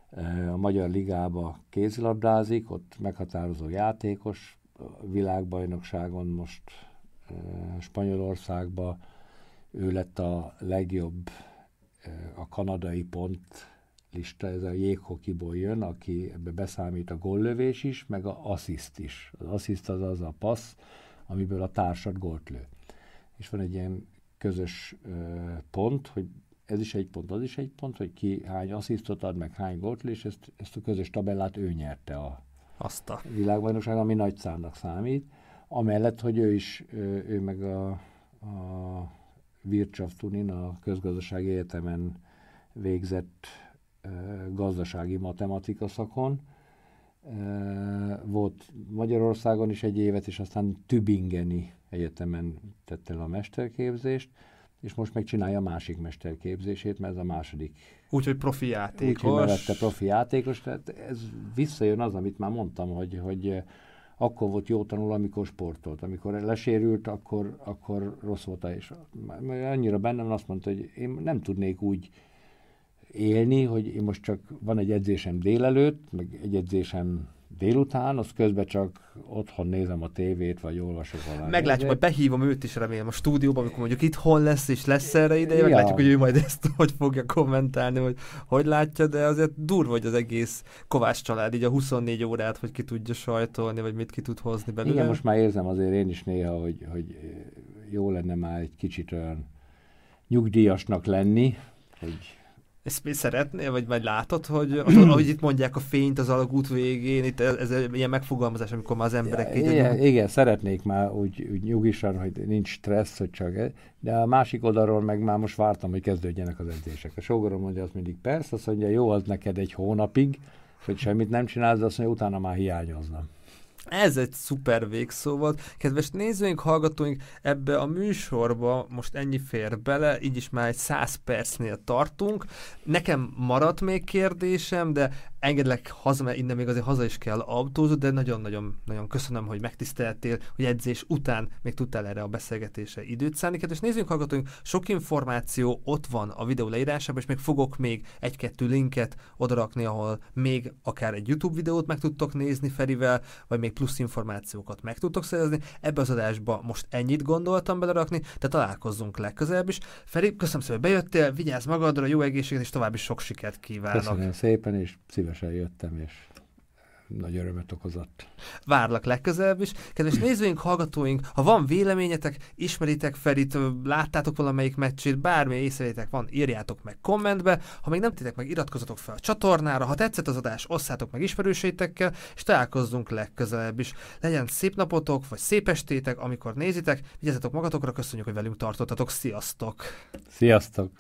Speaker 2: e, a Magyar Ligába kézilabdázik, ott meghatározó játékos, a világbajnokságon most e, Spanyolországba. Ő lett a legjobb e, a kanadai pont lista, ez a jéghokiból jön, aki ebbe beszámít a gollövés is, meg a assziszt is. Az assziszt az az a passz, amiből a társad gólt lő. És van egy ilyen közös ö, pont, hogy ez is egy pont, az is egy pont, hogy ki hány asszisztot ad, meg hány gólt lő, és ezt, ezt a közös tabellát ő nyerte a,
Speaker 1: Azt a.
Speaker 2: világbajnokság, ami nagy számnak számít. Amellett, hogy ő is, ő, ő meg a, a Wirtschaftsunin, a közgazdasági egyetemen végzett gazdasági matematika szakon. Volt Magyarországon is egy évet, és aztán Tübingeni egyetemen tette el a mesterképzést, és most megcsinálja a másik mesterképzését, mert ez a második.
Speaker 1: Úgyhogy profi játékos.
Speaker 2: Úgyhogy profi játékos, tehát ez visszajön az, amit már mondtam, hogy, hogy akkor volt jó tanul, amikor sportolt. Amikor lesérült, akkor, akkor rossz volt. És annyira bennem azt mondta, hogy én nem tudnék úgy élni, hogy én most csak van egy edzésem délelőtt, meg egy edzésem délután, az közben csak otthon nézem a tévét, vagy olvasok valami.
Speaker 1: Meglátjuk, hogy behívom őt is remélem a stúdióban, amikor mondjuk itthon lesz, és lesz erre ideje, ja. meglátjuk, hogy ő majd ezt hogy fogja kommentálni, hogy hogy látja, de azért durva, hogy az egész Kovács család, így a 24 órát, hogy ki tudja sajtolni, vagy mit ki tud hozni belőle.
Speaker 2: Igen, most már érzem azért én is néha, hogy, hogy jó lenne már egy kicsit olyan nyugdíjasnak lenni, hogy
Speaker 1: ezt mi szeretnél, vagy majd látod, hogy ahogy itt mondják a fényt az alagút végén, itt ez, ez egy ilyen megfogalmazás, amikor már az emberek...
Speaker 2: Ja, igen, igen, igen, szeretnék már úgy, úgy nyugisan, hogy nincs stressz, hogy csak... De a másik oldalról meg már most vártam, hogy kezdődjenek az edzések. A sógorom mondja azt mindig, persze, azt mondja, jó, az neked egy hónapig, hogy semmit nem csinálsz, de azt mondja, utána már hiányozna.
Speaker 1: Ez egy szuper végszó volt. Kedves nézőink, hallgatóink, ebbe a műsorba most ennyi fér bele, így is már egy száz percnél tartunk. Nekem maradt még kérdésem, de engedlek haza, mert innen még azért haza is kell autózni, de nagyon-nagyon nagyon köszönöm, hogy megtiszteltél, hogy edzés után még tudtál erre a beszélgetésre időt szállni. Kedves nézőink, hallgatóink, sok információ ott van a videó leírásában, és még fogok még egy-kettő linket odarakni, ahol még akár egy YouTube videót meg tudtok nézni Ferivel, vagy még plusz információkat meg tudtok szerezni. Ebbe az adásba most ennyit gondoltam belerakni, de találkozzunk legközelebb is. Feri, köszönöm szépen, hogy bejöttél, vigyázz magadra, jó egészséget és további sok sikert kívánok.
Speaker 2: Köszönöm szépen, és szívesen jöttem, és nagy örömet okozott.
Speaker 1: Várlak legközelebb is. Kedves nézőink, hallgatóink, ha van véleményetek, ismeritek Ferit, láttátok valamelyik meccsét, bármi észrevétek van, írjátok meg kommentbe. Ha még nem tettek meg, iratkozzatok fel a csatornára. Ha tetszett az adás, osszátok meg ismerőseitekkel, és találkozzunk legközelebb is. Legyen szép napotok, vagy szép estétek, amikor nézitek. Vigyázzatok magatokra, köszönjük, hogy velünk tartottatok. Sziasztok!
Speaker 2: Sziasztok!